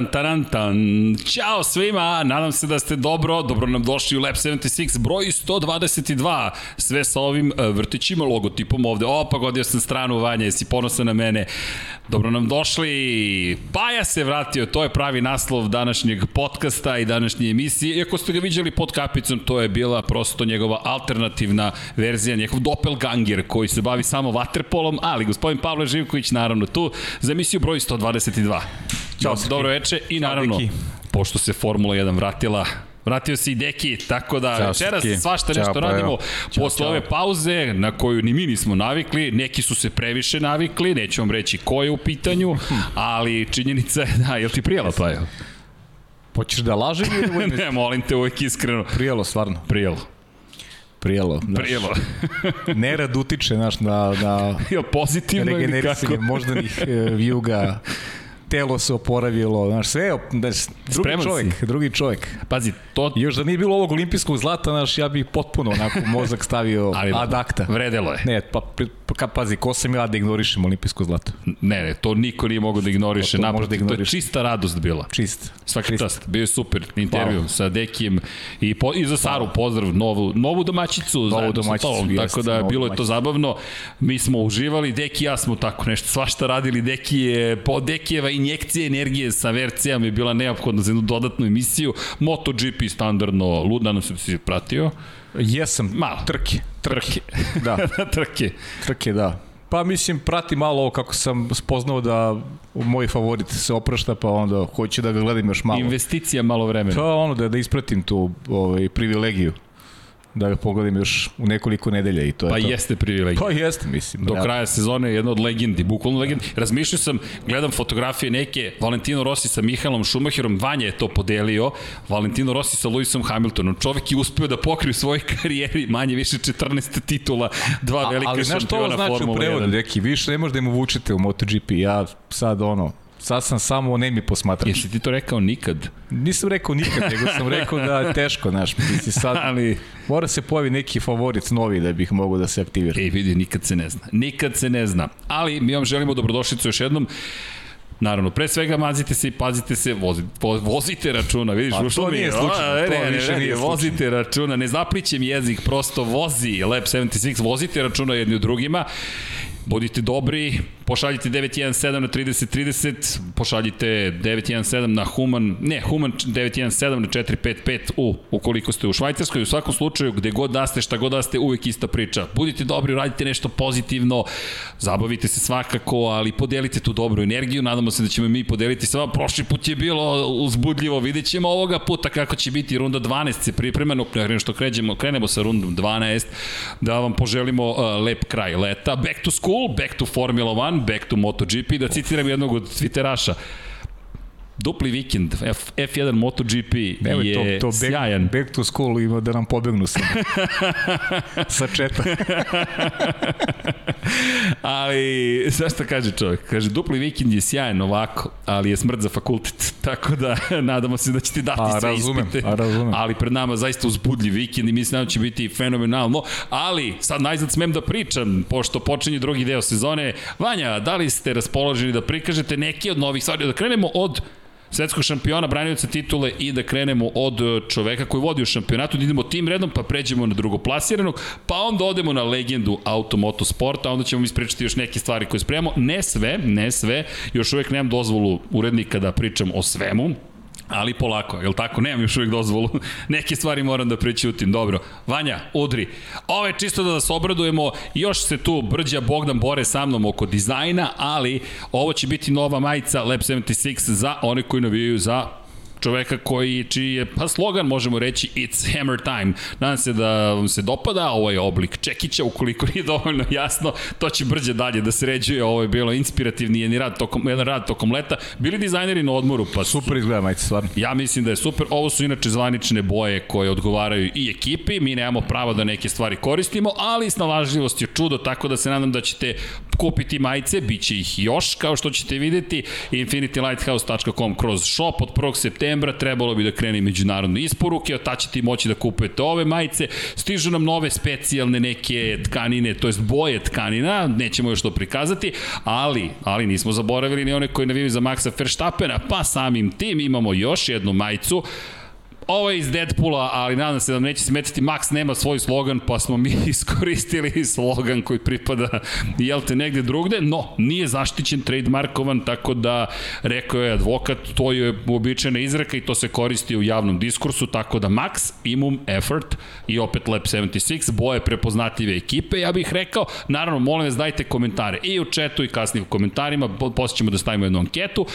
tan, taran, tan. Ćao svima, nadam se da ste dobro, dobro nam došli u Lab 76, broj 122, sve sa ovim uh, vrtićima logotipom ovde. O, pa godio sam stranu Vanja, jesi ponosan na mene. Dobro nam došli, Paja se vratio, to je pravi naslov današnjeg podcasta i današnje emisije. Iako ste ga viđali pod kapicom, to je bila prosto njegova alternativna verzija, njegov doppelganger koji se bavi samo vaterpolom, ali gospodin Pavle Živković naravno tu za emisiju broj 122. Ćao, dobro veče i naravno, pošto se Formula 1 vratila, Vratio se i Deki, tako da Ćao, večeras Siki. svašta nešto Ćao, pa radimo Ćao, posle ove pauze na koju ni mi nismo navikli, neki su se previše navikli, neću vam reći ko je u pitanju, ali činjenica je da, jel ti prijela pa je? Hoćeš da lažem ili ne, molim te uvek iskreno. Prijelo, stvarno. Prijelo. Prijelo. Naš, Prijelo. nerad utiče, znaš, na, na jo, pozitivno ili kako? moždanih e, vijuga, telo se oporavilo, znaš, sve, znaš, drugi Spreman čovjek, si. drugi čovjek. Pazi, to... Još da nije bilo ovog olimpijskog zlata, znaš, ja bih potpuno onako mozak stavio Ali, ad acta. Vredelo je. Ne, pa, pa ka, pazi, ko sam ja da ignorišem olimpijsko zlato? Ne, ne, to niko nije mogao da ignoriše. To, to, Naproti, da to je čista radost bila. Čist. Svaki čist. čast. Bio je super intervju Hvala. sa Dekijem i, po, i za Saru pozdrav, novu, novu domaćicu. Novu domaćicu, tom, jest, Tako da bilo je to zabavno. Mi smo uživali, Deki i ja smo tako nešto svašta radili. Deki je, po Dekijeva injekcija energije sa vercijama je bila neophodna za jednu dodatnu emisiju. MotoGP standardno, lud, nadam se da si pratio. Jesam, malo. Trke. Trke. Da. trke. Trke, da. Pa mislim, prati malo ovo kako sam spoznao da moj favorit se oprašta, pa onda hoću da ga gledam još malo. Investicija malo vremena. Pa ono, da, da ispratim tu ovaj, privilegiju da ga pogledam još u nekoliko nedelja i to je pa to. Pa jeste privilegija. Pa jeste, mislim. Do kraja sezone je jedna od legendi, bukvalno legendi. Razmišljao sam, gledam fotografije neke, Valentino Rossi sa Mihailom Schumacherom, Vanja je to podelio, Valentino Rossi sa Lewisom Hamiltonom. Čovek je uspeo da pokrije u svojoj karijeri manje više 14 titula, dva velika šampiona Formula 1. Ali znaš što ovo znači u prevodu, neki, više ne možda im vučete u MotoGP, ja sad ono, Sad sam samo nemi posmatrač. Jesi ti to rekao nikad? Nisam rekao nikad, nego sam rekao da je teško, znaš, misli sad, ali... mora se pojavi neki favorit novi da bih mogao da se aktivira. Ej, vidi, nikad se ne zna. Nikad se ne zna. Ali mi vam želimo dobrodošlicu još jednom. Naravno, pre svega mazite se i pazite se, vozite, vozite računa, vidiš, pa, ušlo mi je. Slučajno, ne, ne, ne, ne, vozite računa, ne zaplićem jezik, prosto vozi Lab 76, vozite računa jedni u drugima. Budite dobri, pošaljite 917 na 3030, pošaljite 917 na Human, ne, Human 917 na 455 u, ukoliko ste u Švajcarskoj, u svakom slučaju, gde god da ste, šta god da ste, uvek ista priča. Budite dobri, radite nešto pozitivno, zabavite se svakako, ali podelite tu dobru energiju, nadamo se da ćemo mi podeliti sa vama. Prošli put je bilo uzbudljivo, vidjet ćemo ovoga puta kako će biti runda 12 se pripremeno, pre što kređemo, krenemo sa rundom 12, da vam poželimo uh, lep kraj leta. Back to school, back to Formula 1, back to MotoGP, da citiram jednog od Twitteraša dupli vikend F, F1 MotoGP Evo, je to, to sjajan. Back, back to school ima da nam pobegnu sa, sa četa. ali, znaš šta kaže čovjek? Kaže, dupli vikend je sjajan ovako, ali je smrt za fakultet. Tako da, nadamo se da će ti dati a, sve razumem, ispite. A, razumem. Ali pred nama zaista uzbudljiv vikend i mislim da će biti fenomenalno. Ali, sad najzad smem da pričam, pošto počinje drugi deo sezone. Vanja, da li ste raspoloženi da prikažete neke od novih stvari? Da krenemo od svetskog šampiona, branioca titule i da krenemo od e, čoveka koji vodi u šampionatu, da idemo tim redom, pa pređemo na drugoplasiranog, pa onda odemo na legendu automoto sporta, onda ćemo ispričati još neke stvari koje spremamo. Ne sve, ne sve, još uvek nemam dozvolu urednika da pričam o svemu, Ali polako, je li tako? Nemam još uvijek dozvolu. Neke stvari moram da prećutim. Dobro. Vanja, udri. Ovo je čisto da vas obradujemo. Još se tu Brđa Bogdan bore sa mnom oko dizajna, ali ovo će biti nova majica Lab 76 za one koji navijaju za čoveka koji, čiji je, pa slogan možemo reći, it's hammer time. Nadam se da vam se dopada, ovo je oblik Čekića, ukoliko nije dovoljno jasno, to će brđe dalje da sređuje, ovo je bilo inspirativni jedan rad tokom, jedan rad tokom leta. Bili dizajneri na odmoru, pa super izgleda majice, stvarno. Ja mislim da je super. Ovo su inače zvanične boje koje odgovaraju i ekipi, mi nemamo pravo da neke stvari koristimo, ali snalažljivost je čudo, tako da se nadam da ćete kupiti majice, bit će ih još, kao što ćete videti, infinitylighthouse.com kroz shop. Od 1. septembra trebalo bi da krene međunarodne isporuke, od ta ćete moći da kupujete ove majice, stižu nam nove specijalne neke tkanine, to jest boje tkanina, nećemo još to prikazati, ali, ali nismo zaboravili ni one koji navijaju za Maxa Verstappena, pa samim tim imamo još jednu majicu, Ovo je iz Deadpoola, ali nadam se da neće smetiti. Max nema svoj slogan, pa smo mi iskoristili slogan koji pripada, jel te, negde drugde, no, nije zaštićen, trademarkovan, tako da, rekao je advokat, to je uobičajena izreka i to se koristi u javnom diskursu, tako da Max, Imum, Effort i opet Lab 76, boje prepoznatljive ekipe, ja bih rekao, naravno, molim vas, dajte komentare i u četu i kasnije u komentarima, posle ćemo da stavimo jednu anketu.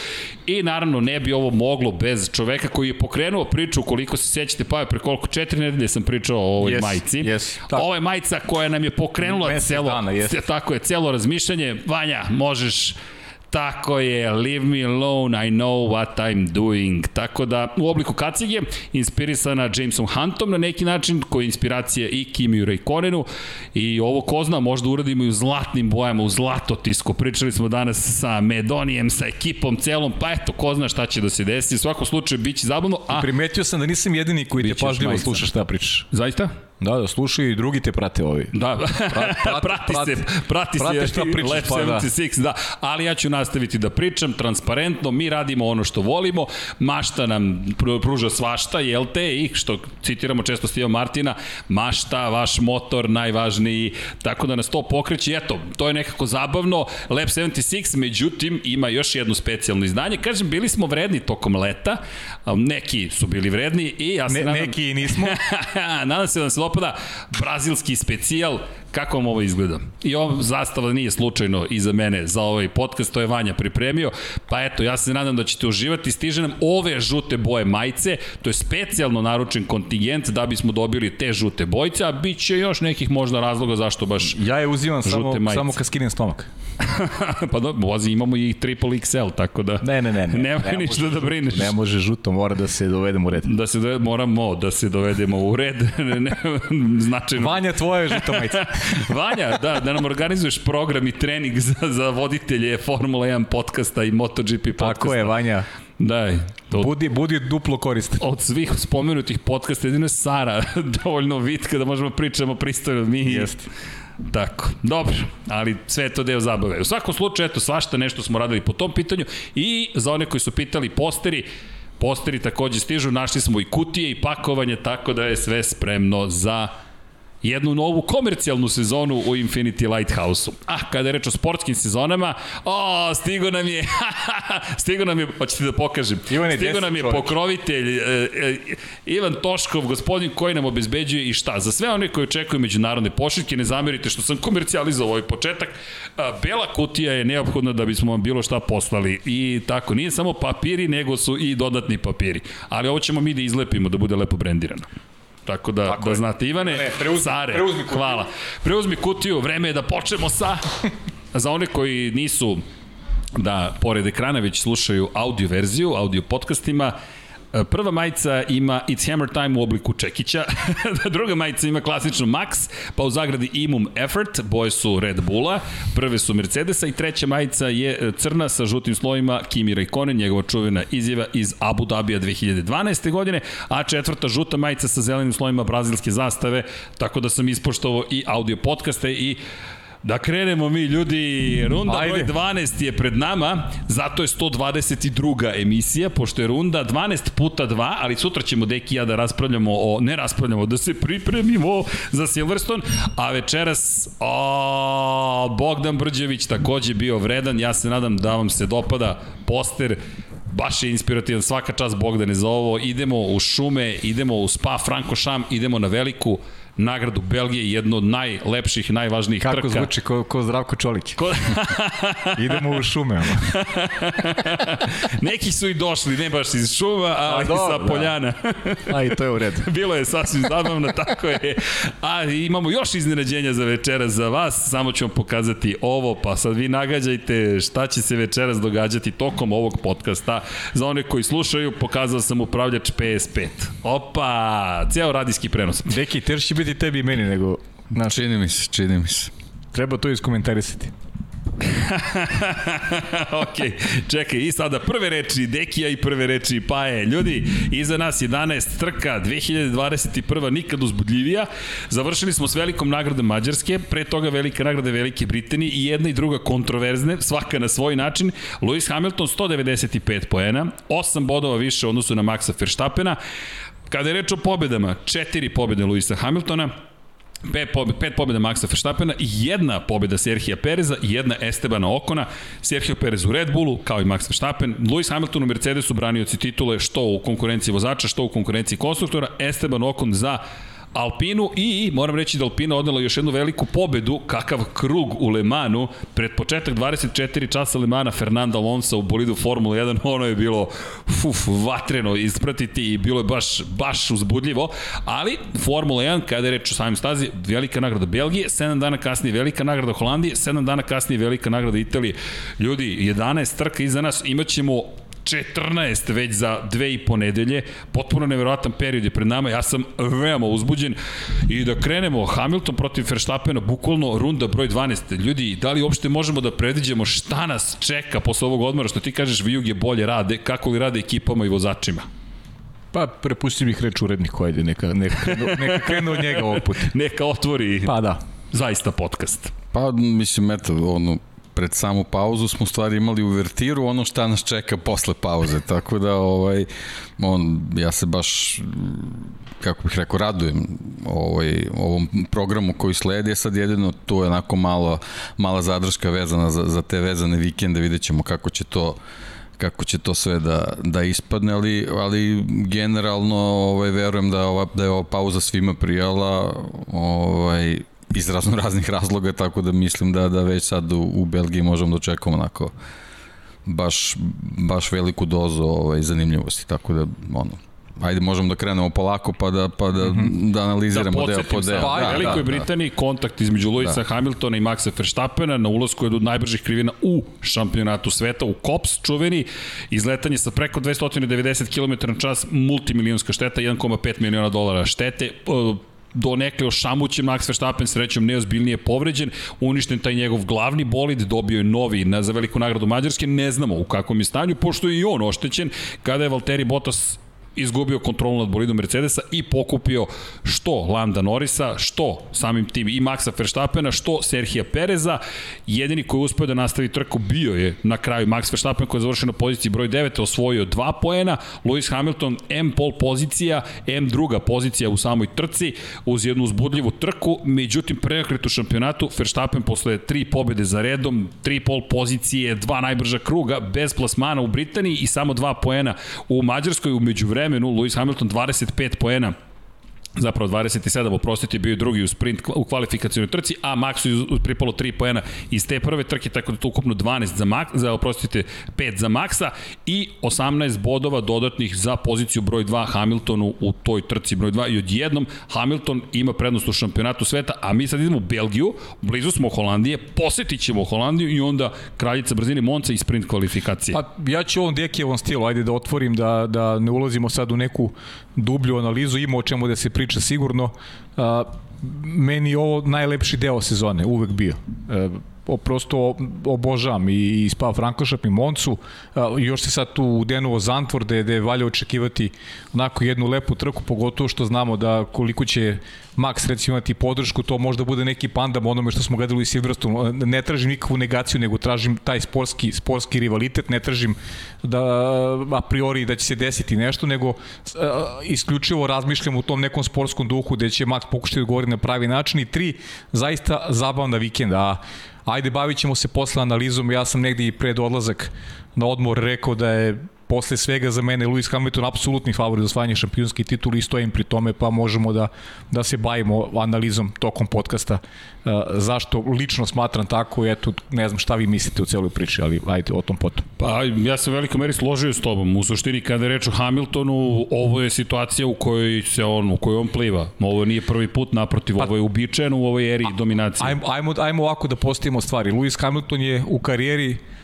I naravno, ne bi ovo moglo bez čoveka koji je pokrenuo priču koliko se sećate, pa pre koliko četiri nedelje sam pričao o ovoj yes, majici. Yes, Ovo je majica koja nam je pokrenula Mesec celo, dana, yes. tako je, celo razmišljanje. Vanja, možeš Tako je, leave me alone, I know what I'm doing. Tako da, u obliku kacige, inspirisana Jamesom Huntom na neki način, koji je inspiracija i Kimiju Rayconenu. I ovo ko zna, možda uradimo i u zlatnim bojama, u zlatotisku. Pričali smo danas sa Medonijem, sa ekipom celom, pa eto, ko zna šta će da se desi. U svakom slučaju, bit će zabavno. A, Primetio sam da nisam jedini koji te pažljivo sluša šta pričaš. zaista? Da, da, slušaju i drugi te prate ovi. Da, prat- prati prati- se, prati prati se šta pričaš, Lab pa da. 76, da. Ali ja ću nastaviti da pričam transparentno, mi radimo ono što volimo, mašta nam pr- pruža svašta, jel te, i što citiramo često Steva Martina, mašta, vaš motor, najvažniji, tako da nas to pokreće, eto, to je nekako zabavno, Lab 76, međutim, ima još jedno specijalno izdanje, kažem, bili smo vredni tokom leta, neki su bili vredni i ja se Ne, nadam... neki nismo. Nadam se da se dopada brazilski specijal. Kako vam ovo izgleda? I ova zastava nije slučajno iza mene za ovaj podcast, to je Vanja pripremio. Pa eto, ja se nadam da ćete uživati. Stiže nam ove žute boje majice, to je specijalno naručen kontingent da bismo dobili te žute bojice, a bit će još nekih možda razloga zašto baš Ja je uzimam samo, majice. samo kad skinem stomak. pa do, vozi, imamo i triple XL, tako da Ne, ne, ne. ne nema ne ništa može da brineš. Ne može žuto, mora da se dovedemo u red. Da se dovede, moramo da se dovedemo u red, ne, ne, značajno. Vanja, tvoja je žuta majica. Vanja, da, da nam organizuješ program i trening za, za voditelje Formula 1 podcasta i MotoGP podcasta. Tako je, Vanja. Daj, to, Budi, budi duplo koristan. od svih spomenutih podcasta jedino je Sara dovoljno vitka da možemo pričamo pristojno mi. Jeste. Tako, dobro, ali sve je to deo zabave. U svakom slučaju, eto, svašta nešto smo radili po tom pitanju i za one koji su pitali posteri, posteri takođe stižu, našli smo i kutije i pakovanje, tako da je sve spremno za jednu novu komercijalnu sezonu u Infinity Lighthouse-u. A, kada je reč o sportskim sezonama, o, stigo nam je, stigo nam je, hoćete da pokažem, Ivane, stigo nam je čoveče? pokrovitelj, e, e, Ivan Toškov, gospodin koji nam obezbeđuje i šta? Za sve one koji očekuju međunarodne pošiljke, ne zamerite što sam komercijalizovao ovaj početak, a, bela kutija je neophodna da bismo vam bilo šta poslali i tako, nije samo papiri, nego su i dodatni papiri. Ali ovo ćemo mi da izlepimo, da bude lepo brendirano. Tako da, Tako da je. znate, Ivane, Ne, preuzmi- Sare, preuzmi kutiju. hvala. Preuzmi kutiju, vreme je da počnemo sa... Za one koji nisu da pored ekrana već slušaju audio verziju, audio podcastima, Prva majica ima It's Hammer Time u obliku čekića, druga majica ima klasično Max, pa u zagradi Imum Effort, boje su Red Bulla, prve su Mercedesa i treća majica je e, crna sa žutim slovima Kimi Raikkonen, njegova čuvena izjava iz Abu Dhabija 2012. godine, a četvrta žuta majica sa zelenim slovima brazilske zastave, tako da sam ispoštovao i audio podcaste i Da krenemo mi, ljudi, runda Ajde. broj 12 je pred nama, zato je 122. emisija, pošto je runda 12 puta 2, ali sutra ćemo Deki i ja da raspravljamo o, ne raspravljamo, da se pripremimo za Silverstone, a večeras, o, Bogdan Brđević takođe bio vredan, ja se nadam da vam se dopada poster, baš je inspirativan, svaka čast Bogdane za ovo, idemo u šume, idemo u Spa Francorchamps, idemo na veliku nagradu Belgije, jedno od najlepših, najvažnijih Kako trka. zvuči ko, ko Zdravko Čolić. Ko... Idemo u šume. Neki su i došli, ne baš iz šuma, ali A, dobro, sa da. poljana. A i to je u redu. Bilo je sasvim zabavno, tako je. A imamo još iznenađenja za večeras za vas, samo ću vam pokazati ovo, pa sad vi nagađajte šta će se večeras događati tokom ovog podcasta. Za one koji slušaju, pokazao sam upravljač PS5. Opa, ceo radijski prenos. Deki, tešće biti tebi i meni, nego... Znaš, Čini mi se, čini mi se. treba to iskomentarisati. ok, čekaj, i sada prve reči Dekija i prve reči Paje. Ljudi, iza nas 11 trka, 2021. nikad uzbudljivija. Završili smo s velikom nagradom Mađarske, pre toga velika nagrada Velike Britanije i jedna i druga kontroverzne, svaka na svoj način. Lewis Hamilton 195 poena, 8 bodova više u odnosu na Maxa Verstappena. Kada je reč o pobedama, četiri pobede Luisa Hamiltona, Pet, pobjeda, pet pobjeda Maxa Verstappena i jedna pobjeda Serhija Pereza i jedna Estebana Okona. Sergio Perez u Red Bullu, kao i Max Verstappen. Lewis Hamilton u Mercedesu branioci titule što u konkurenciji vozača, što u konkurenciji konstruktora. Esteban Okon za Alpinu i moram reći da Alpina odnela još jednu veliku pobedu, kakav krug u Le Manu, pred početak 24 časa Le Mana Fernanda Alonso u bolidu Formula 1, ono je bilo fuf, vatreno ispratiti i bilo je baš, baš uzbudljivo, ali Formula 1, kada je reč o samim stazi, velika nagrada Belgije, 7 dana kasnije velika nagrada Holandije, 7 dana kasnije velika nagrada Italije. Ljudi, 11 trka iza nas, imaćemo 14 već za dve i po nedelje. Potpuno neverovatan period je pred nama. Ja sam veoma uzbuđen. I da krenemo, Hamilton protiv Verstappena, bukvalno runda broj 12. Ljudi, da li uopšte možemo da predviđemo šta nas čeka posle ovog odmora, što ti kažeš, Vijug je bolje rade, kako li rade ekipama i vozačima? Pa prepustim ih reč uredniku, ajde, neka, neka, krenu, neka krenu od njega ovog puta. Neka otvori Pa da. zaista podcast. Pa, mislim, eto, ono, pred samu pauzu smo stvari imali uvertiru ono šta nas čeka posle pauze, tako da ovaj, on, ja se baš kako bih rekao, radujem ovaj, ovom programu koji sledi, sad jedino tu je onako malo, mala zadrška vezana za, za te vezane vikende, vidjet ćemo kako će to kako će to sve da, da ispadne, ali, ali generalno ovaj, verujem da, ova, da je ova pauza svima prijala, ovaj, iz razno raznih razloga, tako da mislim da da već sad u, u Belgiji možemo da očekamo onako baš, baš veliku dozu ovaj, zanimljivosti, tako da ono, ajde možemo da krenemo polako pa da pa da mm -hmm. da analiziramo da deo po deo. Pa, da, Velikoj da, Britaniji da. kontakt između Luisa da. Hamiltona i Maxa Verstappena na ulasku je od najbržih krivina u šampionatu sveta u Kops čuveni izletanje sa preko 290 km na čas multimilionska šteta 1,5 miliona dolara štete do nekle ošamućen Max Verstappen srećom neozbiljnije povređen, uništen taj njegov glavni bolid, dobio je novi na, za veliku nagradu Mađarske, ne znamo u kakvom je stanju, pošto je i on oštećen kada je Valtteri Bottas izgubio kontrolu nad bolidom Mercedesa i pokupio što Landa Norisa, što samim tim i Maxa Verstappena, što Serhija Pereza. Jedini koji je uspeo da nastavi trku bio je na kraju Max Verstappen koji je završio na poziciji broj 9, osvojio dva poena, Lewis Hamilton M pol pozicija, M druga pozicija u samoj trci uz jednu uzbudljivu trku, međutim preokret u šampionatu Verstappen posle tri pobede za redom, tri pol pozicije, dva najbrža kruga, bez plasmana u Britaniji i samo dva poena u Mađarskoj, umeđu vremenu vremenu Lewis Hamilton 25 poena zapravo 27, oprostite, bio je drugi u sprint u kvalifikacijnoj trci, a Maxu je pripalo 3 poena iz te prve trke, tako da to ukupno 12 za, Max, za oprostite, 5 za Maxa i 18 bodova dodatnih za poziciju broj 2 Hamiltonu u toj trci broj 2 i odjednom Hamilton ima prednost u šampionatu sveta, a mi sad idemo u Belgiju, blizu smo Holandije, posetit ćemo Holandiju i onda kraljica brzine Monca i sprint kvalifikacije. Pa ja ću ovom Dekijevom stilu, ajde da otvorim, da, da ne ulazimo sad u neku dublju analizu, ima o čemu da se priča sigurno. Meni je ovo najlepši deo sezone, uvek bio. Prosto obožavam i, i Spa Frankošap i Moncu. Još se sad tu u Denovo Zantvor gde, gde valja očekivati onako jednu lepu trku, pogotovo što znamo da koliko će Max recimo imati podršku, to možda bude neki pandam onome što smo gledali u Silverstone. Ne tražim nikakvu negaciju, nego tražim taj sportski, sportski rivalitet, ne tražim da a priori da će se desiti nešto, nego isključivo razmišljam u tom nekom sportskom duhu gde će Max pokušati da govori na pravi način i tri, zaista zabavna vikenda. A ajde bavit ćemo se posle analizom, ja sam negde i pred odlazak na odmor rekao da je posle svega za mene Lewis Hamilton apsolutni favorit za osvajanje šampionske titule i stojim pri tome pa možemo da, da se bavimo analizom tokom podcasta uh, zašto lično smatram tako i eto ne znam šta vi mislite u celoj priči ali ajde o tom potom. Pa ja sam veliko meri složio s tobom u suštini kada je reč o Hamiltonu ovo je situacija u kojoj se on u kojoj on pliva ovo nije prvi put naprotiv pa, ovo je uobičajeno u ovoj eri dominacije. Ajmo, ajmo, ajmo ovako da postavimo stvari Lewis Hamilton je u karijeri Uh,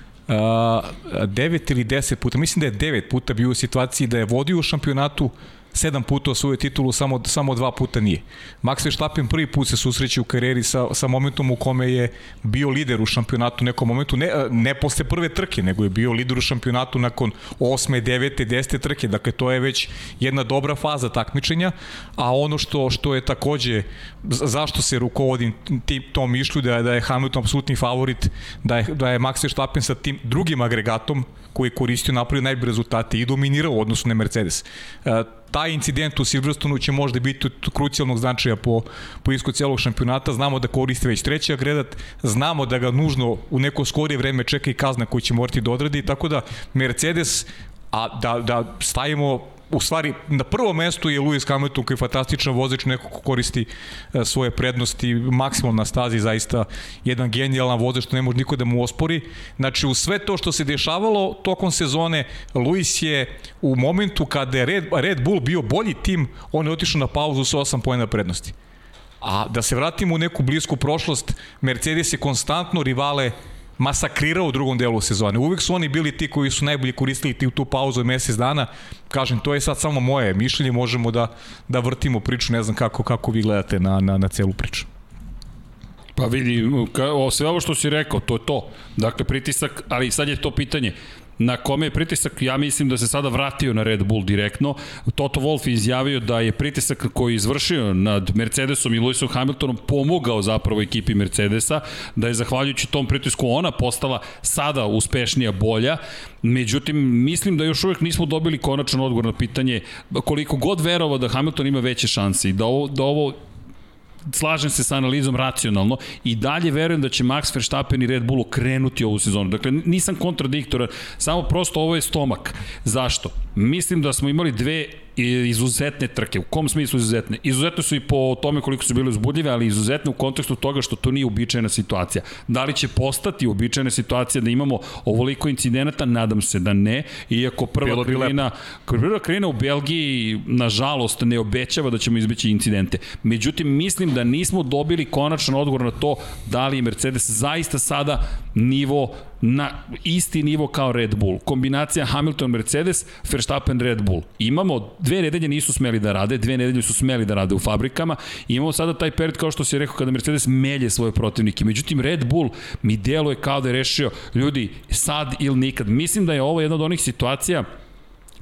devet ili deset puta, mislim da je devet puta bio u situaciji da je vodio u šampionatu, sedam puta osvojio titulu, samo, samo dva puta nije. Max Verstappen prvi put se susreće u karijeri sa, sa momentom u kome je bio lider u šampionatu u nekom momentu, ne, ne posle prve trke, nego je bio lider u šampionatu nakon 8. 9. 10. trke, dakle to je već jedna dobra faza takmičenja, a ono što što je takođe, zašto se rukovodim tim, tom mišlju da je, da je Hamilton apsolutni favorit, da je, da je Max Verstappen sa tim drugim agregatom koji je koristio napravio najbolje rezultate i dominirao u odnosu na Mercedes. E, taj incident u Silverstonu će možda biti krucijalnog značaja po, po iskod cijelog šampionata. Znamo da koristi već treći agregat, znamo da ga nužno u neko skorije vreme čeka i kazna koju će morati da odradi, tako da Mercedes a da, da stavimo u stvari na prvom mestu je Lewis Hamilton koji je fantastičan vozač, neko ko koristi e, svoje prednosti maksimum na stazi, zaista jedan genijalan vozač što ne može niko da mu ospori. Znači u sve to što se dešavalo tokom sezone, Lewis je u momentu kada je Red, Red Bull bio bolji tim, on je otišao na pauzu sa 8 pojena prednosti. A da se vratimo u neku blisku prošlost, Mercedes je konstantno rivale masakrirao u drugom delu sezone. Uvek su oni bili ti koji su najbolje koristili ti tu pauzu mesec dana. Kažem, to je sad samo moje mišljenje, možemo da, da vrtimo priču, ne znam kako, kako vi gledate na, na, na celu priču. Pa vidi, ka, o, sve ovo što si rekao, to je to. Dakle, pritisak, ali sad je to pitanje na kome je pritisak, ja mislim da se sada vratio na Red Bull direktno. Toto Wolff je izjavio da je pritisak koji je izvršio nad Mercedesom i Lewisom Hamiltonom pomogao zapravo ekipi Mercedesa, da je zahvaljujući tom pritisku ona postala sada uspešnija, bolja. Međutim, mislim da još uvek nismo dobili konačan odgovor na pitanje koliko god verovao da Hamilton ima veće šanse i da ovo, da ovo slažem se sa analizom racionalno i dalje verujem da će Max Verstappen i Red Bull okrenuti ovu sezonu. Dakle, nisam kontradiktoran, samo prosto ovo je stomak. Zašto? Mislim da smo imali dve izuzetne trke. U kom smislu izuzetne? Izuzetne su i po tome koliko su bile uzbudljive, ali izuzetne u kontekstu toga što to nije uobičajena situacija. Da li će postati uobičajena situacija da imamo ovoliko incidenata? Nadam se da ne. Iako prva krivina, prva krivina u Belgiji, nažalost, ne obećava da ćemo izbeći incidente. Međutim, mislim da nismo dobili konačan odgovor na to da li Mercedes zaista sada nivo na isti nivo kao Red Bull. Kombinacija Hamilton-Mercedes, Verstappen-Red Bull. Imamo, dve nedelje nisu smeli da rade, dve nedelje su smeli da rade u fabrikama imamo sada taj period kao što si rekao kada Mercedes melje svoje protivnike. Međutim, Red Bull mi deluje kao da je rešio ljudi sad ili nikad. Mislim da je ovo jedna od onih situacija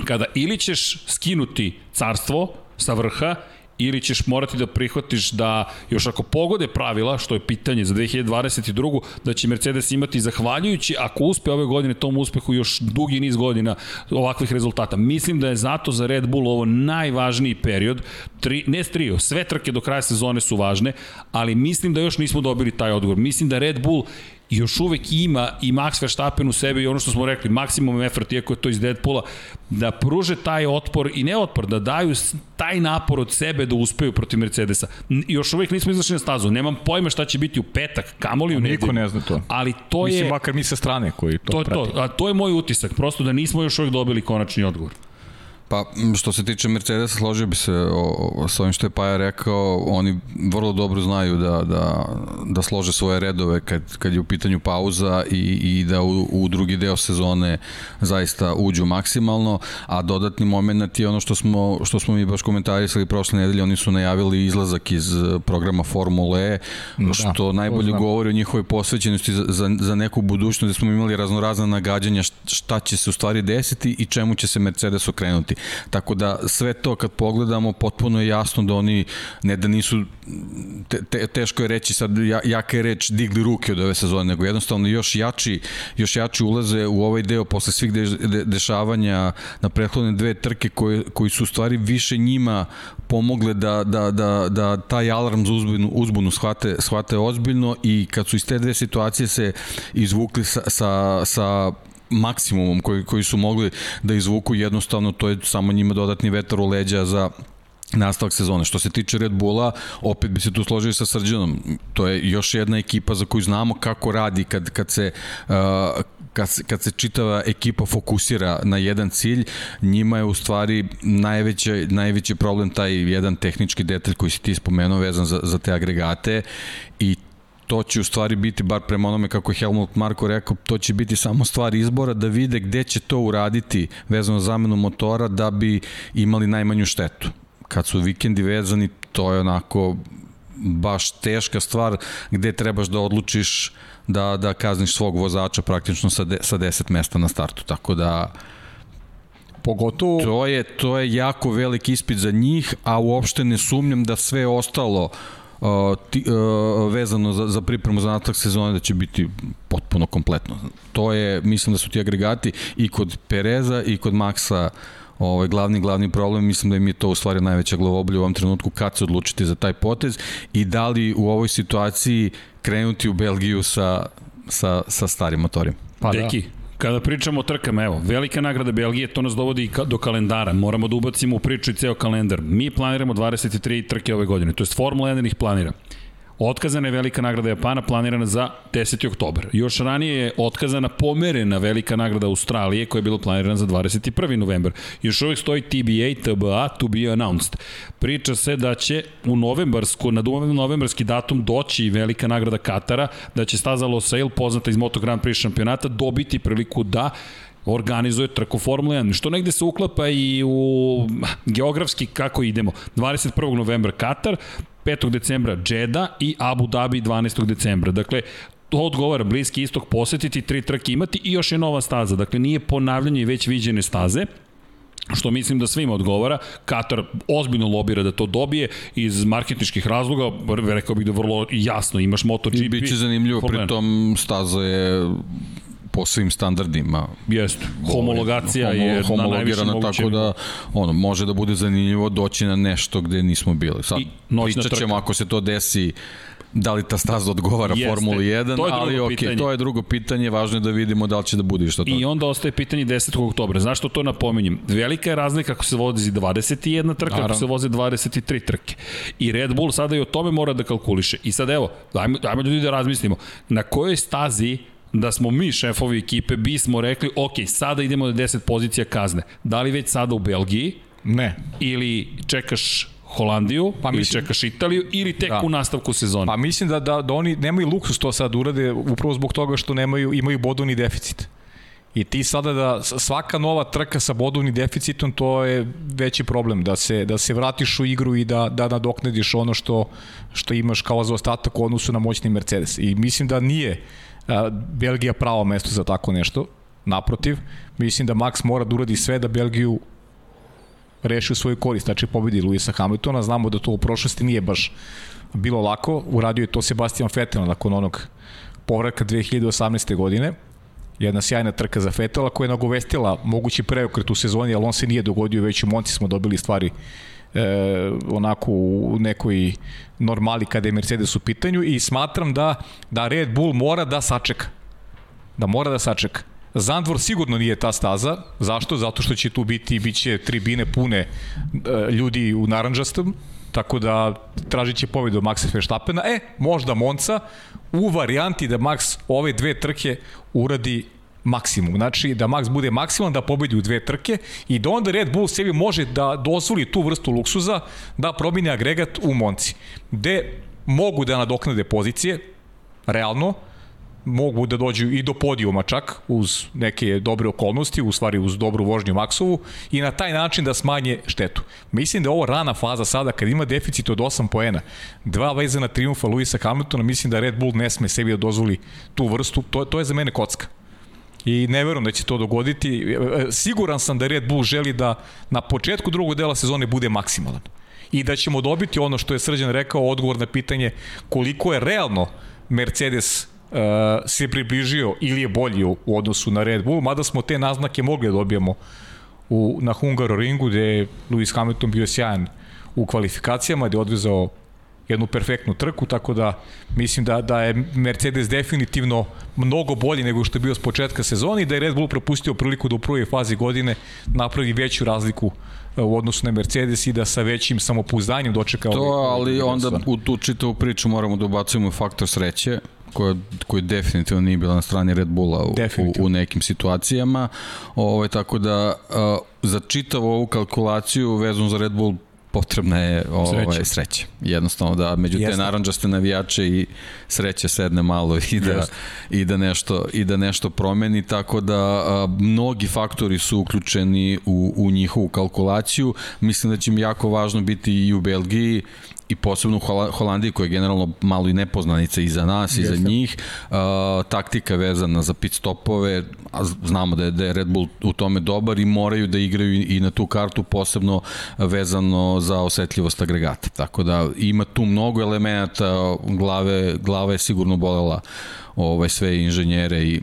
kada ili ćeš skinuti carstvo sa vrha ili ćeš morati da prihvatiš da još ako pogode pravila, što je pitanje za 2022. da će Mercedes imati zahvaljujući ako uspe ove godine tom uspehu još dugi niz godina ovakvih rezultata. Mislim da je zato za Red Bull ovo najvažniji period, tri, ne trio, sve trke do kraja sezone su važne, ali mislim da još nismo dobili taj odgovor. Mislim da Red Bull još uvek ima i Max Verstappen u sebi i ono što smo rekli, maksimum effort, iako je to iz Deadpoola, da pruže taj otpor i ne otpor, da daju taj napor od sebe da uspeju protiv Mercedesa. Još uvek nismo izašli na stazu, nemam pojma šta će biti u petak, kamoli u nedelju. Niko ne zna to. Ali to Mislim, je... Mislim, makar mi sa strane koji to, to prati. To, a to je moj utisak, prosto da nismo još uvek dobili konačni odgovor. Pa, što se tiče Mercedesa, složio bi se o, o, s ovim što je Paja rekao, oni vrlo dobro znaju da, da, da slože svoje redove kad, kad je u pitanju pauza i, i da u, u drugi deo sezone zaista uđu maksimalno, a dodatni moment je ono što smo, što smo mi baš komentarisali prošle nedelje, oni su najavili izlazak iz programa Formule E, da, što najbolje govori o njihovoj posvećenosti za, za, za neku budućnost, da smo imali raznorazna nagađanja šta će se u stvari desiti i čemu će se Mercedes okrenuti. Tako da sve to kad pogledamo potpuno je jasno da oni ne da nisu te, te, teško je reći sad jaka je reč digli ruke od ove sezone, nego jednostavno još jači, još jači ulaze u ovaj deo posle svih de, de, dešavanja na prethodne dve trke koje, koji su u stvari više njima pomogle da, da, da, da taj alarm za uzbunu, uzbunu shvate, shvate ozbiljno i kad su iz te dve situacije se izvukli sa, sa, sa maksimumom koji, koji su mogli da izvuku jednostavno to je samo njima dodatni vetar u leđa za nastavak sezone. Što se tiče Red Bulla, opet bi se tu složili sa Srđanom. To je još jedna ekipa za koju znamo kako radi kad, kad se uh, kad, kad se čitava ekipa fokusira na jedan cilj, njima je u stvari najveći, najveći problem taj jedan tehnički detalj koji si ti spomenuo vezan za, za te agregate i to će u stvari biti, bar prema onome kako je Helmut Marko rekao, to će biti samo stvar izbora da vide gde će to uraditi vezano za zamenu motora da bi imali najmanju štetu. Kad su vikendi vezani, to je onako baš teška stvar gde trebaš da odlučiš da, da kazniš svog vozača praktično sa, de, sa 10 mesta na startu. Tako da Pogotovo... To je, to je jako velik ispit za njih, a uopšte ne sumnjam da sve ostalo uh, ti, uh, vezano za, za pripremu za natak sezone da će biti potpuno kompletno. To je, mislim da su ti agregati i kod Pereza i kod Maksa ovaj, glavni, glavni problem, mislim da im je to u stvari najveća glavoblja u ovom trenutku kad se odlučiti za taj potez i da li u ovoj situaciji krenuti u Belgiju sa, sa, sa starim motorima. Pa Deki, da. Kada pričamo o trkama, evo, velika nagrada Belgije, to nas dovodi do kalendara. Moramo da ubacimo u priču i ceo kalendar. Mi planiramo 23 trke ove godine, to je Formula 1 ih planira. Otkazana je velika nagrada Japana planirana za 10. oktober. Još ranije je otkazana pomerena velika nagrada Australije koja je bila planirana za 21. novembar. Još uvek stoji TBA, TBA, to be announced. Priča se da će u novembarsku, na novembarski datum doći velika nagrada Katara, da će staza Losail, poznata iz Moto Grand Prix šampionata, dobiti priliku da organizuje trku Formula 1, što negde se uklapa i u geografski kako idemo. 21. novembra Katar, 5. decembra Džeda i Abu Dhabi 12. decembra. Dakle, to odgovara Bliski istok posetiti, tri trke imati i još je nova staza. Dakle, nije ponavljanje već viđene staze, što mislim da svima odgovara. Katar ozbiljno lobira da to dobije iz marketničkih razloga, rekao bih da vrlo jasno imaš MotoGP. I biće zanimljivo, pritom staza je po svim standardima. Jeste. Homologacija homo, je na Tako da ono, može da bude zanimljivo doći na nešto gde nismo bili. Sad, pričat ćemo ako se to desi da li ta staza odgovara Jeste. Formuli 1, to je ali ok, pitanje. to je drugo pitanje, važno je da vidimo da li će da bude što to. I onda ostaje pitanje 10. oktobra. Zašto to napominjem? Velika je razlika ako se vozi 21 trka, Naravno. ako se voze 23 trke. I Red Bull sada i o tome mora da kalkuliše. I sad evo, dajmo, dajmo ljudi da razmislimo, na kojoj stazi da smo mi šefovi ekipe bismo rekli, ok, sada idemo na 10 pozicija kazne. Da li već sada u Belgiji? Ne. Ili čekaš Holandiju, pa mislim, ili čekaš Italiju, ili tek da. u nastavku sezone? Pa mislim da, da, da oni nemaju luksus to sad urade, upravo zbog toga što nemaju, imaju bodovni deficit. I ti sada da svaka nova trka sa bodovnim deficitom, to je veći problem, da se, da se vratiš u igru i da, da nadoknadiš ono što, što imaš kao za ostatak u odnosu na moćni Mercedes. I mislim da nije Belgija pravo mesto za tako nešto. Naprotiv, mislim da Max mora da uradi sve da Belgiju reši u svoju korist, znači pobedi Luisa Hamiltona. Znamo da to u prošlosti nije baš bilo lako. Uradio je to Sebastian Vettel nakon onog povratka 2018. godine. Jedna sjajna trka za Vettela koja je nagovestila mogući preokret u sezoni, ali on se nije dogodio, već u Monci smo dobili stvari e, onako u nekoj normali kada je Mercedes u pitanju i smatram da, da Red Bull mora da sačeka. Da mora da sačeka. Zandvor sigurno nije ta staza. Zašto? Zato što će tu biti, bit će tribine pune e, ljudi u naranđastom, tako da tražit će pobedu Maxa Verstappena. E, možda Monca u varijanti da Max ove dve trke uradi maksimum. Znači da Max bude maksimum, da pobedi u dve trke i da onda Red Bull sebi može da dozvoli tu vrstu luksuza da promine agregat u Monci. Gde mogu da nadoknade pozicije, realno, mogu da dođu i do podijuma čak uz neke dobre okolnosti, u stvari uz dobru vožnju Maxovu i na taj način da smanje štetu. Mislim da je ovo rana faza sada kad ima deficit od 8 poena, dva vezana triumfa Luisa Hamiltona, mislim da Red Bull ne sme sebi da dozvoli tu vrstu, to, to je za mene kocka i ne verujem da će to dogoditi. E, e, siguran sam da Red Bull želi da na početku drugog dela sezone bude maksimalan i da ćemo dobiti ono što je Srđan rekao, odgovor na pitanje koliko je realno Mercedes uh, se približio ili je bolji u, odnosu na Red Bull, mada smo te naznake mogli da dobijemo u, na Hungaroringu gde je Lewis Hamilton bio sjajan u kvalifikacijama, gde je odvezao jednu perfektnu trku, tako da mislim da, da je Mercedes definitivno mnogo bolji nego što je bio s početka sezoni i da je Red Bull propustio priliku da u prvoj fazi godine napravi veću razliku e, u odnosu na Mercedes i da sa većim samopouzdanjem dočeka to, ali onda u tu čitavu priču moramo da ubacujemo faktor sreće koja, koji definitivno nije bila na strani Red Bulla u, u, u nekim situacijama. Ovo, ovaj, tako da uh, za čitavu ovu kalkulaciju vezano za Red Bull potrebna je ovaj, Sreća. sreća. Jednostavno da među te Jeste. naranđaste navijače i sreća sedne malo i da, Jeste. i da, nešto, i da nešto promeni, tako da a, mnogi faktori su uključeni u, u njihovu kalkulaciju. Mislim da će im jako važno biti i u Belgiji i posebno u Hola- Holandiji koja je generalno malo i nepoznanica i za nas i za njih. A, taktika vezana za pit stopove, a znamo da je, da je Red Bull u tome dobar i moraju da igraju i, i na tu kartu posebno vezano za osetljivost agregata. Tako da ima tu mnogo elemenata, glave, glava je sigurno bolela ovaj, sve inženjere i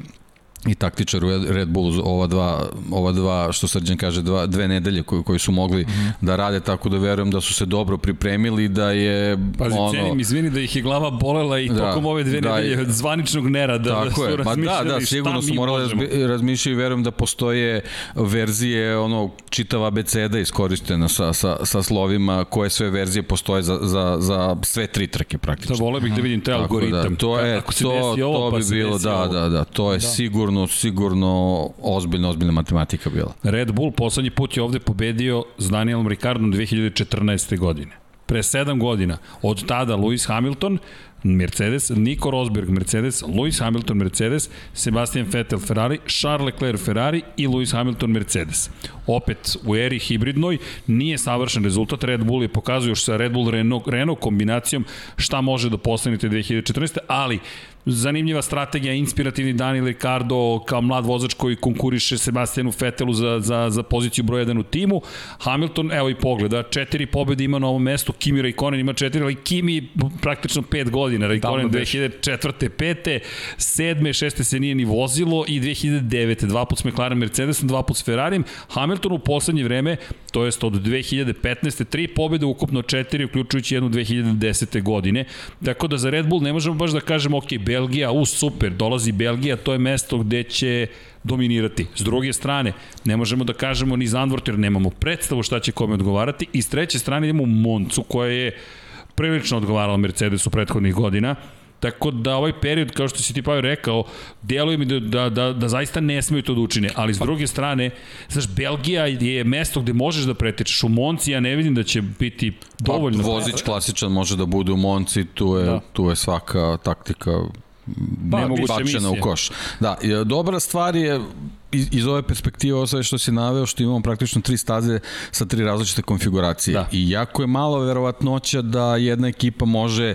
i taktičar u Red Bullu ova dva, ova dva što Srđan kaže, dva, dve nedelje koji, koji su mogli mm -hmm. da rade, tako da verujem da su se dobro pripremili da je Pazi, ono... cenim, izvini da ih je glava bolela i Da, tokom ove dve da, nedelje od zvaničnog nerada da Tako su je, da, razmišljali da, šta sigurno su morali razmišljati i verujem da postoje verzije, ono, čitava abeceda iskorištena sa, sa, sa slovima koje sve verzije postoje za, za, za sve tri trke praktično. Da, voleo bih da vidim taj Tako algoritam. Da, to je, to, desi ovo, to pa bi bilo, da, da, da, to je da. sigurno, sigurno ozbiljna, ozbiljna matematika bila. Red Bull poslednji put je ovde pobedio s Danielom Ricardom 2014. godine. Pre sedam godina. Od tada Lewis Hamilton, Mercedes, Nico Rosberg Mercedes, Lewis Hamilton Mercedes, Sebastian Vettel Ferrari, Charles Leclerc Ferrari i Lewis Hamilton Mercedes. Opet u eri hibridnoj nije savršen rezultat. Red Bull je pokazuje još sa Red Bull Renault, Renault kombinacijom šta može da postanete 2014. Ali zanimljiva strategija, inspirativni Daniel Ricardo kao mlad vozač koji konkuriše Sebastianu Vettelu za, za, za poziciju broj 1 u timu. Hamilton, evo i pogleda, četiri pobjede ima na ovom mestu, Kimi Raikkonen ima četiri, ali Kimi praktično pet godina, Raikkonen Davno beše. 2004. 5. 7. 6. se nije ni vozilo i 2009. dva put s McLaren Mercedesom, dva put s Ferrarijem. Hamilton u poslednje vreme, to jest od 2015. tri pobjede, ukupno četiri, uključujući jednu 2010. godine. Tako da za Red Bull ne možemo baš da kažemo, ok, Belgija, u super, dolazi Belgija, to je mesto gde će dominirati. S druge strane, ne možemo da kažemo ni Zandvort jer nemamo predstavu šta će kome odgovarati i s treće strane idemo u Moncu koja je prilično odgovarala Mercedesu prethodnih godina. Tako da ovaj period, kao što si ti Pavel rekao, deluje mi da, da, da, da zaista ne smeju to da učine. Ali s druge strane, znaš, Belgija je mesto gde možeš da pretečeš. U Monci ja ne vidim da će biti dovoljno. Pa, vozić klasičan može da bude u Monci, tu je, da. tu je svaka taktika Pa, nemoguće više bačena u koš. Da, i, dobra stvar je iz, iz ove perspektive ovo sve što si naveo, što imamo praktično tri staze sa tri različite konfiguracije. Da. I jako je malo verovatnoća da jedna ekipa može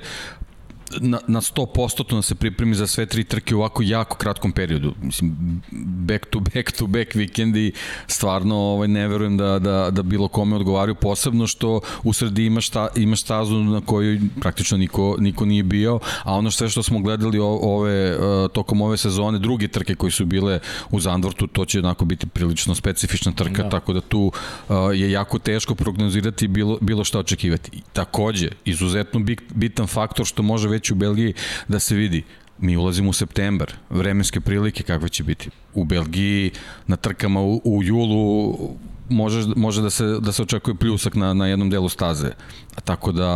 na, na 100% da se pripremi za sve tri trke u ovako jako kratkom periodu. Mislim, back to back to back vikendi, stvarno ovaj, ne verujem da, da, da bilo kome odgovaraju, posebno što u sredi imaš, ta, imaš stazu na kojoj praktično niko, niko nije bio, a ono sve što smo gledali o, ove, uh, tokom ove sezone, druge trke koji su bile u Zandvortu, to će onako biti prilično specifična trka, da. tako da tu uh, je jako teško prognozirati bilo, bilo šta očekivati. Takođe, izuzetno bit, bitan faktor što može već u Belgiji da se vidi mi ulazimo u septembar, vremenske prilike kakve će biti. U Belgiji na trkama u, u julu može, može da se da se očekuje pljusak na, na jednom delu staze. Tako da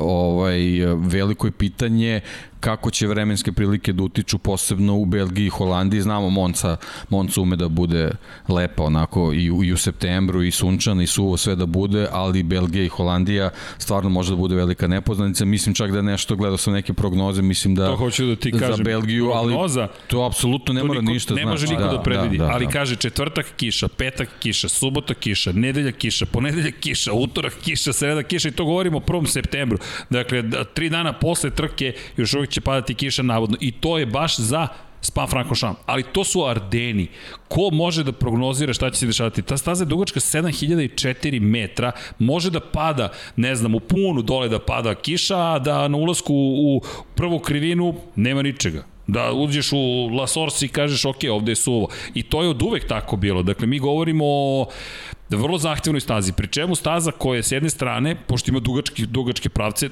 ovaj veliko je pitanje kako će vremenske prilike da utiču posebno u Belgiji i Holandiji. Znamo Monca, Monca ume da bude lepa onako i u, i u septembru i sunčana i suvo sve da bude, ali Belgija i Holandija stvarno može da bude velika nepoznanica. Mislim čak da nešto, gledao sam neke prognoze, mislim da To hoću da ti kažem. za Belgiju, Prognoza, ali to apsolutno ne To mora niko, ništa ne može znači. niko da, da predvidi, da, da, ali da. kaže četvrtak kiša, petak kiša, subota kiša, nedelja kiša, ponedelja kiša, utorak kiša, sreda kiša i to govorimo o 1. septembru. Dakle, da, tri dana posle trke još uvijek će padati kiša navodno i to je baš za Spa Francorchamps, ali to su Ardeni. Ko može da prognozira šta će se dešavati? Ta staza je dugačka 7004 metra, može da pada, ne znam, u punu dole da pada kiša, a da na ulasku u prvu krivinu nema ničega da uđeš u La Source i kažeš ok, ovde je suvo. I to je od uvek tako bilo. Dakle, mi govorimo o vrlo zahtevnoj stazi, pri čemu staza koja je s jedne strane, pošto ima dugačke, dugačke pravce,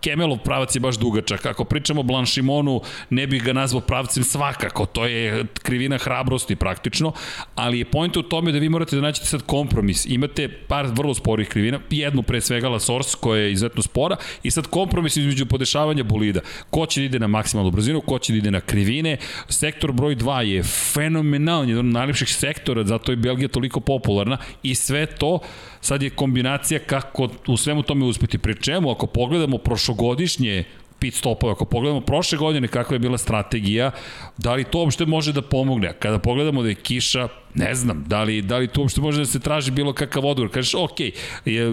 Kemelov pravac je baš dugačak. Ako pričamo o Blanchimonu, ne bih ga nazvao pravcem svakako. To je krivina hrabrosti praktično, ali je point u tome da vi morate da naćete sad kompromis. Imate par vrlo sporih krivina, jednu pre svega La Source koja je izuzetno spora i sad kompromis između podešavanja bolida. Ko će da ide na maksimalnu brzinu, ko će da ide na krivine. Sektor broj 2 je fenomenalni, jedan od najlepših sektora, zato je Belgija toliko popularna i sve to sad je kombinacija kako u svemu tome uspeti. Pri čemu, ako pogledamo prošlogodišnje pit stopove. Ako pogledamo prošle godine kakva je bila strategija, da li to uopšte može da pomogne? Kada pogledamo da je kiša, ne znam, da li, da li to uopšte može da se traži bilo kakav odgovor. Kažeš, ok,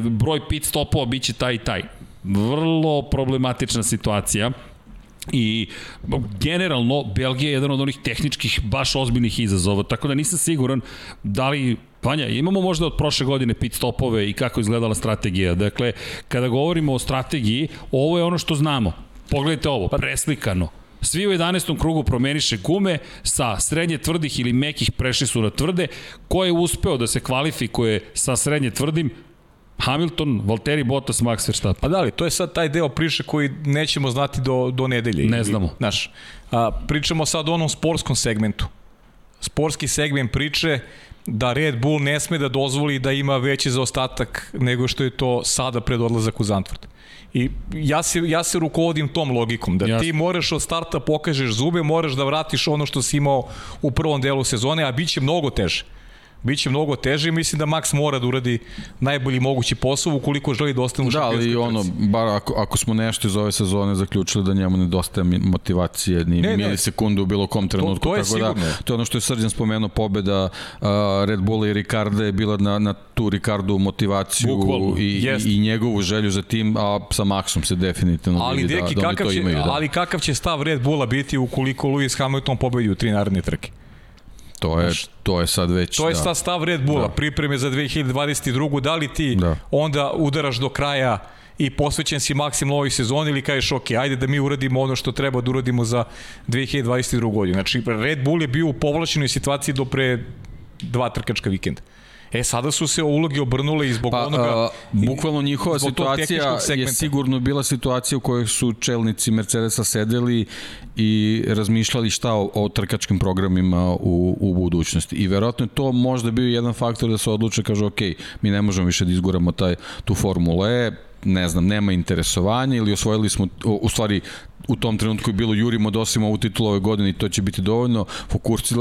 broj pit stopova biće taj i taj. Vrlo problematična situacija. I generalno Belgija je jedan od onih tehničkih baš ozbiljnih izazova, tako da nisam siguran da li Vanja, imamo možda od prošle godine pit stopove i kako izgledala strategija. Dakle, kada govorimo o strategiji, ovo je ono što znamo. Pogledajte ovo, pa- preslikano. Svi u 11. krugu promeniše gume, sa srednje tvrdih ili mekih prešli su na tvrde. Ko je uspeo da se kvalifikuje sa srednje tvrdim, Hamilton, Valtteri Bottas, Max Verstappen. Pa da li, to je sad taj deo priče koji nećemo znati do, do nedelje. Ne znamo. Znaš, a, pričamo sad o onom sportskom segmentu. Sportski segment priče da Red Bull ne sme da dozvoli da ima veći zaostatak nego što je to sada pred odlazak u Zandvoort. I ja se, ja se rukovodim tom logikom, da Jasne. ti moraš od starta pokažeš zube, moraš da vratiš ono što si imao u prvom delu sezone, a bit će mnogo teže. Biće mnogo teže i mislim da Max mora da uradi najbolji mogući posao ukoliko želi da ostane u Da, ali ono, bar ako, ako smo nešto iz ove sezone zaključili da njemu nedostaje motivacije ni ne, milisekundu u bilo kom trenutku. To, to je tako da, sigurno. Da, to je ono što je Srđan spomenuo, pobeda uh, Red Bulla i Ricarda je bila na, na tu Ricardu motivaciju Bukvalno, i, jest. i, i njegovu želju za tim, a sa Maxom se definitivno ali, vidi deki, da, da oni to imaju. Će, da. Ali kakav će stav Red Bulla biti ukoliko Lewis Hamilton pobedi u tri naredne trke? To je, to je sad već... To je da. stav Red Bulla, da. pripreme za 2022. Da li ti da. onda udaraš do kraja i posvećen si maksim ovoj sezoni ili kažeš ok, ajde da mi uradimo ono što treba da uradimo za 2022. godinu. Znači, Red Bull je bio u povlačenoj situaciji do pre dva trkačka vikenda. E, sada su se uloge obrnule i zbog pa, onoga... A, bukvalno njihova situacija je sigurno bila situacija u kojoj su čelnici Mercedesa sedeli i razmišljali šta o, o trkačkim programima u, u budućnosti. I verovatno je to možda bio jedan faktor da se odluče, kaže, ok, mi ne možemo više da izguramo taj, tu Formula E, ne znam, nema interesovanja ili osvojili smo, u stvari u tom trenutku je bilo jurimo da osimo ovu titulu ove godine i to će biti dovoljno,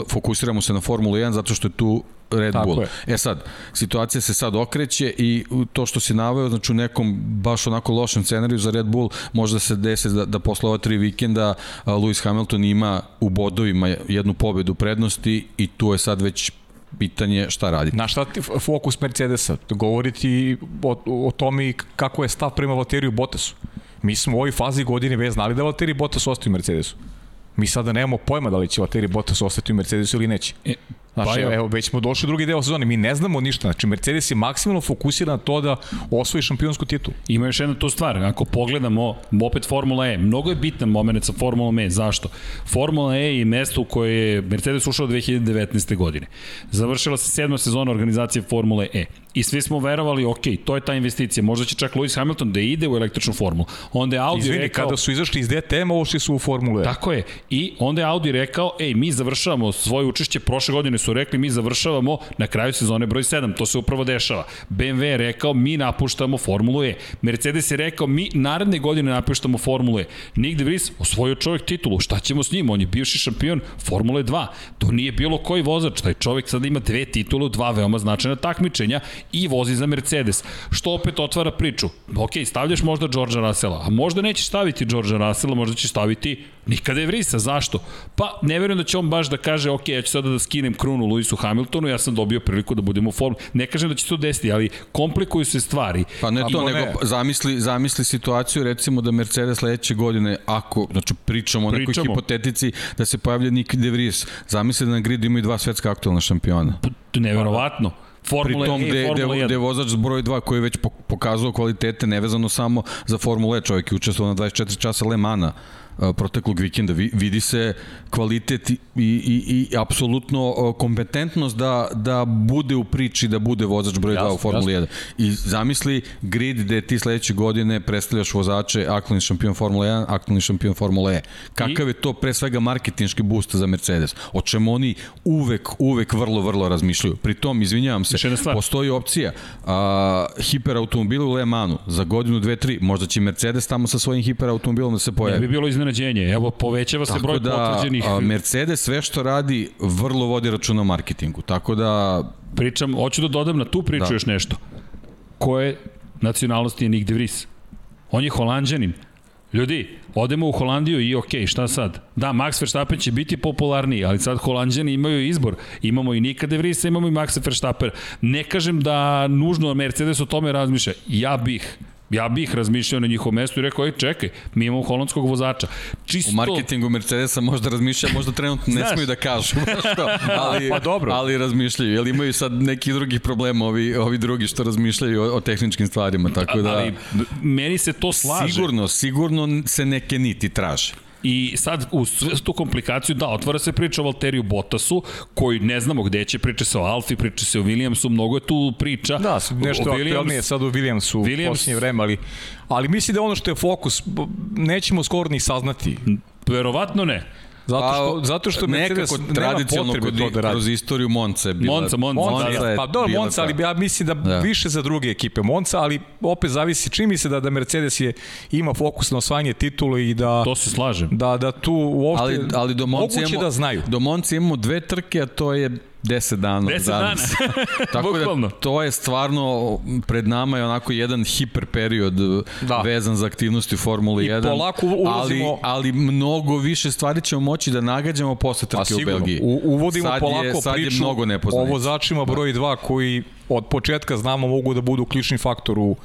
fokusiramo se na Formulu 1 zato što je tu Red Tako Bull. Je. E sad, situacija se sad okreće i to što si naveo, znači u nekom baš onako lošem scenariju za Red Bull možda se desi da, da posle ova tri vikenda Lewis Hamilton ima u bodovima jednu pobedu prednosti i tu je sad već pitanje šta radi. Na šta ti fokus Mercedesa? Govoriti o, o tome kako je stav prema Valteriju Bottasu. Mi smo u ovoj fazi godine već znali da Valtteri Bottas ostaje u Mercedesu. Mi sada nemamo pojma da li će Valtteri Bottas ostati u Mercedesu ili neće. E, Znači, pa evo, već smo došli u drugi deo sezone, mi ne znamo ništa. Znači, Mercedes je maksimalno fokusiran na to da osvoji šampionsku titulu. Ima još jedna tu stvar, ako pogledamo opet Formula E, mnogo je bitan moment sa Formula E. Zašto? Formula E je mesto u koje je Mercedes ušao 2019. godine. Završila se sedma sezona organizacije Formule E. I svi smo verovali, ok, to je ta investicija. Možda će čak Lewis Hamilton da ide u električnu formulu. Onda je Audi Izvini, rekao... kada su izašli iz DTM-a, ušli su u Formulu E. Tako je. I onda je Audi rekao, ej, mi završavamo svoje učešće, prošle godine su rekli, mi završavamo na kraju sezone broj 7. To se upravo dešava. BMW je rekao, mi napuštamo Formulu E. Mercedes je rekao, mi naredne godine napuštamo Formulu E. Nick de Vries osvojio čovjek titulu. Šta ćemo s njim? On je bivši šampion Formule 2. To nije bilo koji vozač. Taj čovjek sada ima dve titule, dva veoma značajna takmičenja i vozi za Mercedes. Što opet otvara priču. Ok, stavljaš možda Georgea Russella, a možda nećeš staviti Georgea Russella, možda ćeš staviti nikada je Vrisa. Zašto? Pa ne verujem da će on baš da kaže, ok, ja ću sada da skinem krunu Lewisu Hamiltonu, ja sam dobio priliku da budem u formu. Ne kažem da će to desiti, ali komplikuju se stvari. Pa ne to, nego ne. zamisli, zamisli situaciju, recimo da Mercedes sledeće godine, ako, znači pričamo o nekoj pričamo. hipotetici, da se pojavlja Nick De Vries, zamisli da na gridu imaju dva svetska aktualna šampiona. Pa, neverovatno. Formula Pritom, e, Formula de, de vozač broj 2 koji je već pokazao kvalitete nevezano samo za Formula E, čovjek je učestvovao na 24 časa Le Mana proteklog vikenda. Vi, vidi se kvalitet i, i, i apsolutno kompetentnost da, da bude u priči, da bude vozač broj 2 u Formuli 1. I zamisli grid gde ti sledeće godine predstavljaš vozače aktualni šampion Formula 1, aktualni šampion Formula E. Kakav I? je to pre svega marketinški boost za Mercedes? O čemu oni uvek, uvek vrlo, vrlo razmišljaju. Pri tom, izvinjavam se, postoji opcija a, hiperautomobila u Le Manu za godinu, dve, tri, možda će Mercedes tamo sa svojim hiperautomobilom da se pojavi. Ne bi bilo iznenađenje, evo povećava se Tako broj da, potvrđenih. A, Mercedes sve što radi vrlo vodi računa o marketingu. Tako da... Pričam, hoću da dodam na tu priču da. još nešto. Koje nacionalnosti je Nick de Vries? On je holandjanin. Ljudi, odemo u Holandiju i ok, šta sad? Da, Max Verstappen će biti popularniji, ali sad Holandjani imaju izbor. Imamo i Nika de Vriesa, imamo i Maxa Verstappen. Ne kažem da nužno Mercedes o tome razmišlja. Ja bih Ja bih razmišljao na njihovom mestu i rekao, ej, čekaj, mi imamo holandskog vozača. Čisto... U marketingu Mercedesa možda razmišlja, možda trenutno ne smiju da kažu. što, ali, pa dobro. Ali razmišljaju, jer imaju sad neki drugi problema, ovi, ovi drugi što razmišljaju o, o tehničkim stvarima, tako da... Ali meni se to slaže. Sigurno, sigurno se neke niti traže. I sad u tu komplikaciju, da, otvara se priča o Valteriju Bottasu, koji ne znamo gde će, priča se o Alfi, priča se o Williamsu, mnogo je tu priča. Da, nešto aktualnije sad u Williamsu Williams, u posljednje vreme, ali, ali misli da ono što je fokus, nećemo skoro ni saznati. Verovatno ne. Zato što, pa, zato što Mercedes nema potrebe to da radi. Kroz istoriju Monca je bila. Monca, Monca, Monca, Monca je pa dobro, Monca, ali ja mislim da, da više za druge ekipe Monca, ali opet zavisi čini mi se da da Mercedes je ima fokus na osvajanje titula i da To se slažem. Da da tu uopšte ali, ali do Monca imamo, da znaju. Do Monca imamo dve trke, a to je 10 dana. 10 dana. Tako da to je stvarno pred nama je onako jedan hiper period da. vezan za aktivnosti Formule 1. I polako ulazimo... Ali, ali mnogo više stvari ćemo moći da nagađamo posle trke u Belgiji. U, uvodimo sad polako je, sad priču je mnogo o vozačima broj 2 koji od početka znamo mogu da budu ključni faktor u,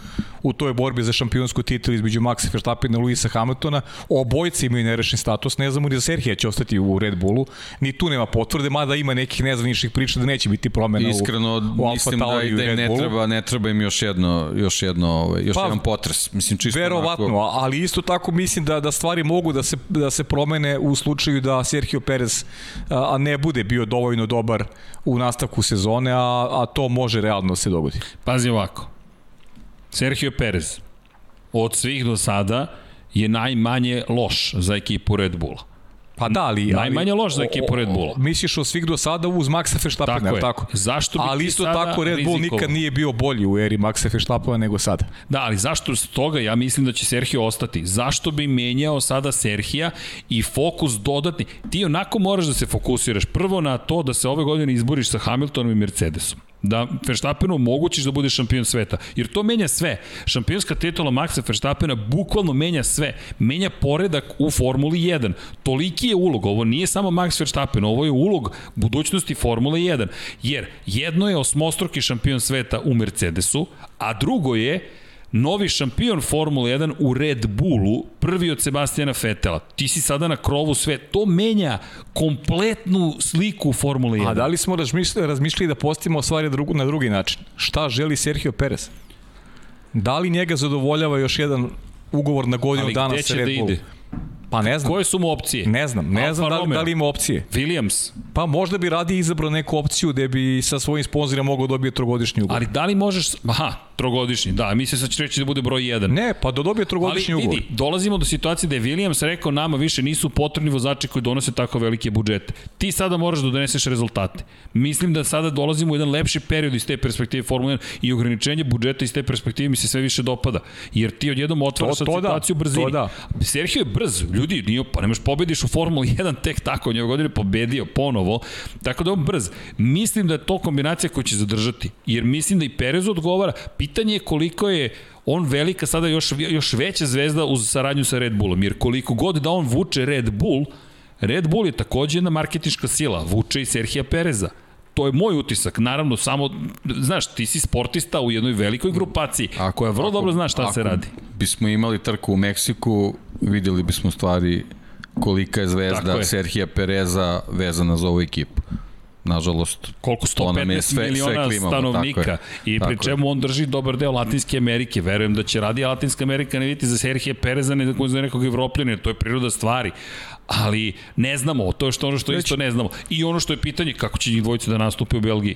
u toj borbi za šampionsku titul između Maxa Verstappena i Luisa Hamiltona. Obojci imaju nerešen status, ne znamo ni za Serhija će ostati u Red Bullu, ni tu nema potvrde, mada ima nekih nezvaničnih priča da neće biti promena Iskreno, u, u mislim da, da im ne treba, ne treba im još jedno, još jedno, ovaj, još pa, jedan potres. Mislim, čisto verovatno, onako... ali isto tako mislim da, da stvari mogu da se, da se promene u slučaju da Sergio Perez a, ne bude bio dovoljno dobar u nastavku sezone, a, a to može realno se dogodi. Pazi ovako. Sergio Perez od svih do sada je najmanje loš za ekipu Red Bulla. Pa da, ali... Najmanje loš za ekipu Red Bulla. Misliš o svih do sada uz Maxa Verstappena, tako je. tako? Zašto bi ali isto tako Red Bull rizikovo? nikad nije bio bolji u eri Maxa Verstappena nego sada. Da, ali zašto s toga ja mislim da će Sergio ostati? Zašto bi menjao sada Serhija i fokus dodatni? Ti onako moraš da se fokusiraš prvo na to da se ove godine izboriš sa Hamiltonom i Mercedesom da Verstappenu omogućiš da bude šampion sveta. Jer to menja sve. Šampionska titula Maxa Verstappena bukvalno menja sve. Menja poredak u Formuli 1. Toliki je ulog. Ovo nije samo Max Verstappen, ovo je ulog budućnosti Formule 1. Jer jedno je osmostroki šampion sveta u Mercedesu, a drugo je novi šampion Formule 1 u Red Bullu, prvi od Sebastijana Fetela. Ti si sada na krovu sve. To menja kompletnu sliku Formule 1. A da li smo razmišljali, razmišljali da postavimo stvari na drugi način? Šta želi Sergio Perez? Da li njega zadovoljava još jedan ugovor na godinu dana sa Red? Da ide? Pa ne znam. Koje su mu opcije? Ne znam, ne Alfa znam da li, da li ima opcije. Williams? Pa možda bi radi izabrao neku opciju gde bi sa svojim sponzorima mogao dobiti trogodišnji ugovor. Ali da li možeš, aha, trogodišnji, da, misli se da će reći da bude broj 1. Ne, pa da dobije trogodišnji ugovor. Ali vidi, dolazimo do situacije da je Williams rekao nama više nisu potrebni vozači koji donose tako velike budžete. Ti sada moraš da doneseš rezultate. Mislim da sada dolazimo u jedan lepši period iz te perspektive Formule 1 i ograničenje budžeta iz te perspektive mi se sve više dopada. Jer ti odjednom otvara sad da, situaciju da, brzini. Da. Sergio je brz, ljudi, nije, pa nemaš pobediš u Formuli 1 tek tako, njegove godine pobedio ponovo, tako da on brz. Mislim da je to kombinacija koja će zadržati, jer mislim da i Perez odgovara, pitanje je koliko je on velika sada još, još veća zvezda uz saradnju sa Red Bullom, jer koliko god da on vuče Red Bull, Red Bull je takođe jedna marketička sila, vuče i Serhija Pereza to je moj utisak. Naravno, samo, znaš, ti si sportista u jednoj velikoj grupaciji ako, koja vrlo ako, dobro zna šta se radi. bismo imali trku u Meksiku, videli bismo stvari kolika je zvezda je. Serhija Pereza vezana za ovu ekipu. Nažalost, koliko to nam je 115 sve, miliona sve klimavo, stanovnika tako je. i pri je. čemu on drži dobar deo Latinske Amerike. Verujem da će radi Latinska Amerika ne vidjeti za Serhije Pereza ne za nekog Evropljana, to je priroda stvari. Ali ne znamo, to je što ono što isto ne znamo. I ono što je pitanje, kako će njih dvojice da nastupe u Belgiji?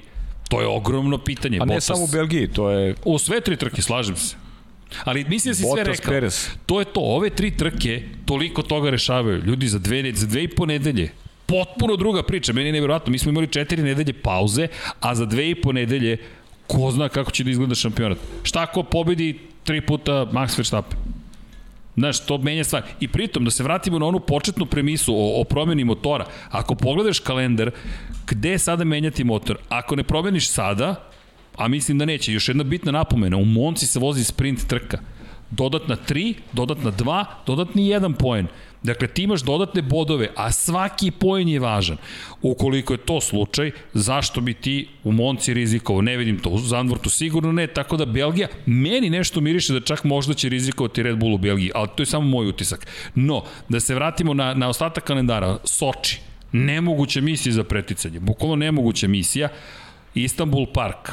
To je ogromno pitanje. A ne Bottas- samo u Belgiji, to je U sve tri trke, slažem se. Ali mislim da si sve Bottas, rekao. Perez. To je to, ove tri trke toliko toga rešavaju. Ljudi za dve, za dve i po nedelje potpuno druga priča, meni je nevjerojatno. Mi smo imali četiri nedelje pauze, a za dve i po nedelje ko zna kako će da izgleda šampionat. Šta ako pobedi tri puta Max Verstappen? Znaš, to menja stvar. I pritom, da se vratimo na onu početnu premisu o, o promjeni motora. Ako pogledaš kalendar, gde sada menjati motor? Ako ne promeniš sada, a mislim da neće, još jedna bitna napomena, u Monci se vozi sprint trka. Dodatna 3, dodatna 2, dodatni 1 poen. Dakle, ti imaš dodatne bodove, a svaki poen je važan. Ukoliko je to slučaj, zašto bi ti u Monci rizikovao? Ne vidim to, u Zandvortu sigurno ne, tako da Belgija, meni nešto miriše da čak možda će rizikovati Red Bull u Belgiji, ali to je samo moj utisak. No, da se vratimo na, na ostatak kalendara, Soči, nemoguća misija za preticanje, bukvalno nemoguća misija, Istanbul Park,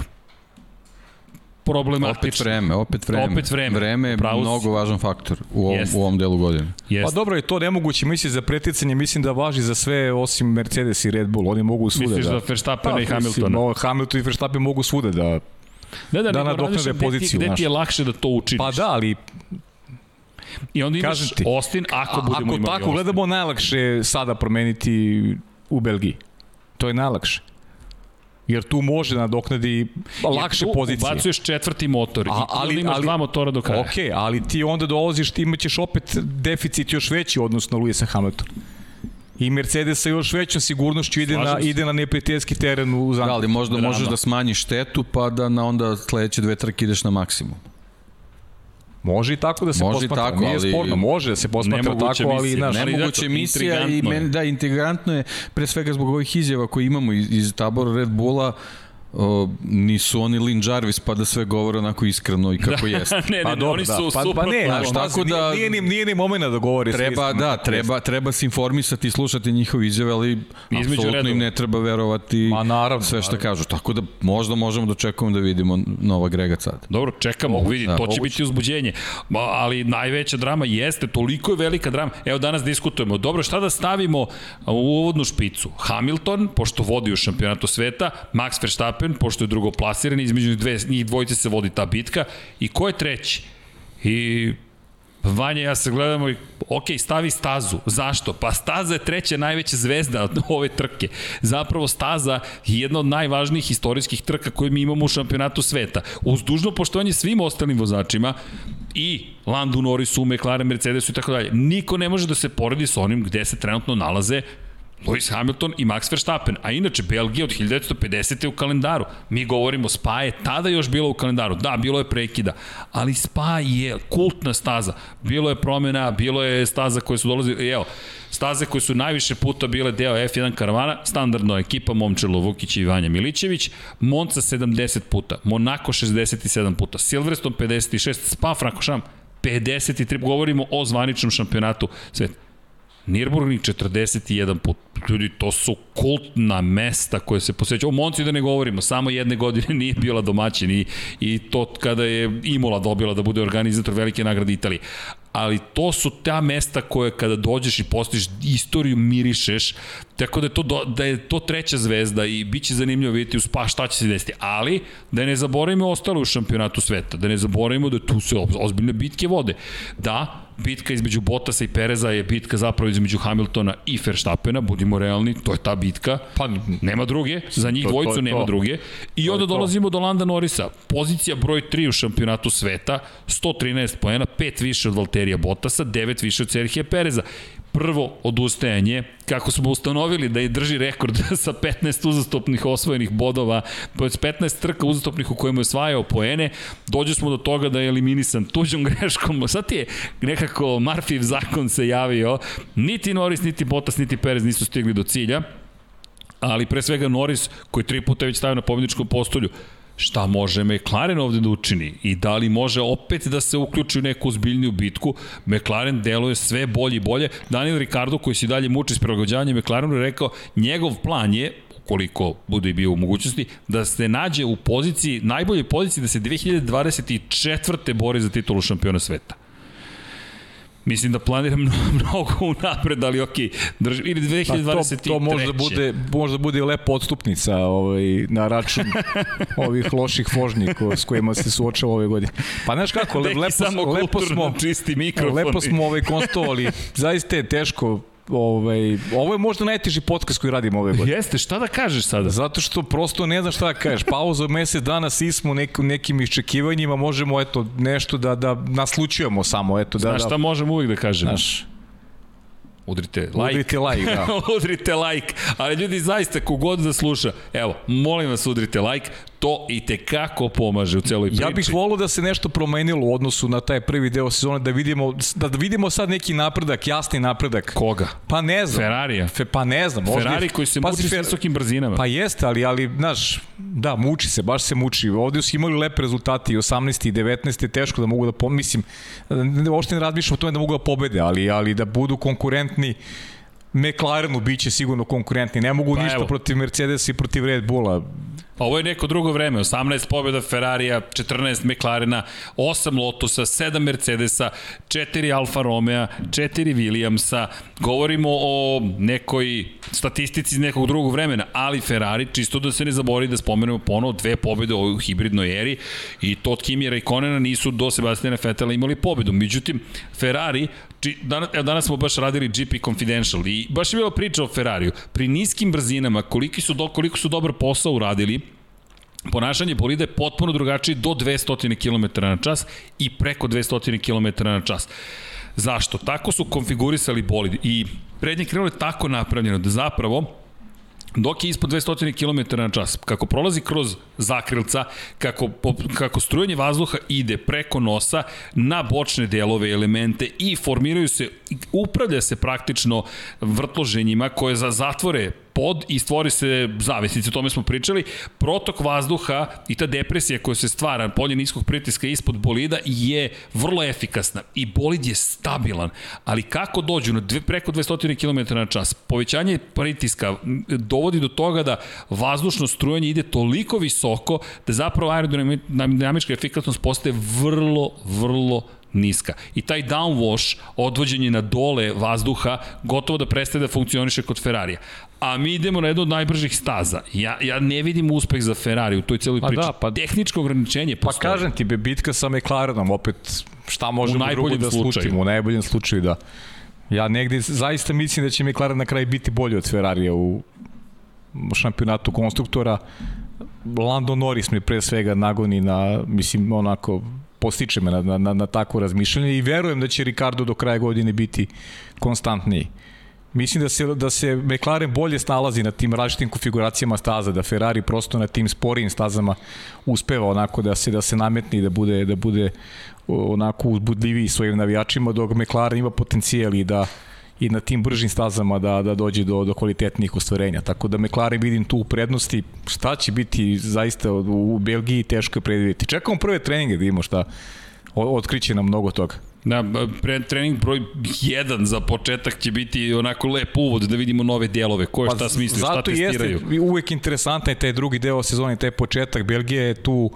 problematično. Opet vreme, opet vreme. Opet vreme. Vreme je Pravo si. mnogo važan faktor u ovom, Jeste. u ovom delu godine. Pa Jeste. dobro je to nemoguće, mislim za preticanje, mislim da važi za sve osim Mercedes i Red Bull, oni mogu svuda Misliš da... da Verstappena Pa, i mislim, Hamiltona? ovo, Hamilton i Verstappen mogu svuda da... Ne, da, da nego nadoknade poziciju, Gde ti je lakše da to učiniš? Pa da, ali I onda imaš kažem ti, Austin, ako a- budemo ako imali tako Austin. gledamo, najlakše sada promeniti u Belgiji. To je najlakše. Jer tu može da nadoknadi lakše Jer tu pozicije. Ubacuješ četvrti motor A, i ali, onda imaš ali, dva motora do kraja. Ok, ali ti onda dolaziš, ti imaćeš opet deficit još veći odnosno Luisa Hamiltona. I Mercedes sa još većom sigurnošću ide Slažem na, se. ide na neprijateljski teren u Da, Zandvoortu. ali možda Drama. možeš da smanjiš štetu pa da na onda sledeće dve trke ideš na maksimum. Može i tako da se Može posmatra, tako, nije ali- sporno, može da se posmatra tako, ali misija. Nemoguća zato, emisija i intrigantno je. men, da, intrigantno je pre svega zbog ovih izjava koje imamo iz, iz tabora Red Bulla o, nisu oni Lin Jarvis pa da sve govore onako iskreno i kako da. jeste. ne, ne, Pa ne, dobro, oni da. su Pa, super. pa ne, znaš, tako da- da... Nije, nije, nije ni momena da govore. Treba, da, treba, treba se informisati i slušati njihove izjave, ali Između apsolutno im ne treba verovati Ma, naravno, sve što naravno. kažu. Tako da možda možemo da očekujemo da vidimo nova Grega sad. Dobro, čekamo, vidi, da, to će moguće. biti uzbuđenje. Ma, ali najveća drama jeste, toliko je velika drama. Evo danas diskutujemo, dobro, šta da stavimo u uvodnu špicu? Hamilton, pošto vodi u šampionatu sveta, Max Verstappen, pošto je drugoplasiran, između dve, njih dvojice se vodi ta bitka. I ko je treći? I Vanja ja se gledamo i, ok, stavi stazu. Zašto? Pa staza je treća najveća zvezda od ove trke. Zapravo staza je jedna od najvažnijih istorijskih trka koje mi imamo u šampionatu sveta. Uz dužno poštovanje svim ostalim vozačima i Landu Norrisu, McLaren, Mercedesu i tako dalje. Niko ne može da se poredi sa onim gde se trenutno nalaze Lewis Hamilton i Max Verstappen. A inače, Belgija od 1950. je u kalendaru. Mi govorimo, Spa je tada još bila u kalendaru. Da, bilo je prekida, ali Spa je kultna staza. Bilo je promena, bilo je staza koje su dolazile, evo, staze koje su najviše puta bile deo F1 karavana, standardno ekipa Momčilo Vukić i Vanja Milićević, Monca 70 puta, Monaco 67 puta, Silverstone 56, Spa Francorchamps 53, govorimo o zvaničnom šampionatu sveta. Nürburgring 41 put. Ljudi, to su kultna mesta koje se posvećaju. O Monci da ne govorimo, samo jedne godine nije bila domaćin i, i to kada je Imola dobila da bude organizator velike nagrade Italije. Ali to su ta mesta koje kada dođeš i postiš istoriju mirišeš, tako da je to, do, da je to treća zvezda i bit će zanimljivo vidjeti u spa šta će se desiti. Ali da ne zaboravimo ostalo u šampionatu sveta, da ne zaboravimo da tu se ozbiljne bitke vode. Da, bitka između Bottasa i Pereza je bitka zapravo između Hamiltona i Verstappena, budimo realni, to je ta bitka. Pa, Nema druge, za njih To- to dvojicu nema to. druge. I To onda to. dolazimo do Landa Norisa. Pozicija broj 3 u šampionatu sveta, 113 poena, 5 više od Valterija Bottasa, 9 više od Serhije Pereza. Prvo odustajanje, kako smo ustanovili da je drži rekord sa 15 uzastopnih osvojenih bodova, to je 15 trka uzastopnih u kojima je osvajao poene, dođe smo do toga da je eliminisan tuđom greškom, sad ti je nekako Marfiv zakon se javio, niti Norris, niti Bottas, niti Perez nisu stigli do cilja, ali pre svega Norris koji tri puta već stavio na pobjedičkom postolju šta može McLaren ovde da učini i da li može opet da se uključi u neku ozbiljniju bitku. McLaren deluje sve bolje i bolje. Daniel Ricardo koji se dalje muči s prilagođavanjem McLarenu je rekao njegov plan je koliko bude i bio u mogućnosti, da se nađe u poziciji, najboljoj poziciji da se 2024. bori za titulu šampiona sveta. Mislim da planiram mnogo unapred, ali ok, drž, ili 2023. Pa to, to možda bude, možda bude lepa odstupnica ovaj, na račun ovih loših vožnji ko, s kojima se suočava ove godine. Pa znaš kako, le, lepo, lepo smo, čisti mikrofon. Lepo smo ovaj konstovali, zaista je teško ovaj, ovo je možda najteži podcast koji radimo ove godine. Jeste, šta da kažeš sada? Zato što prosto ne znam šta da kažeš. Pauza od mesec dana, svi smo nek, nekim iščekivanjima, možemo eto, nešto da, da naslučujemo samo. Eto, da, Znaš šta da, možemo uvijek da kažemo? Znaš, Udrite like. Udrite like, da. udrite like. Ali ljudi, zaista, kogod da sluša, evo, molim vas udrite like, to i te kako pomaže u celoj priči. Ja bih volio da se nešto promenilo u odnosu na taj prvi deo sezone, da vidimo, da vidimo sad neki napredak, jasni napredak. Koga? Pa ne znam. Ferrarija? Fe, pa ne znam. Ferrari koji se muči s visokim brzinama. Pa jeste, ali, ali, znaš, da, muči se, baš se muči. Ovde su imali lepe rezultati i 18. i 19. teško da mogu da, mislim, uopšte ne razmišljam o tome da mogu da pobede, ali, ali da budu konkurentni McLarenu biće sigurno konkurentni. Ne mogu pa ništa evo. protiv Mercedesa i protiv Red Bulla. Pa ovo je neko drugo vreme, 18 pobjeda Ferrarija, 14 McLarena, 8 Lotusa, 7 Mercedesa, 4 Alfa Romeo, 4 Williamsa. Govorimo o nekoj statistici iz nekog drugog vremena, ali Ferrari, čisto da se ne zabori da spomenemo ponovo dve pobjede u hibridnoj eri i to od Kimi Raikkonena nisu do Sebastiana Vettela imali pobedu. Međutim, Ferrari danas, danas smo baš radili GP Confidential i baš je bilo priča o Ferrariju. Pri niskim brzinama, koliko su, do, koliko su dobar posao uradili, ponašanje bolida je potpuno drugačije do 200 km na čas i preko 200 km na čas. Zašto? Tako su konfigurisali bolid i prednje krilo je tako napravljeno da zapravo dok je ispod 200 km na čas, kako prolazi kroz zakrilca, kako, kako strujanje vazduha ide preko nosa na bočne delove, elemente i formiraju se, upravlja se praktično vrtloženjima koje za zatvore pod i stvori se zavisnici, o tome smo pričali, protok vazduha i ta depresija koja se stvara polje niskog pritiska ispod bolida je vrlo efikasna i bolid je stabilan, ali kako dođu na dve, preko 200 km na čas, povećanje pritiska dovodi do toga da vazdušno strujanje ide toliko visoko da zapravo aerodinamička efikasnost postaje vrlo, vrlo niska. I taj downwash, odvođenje na dole vazduha, gotovo da prestaje da funkcioniše kod Ferrarija. A mi idemo na jednu od najbržih staza. Ja, ja ne vidim uspeh za Ferrari u toj celoj pa priči. Da, pa, Tehničko ograničenje pa postoje. Pa kažem ti, bitka sa McLarenom, opet šta možemo drugo da slučajimo, u najboljem slučaju, da. Ja negde zaista mislim da će McLaren na kraju biti bolji od Ferrarija u šampionatu konstruktora. Lando Norris mi pre svega nagoni na, mislim, onako, postiče me na, na, na, na takvo razmišljanje i verujem da će Ricardo do kraja godine biti konstantniji. Mislim da se, da se McLaren bolje snalazi na tim različitim konfiguracijama staza, da Ferrari prosto na tim sporijim stazama uspeva onako da se da se nametni i da bude da bude onako uzbudljiviji svojim navijačima, dok McLaren ima potencijal i da i na tim bržim stazama da, da dođe do, do kvalitetnih ostvarenja. Tako da McLaren vidim tu u prednosti. Šta će biti zaista u, Belgiji teško je predvidjeti. Čekamo prve treninge da imamo šta otkriće nam mnogo toga. Da, pre, trening broj 1 za početak će biti onako lep uvod da vidimo nove dijelove, ko je pa šta smisli, šta testiraju. Zato jeste uvek interesantan je taj drugi deo sezone, taj početak. Belgija je tu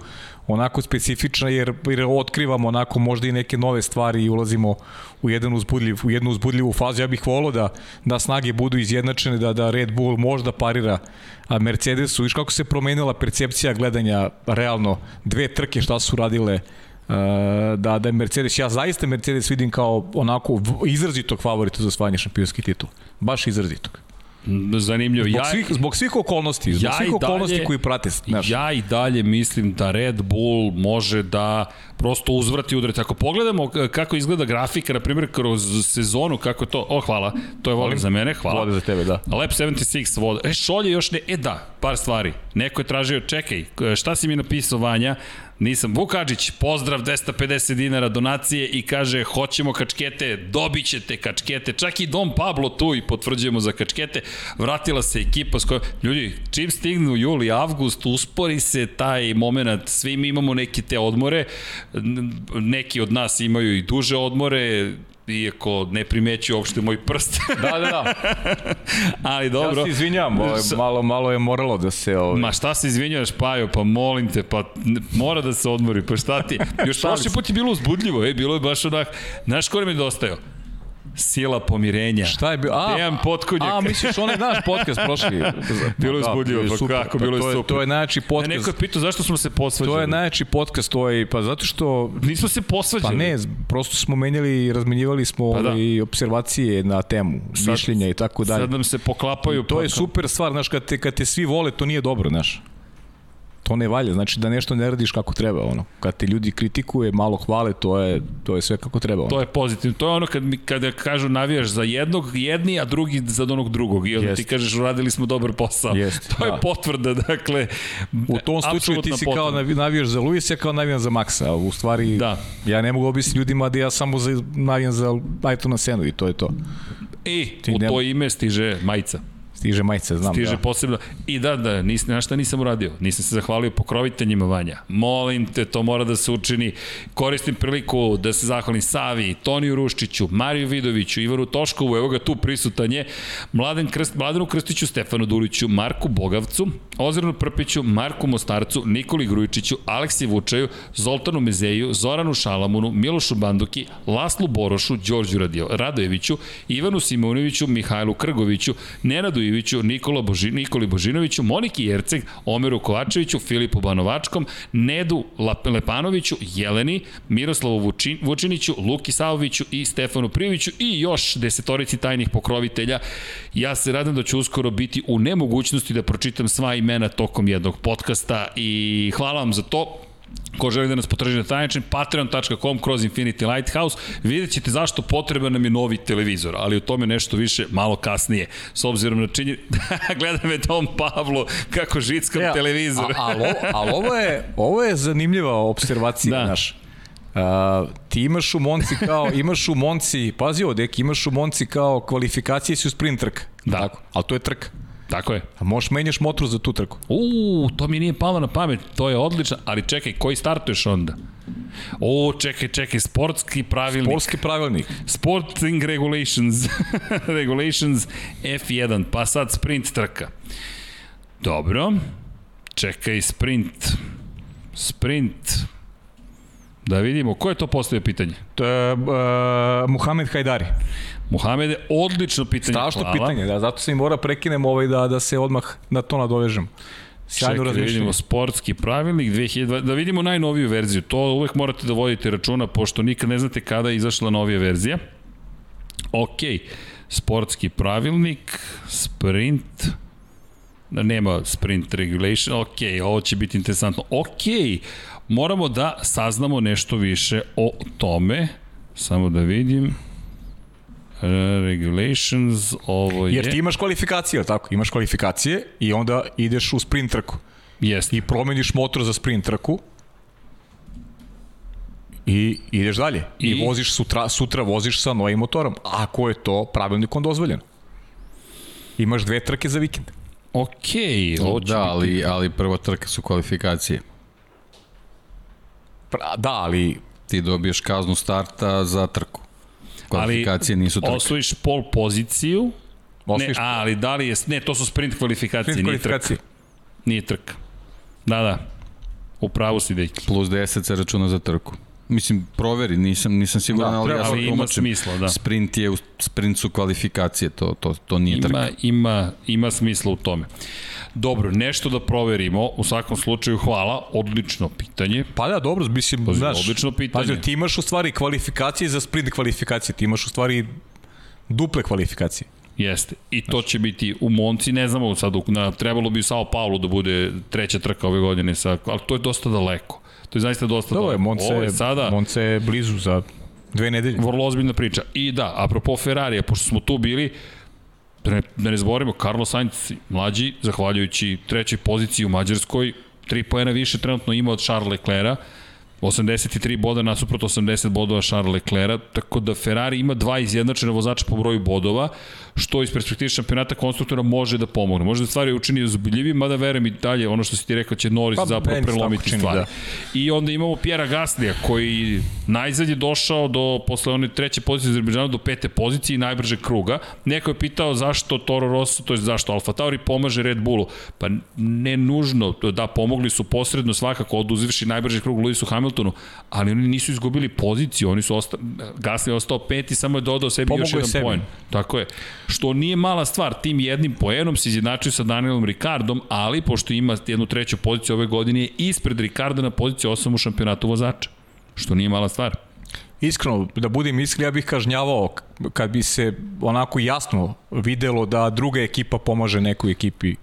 onako specifična jer, jer otkrivamo onako možda i neke nove stvari i ulazimo u jedan uzbudljiv, u jednu uzbudljivu fazu. Ja bih volio da, da snage budu izjednačene, da, da Red Bull možda parira Mercedesu. Viš kako se promenila percepcija gledanja realno dve trke šta su radile da, da je Mercedes, ja zaista Mercedes vidim kao onako izrazitog favorita za osvajanje šampionski titul. Baš izrazitog. Zanimljivo. Zbog, ja, svih, zbog svih okolnosti, zbog ja svih okolnosti dalje, koji prate. Znaš. Ja i dalje mislim da Red Bull može da prosto uzvrati udret. Ako pogledamo kako izgleda grafika, na primjer, kroz sezonu, kako je to, o, hvala, to je volim za mene, hvala. Vode za tebe, da. Lep 76 voda. E, šolje još ne, e da, par stvari. Neko je tražio, čekaj, šta si mi napisao, Vanja? Nisam. Vukadžić, pozdrav, 250 dinara donacije i kaže, hoćemo kačkete, dobit ćete kačkete. Čak i Dom Pablo tu i potvrđujemo za kačkete. Vratila se ekipa s kojom... Ljudi, čim stignu juli, avgust, uspori se taj moment. Svi mi imamo neke te odmore. Neki od nas imaju i duže odmore iako ne primeću uopšte moj prst. Da, da, da. Ali dobro. Ja se izvinjam, ovaj, malo, malo je moralo da se... Ovaj... Ma šta se izvinjavaš, Pajo, pa molim te, pa mora da se odmori, pa šta ti? Još prošli put je bilo uzbudljivo, ej, bilo je baš onak, znaš ko mi je dostao? Sila pomirenja. Šta je bio? A, Dejan Potkonjak. A, misliš onaj naš podcast prošli? bilo je da, uzbudljivo, pa super. kako, bilo je to je, super. To je najjači podcast. Ne, neko je pitao zašto smo se posvađali. To je najjači podcast, to je, pa zato što... Nismo se posvađali. Pa ne, prosto smo menjali i razmenjivali smo pa da. i observacije na temu, sad, mišljenja i tako dalje. Sad nam se poklapaju. I to je super stvar, znaš, kad te, kad te svi vole, to nije dobro, znaš to ne valja, znači da nešto ne radiš kako treba, ono. Kad te ljudi kritikuje, malo hvale, to je, to je sve kako treba. Ono. To je pozitivno. To je ono kad, mi, kada kažu navijaš za jednog, jedni, a drugi za onog drugog. I onda Jest. ti kažeš uradili smo dobar posao. Jest, to da. je potvrda, dakle. U tom slučaju ti si potvrda. kao navijaš za Luis, ja kao navijam za Maxa. U stvari, da. ja ne mogu objasniti ljudima da ja samo za, navijam za Ayrtona Senu i to je to. I ti u to ime stiže majica. Stiže majice, znam. Stiže da. posebno. I da, da, nis, na šta nisam uradio? Nisam se zahvalio pokroviteljima Vanja. Molim te, to mora da se učini. Koristim priliku da se zahvalim Savi, Toniju Ruščiću, Mariju Vidoviću, Ivaru Toškovu, evo ga tu prisutan je, Mladen Krst, Mladenu Krstiću, Stefanu Duliću, Marku Bogavcu, Ozirnu Prpiću, Marku Mostarcu, Nikoli Grujičiću, Aleksi Vučaju, Zoltanu Mezeju, Zoranu Šalamunu, Milošu Banduki, Laslu Borošu, Đorđu Radio, Radojeviću, Ivanu Simonoviću, Mihajlu Krgoviću, Nenadu Iviću, Nikola Boži, Nikoli Božinoviću, Moniki Jerceg, Omeru Kovačeviću, Filipu Banovačkom, Nedu Lepanoviću, Jeleni, Miroslavu Vučin, Vučiniću, Luki Savoviću i Stefanu Prijoviću i još desetorici tajnih pokrovitelja. Ja se radam da ću uskoro biti u nemogućnosti da pročitam sva imena tokom jednog podcasta i hvala vam za to. Ko želi da nas potraži na taj način, patreon.com kroz Infinity Lighthouse, vidjet ćete zašto potreban nam je novi televizor, ali o tome nešto više malo kasnije, s obzirom na činje... Gleda me Tom Pavlo kako žickam ja, televizor. ali al ovo, je, ovo je zanimljiva observacija, da. naš. Uh, ti imaš u Monci kao, imaš u Monci, pazi ovo, dek, imaš u Monci kao kvalifikacije si u sprint trk. Da. Tako, ali to je trka. Tako je. A možeš menjaš motor za tu trku. Uuu, to mi nije palo na pamet, to je odlično, ali čekaj, koji startuješ onda? O, čekaj, čekaj, sportski pravilnik. Sportski pravilnik. Sporting regulations. regulations F1, pa sad sprint trka. Dobro. Čekaj, sprint. Sprint. Da vidimo, ko je to postavio pitanje? To je uh, Muhamed Hajdari. Muhamede, odlično pitanje. Strašno Hvala. pitanje, da, zato se i mora prekinem ovaj da, da se odmah na to nadovežem. Sjajno Čekaj, da vidimo sportski pravilnik 2020, da vidimo najnoviju verziju. To uvek morate da vodite računa, pošto nikad ne znate kada je izašla novija verzija. Ok, sportski pravilnik, sprint, da nema sprint regulation, ok, ovo će biti interesantno. Ok, moramo da saznamo nešto više o tome, samo da vidim. Regulations, ovo je... Jer ti imaš kvalifikacije, tako? Imaš kvalifikacije i onda ideš u sprint trku. Jeste. I promeniš motor za sprint trku i ideš dalje. I, I voziš sutra, sutra voziš sa novim motorom. Ako je to pravilnikom dozvoljeno. Imaš dve trke za vikend. Okej. Okay, da, ali, ali prva trka su kvalifikacije. Pra, da, ali... Ti dobiješ kaznu starta za trku kvalifikacije nisu trke. osvojiš pol poziciju, Osvojiš... ne, a, ali da li je, ne, to su sprint kvalifikacije, sprint nije trka. Nije trka. Da, da. U pravu si, deki. Plus 10 se računa za trku. Mislim, proveri, nisam, nisam siguran, da, ali ja sam ima smisla, da. Sprint, je, sprint su kvalifikacije, to, to, to nije ima, trka. Ima, ima smisla u tome. Dobro, nešto da proverimo, u svakom slučaju hvala, odlično pitanje. Pa da, dobro, mislim, Pazi, znaš, odlično pitanje. Pazi, ti imaš u stvari kvalifikacije za sprint kvalifikacije, ti imaš u stvari duple kvalifikacije. Jeste. I to će biti u Monci, ne znamo sad, na, trebalo bi u Sao Paulo da bude treća trka ove godine, sa, ali to je dosta daleko. To je zaista dosta Dobro. Monce, Ovo je sada, Monce je blizu za dve nedelje. Vrlo ozbiljna priča. I da, apropo Ferrarija, pošto smo tu bili, da ne, da ne zborimo, Carlos Sainz mlađi, zahvaljujući trećoj poziciji u Mađarskoj, tri pojena više trenutno ima od Charles Leclerca, 83 boda nasuprot 80 bodova Charles Leclerca, tako da Ferrari ima dva izjednačene vozača po broju bodova, što iz perspektive šampionata konstruktora može da pomogne. Može da stvari učini uzbiljivim, mada verujem i dalje, ono što si ti rekao će Norris pa, zapravo prelomiti stvari. Da. I onda imamo Pjera Gaslija koji najzad je došao do, posle one treće pozicije Azerbejdžana do pete pozicije i najbržeg kruga. Neko je pitao zašto Toro Rosso, to je zašto Alfa Tauri pomaže Red Bullu. Pa ne nužno, da pomogli su posredno svakako oduzivši najbrži krug Lewisu Hamiltonu, ali oni nisu izgubili poziciju, oni su ostali, Gasly je ostao peti, samo je dodao sebi Pomogu još jedan poen. Tako je. Što nije mala stvar, tim jednim poenom se izjednačio sa Danielom Ricardom, ali pošto ima jednu treću poziciju ove godine, je ispred Ricarda na poziciji 8 u šampionatu vozača. Što nije mala stvar. Iskreno, da budem iskren, ja bih kažnjavao kad bi se onako jasno videlo da druga ekipa pomaže nekoj ekipi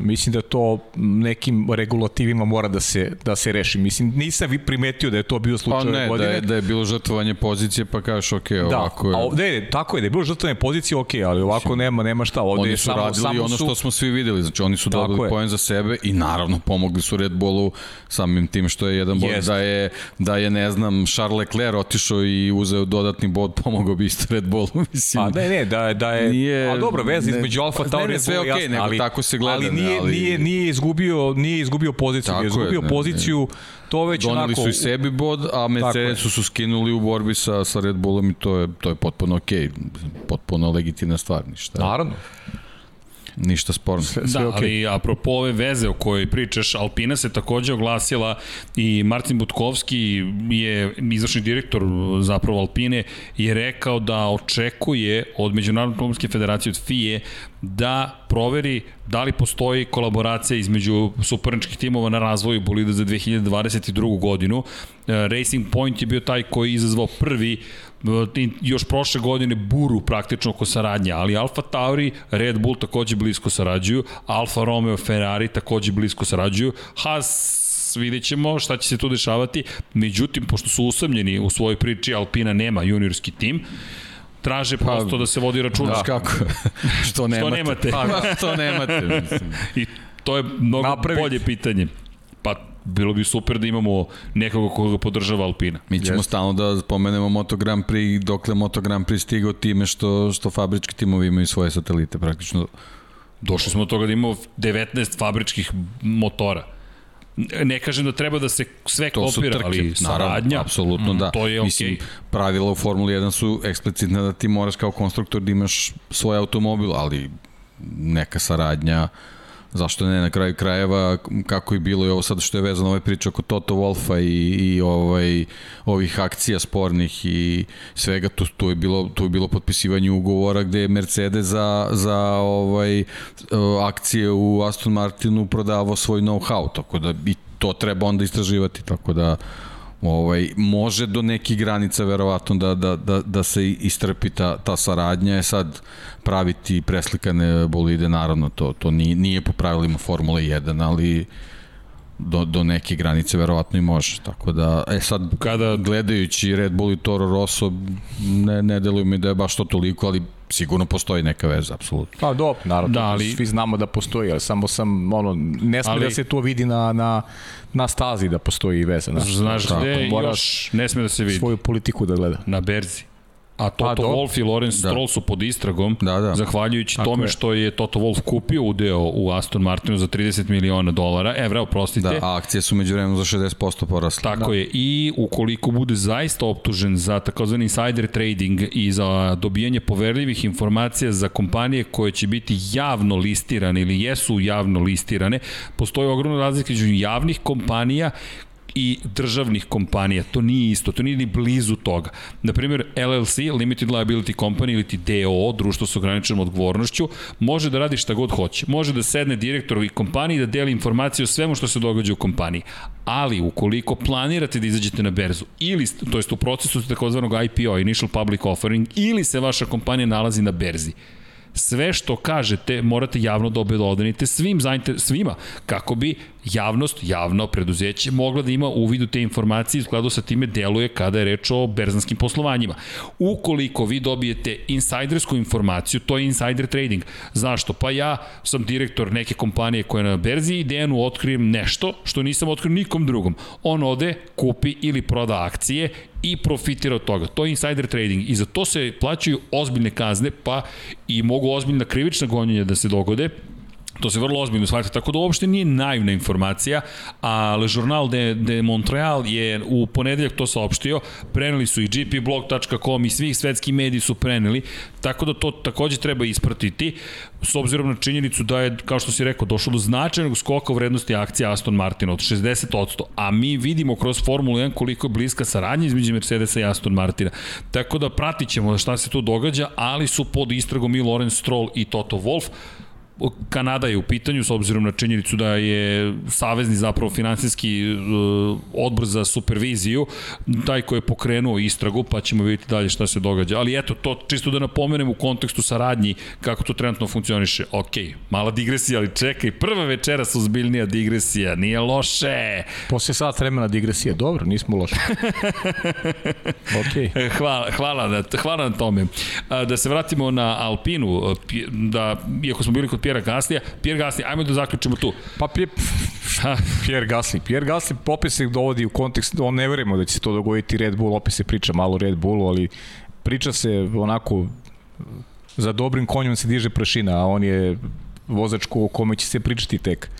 mislim da to nekim regulativima mora da se da se reši. Mislim nisam vi primetio da je to bio slučaj pa ne, godine. Da je, da je bilo žrtvovanje pozicije pa kažeš ok, da, ovako je. A, ne, tako je, da je bilo žrtvovanje pozicije ok, ali ovako nema nema šta. Ovde oni su samo, radili samo ono što smo svi videli, znači oni su dobili poen za sebe i naravno pomogli su Red Bullu samim tim što je jedan bod da je da je ne znam Charles Leclerc otišao i uzeo dodatni bod, pomogao bi isto Red Bullu, mislim. A ne, ne, da da je nije, a dobro, veza između Alfa Tauri i sve okej, okay, ali, tako se gleda ali nije, ali... nije, nije, izgubio, nije izgubio poziciju, Tako je izgubio je, poziciju, ne, ne. to već Donali onako... su i sebi bod, a Mercedesu su skinuli u borbi sa, sa Red Bullom i to je, to je potpuno okej, okay, potpuno legitimna stvar, ništa. Naravno ništa sporno. Sve, sve da, okay. ali apropo ove veze o kojoj pričaš, Alpina se takođe oglasila i Martin Butkovski je izvršni direktor zapravo Alpine je rekao da očekuje od Međunarodne pomorske federacije od FIE da proveri da li postoji kolaboracija između suparničkih timova na razvoju bolida za 2022. godinu. E, Racing Point je bio taj koji je izazvao prvi još prošle godine buru praktično oko saradnje, ali Alfa Tauri, Red Bull takođe blisko sarađuju, Alfa Romeo, Ferrari takođe blisko sarađuju, Haas vidjet ćemo šta će se tu dešavati, međutim, pošto su usamljeni u svojoj priči, Alpina nema juniorski tim, traže pa, prosto da se vodi računa. Da, kako? što nemate? što nemate? Pa, što nemate, mislim. I to je mnogo Napraviti. bolje pitanje. Bilo bi super da imamo nekoga koga podržava Alpina. Mi ćemo Jeste. stalno da spomenemo Moto Grand Prix, dokle Moto Grand Prix stigao time što, što fabrički timovi imaju svoje satelite praktično. Došli smo do toga da imamo 19 fabričkih motora. Ne kažem da treba da se sve to kopira, trke, ali saradnja, apsolutno mm, da. To je Mislim, okay. pravila u Formuli 1 su eksplicitne da ti moraš kao konstruktor da imaš svoj automobil, ali neka saradnja uh, zašto ne na kraju krajeva kako je bilo i ovo sad što je vezano ovaj priča oko Toto Wolfa i, i ovaj ovih akcija spornih i svega tu, tu je bilo tu je bilo potpisivanje ugovora gde je Mercedes za, za ovaj akcije u Aston Martinu prodavao svoj know-how tako da i to treba onda istraživati tako da ovaj, može do nekih granica verovatno da, da, da, da se istrpi ta, ta saradnja. Je sad praviti preslikane bolide, naravno, to, to nije, nije po pravilima Formule 1, ali do, do neke granice verovatno i može. Tako da, e sad, Kada... gledajući Red Bull i Toro Rosso, ne, ne deluju mi da je baš to toliko, ali sigurno postoji neka veza, apsolutno. Pa do, naravno, da, ali... svi znamo da postoji, ali samo sam, ono, ne sme ali... da se to vidi na, na, na stazi da postoji veza. Znaš, znaš gde još ne sme da se vidi? Svoju politiku da gleda. Na berzi. A Toto pa, Wolff i Lorenz da. Stroll su pod istragom, da, da. zahvaljujući Tako tome je. što je Toto Wolff kupio udeo u Aston Martinu za 30 miliona dolara, evra, oprostite. Da, a akcije su među vremenu za 60% porasle. Tako da. je, i ukoliko bude zaista optužen za takozvani insider trading i za dobijanje poverljivih informacija za kompanije koje će biti javno listirane ili jesu javno listirane, postoji ogromna razlika između javnih kompanija i državnih kompanija. To nije isto, to nije ni blizu toga. Naprimjer, LLC, Limited Liability Company ili ti DO, društvo sa ograničenom odgovornošću, može da radi šta god hoće. Može da sedne direktor i kompaniji da deli informacije o svemu što se događa u kompaniji. Ali, ukoliko planirate da izađete na berzu, ili, to jest u procesu takozvanog IPO, Initial Public Offering, ili se vaša kompanija nalazi na berzi, sve što kažete morate javno da obelodanite svim zainter, svima, kako bi javnost, javno preduzeće mogla da ima uvid u te informacije i skladu sa time deluje kada je reč o berzanskim poslovanjima. Ukoliko vi dobijete insajdersku informaciju, to je insider trading. Zašto? Pa ja sam direktor neke kompanije koja je na berzi i Dejanu otkrijem nešto što nisam otkrio nikom drugom. On ode, kupi ili proda akcije i profitira od toga. To je insider trading i za to se plaćaju ozbiljne kazne, pa i mogu ozbiljna krivična gonjenja da se dogode. To se vrlo ozbiljno shvata, tako da uopšte nije naivna informacija, a Le Journal de, de Montreal je u ponedeljak to saopštio, preneli su i gpblog.com i svih svetski mediji su preneli, tako da to takođe treba ispratiti, s obzirom na činjenicu da je, kao što si rekao, došlo do značajnog skoka u vrednosti akcija Aston Martina od 60%, a mi vidimo kroz Formulu 1 koliko je bliska saradnja između Mercedesa i Aston Martina. Tako da pratit ćemo šta se tu događa, ali su pod istragom i Lorenz Stroll i Toto Wolff, Kanada je u pitanju s obzirom na činjenicu da je savezni zapravo finansijski uh, odbor za superviziju taj koji je pokrenuo istragu pa ćemo vidjeti dalje šta se događa. Ali eto, to čisto da napomenem u kontekstu saradnji kako to trenutno funkcioniše. Ok, mala digresija, ali čekaj, prva večera su zbiljnija digresija, nije loše. Posle sat vremena digresija, dobro, nismo loše. ok. Hvala, hvala, na, hvala na tome. Da se vratimo na Alpinu, da, iako smo bili kod Pierre Gaslija. Pierre Gasly, ajmo da zaključimo tu. Pa Pierre, Pierre Gasly. Pierre Gasly opet se dovodi u kontekst, on ne verujemo da će se to dogoditi Red Bull, opet se priča malo Red Bullu, ali priča se onako za dobrim konjom se diže prašina, a on je vozač o kome će se pričati tek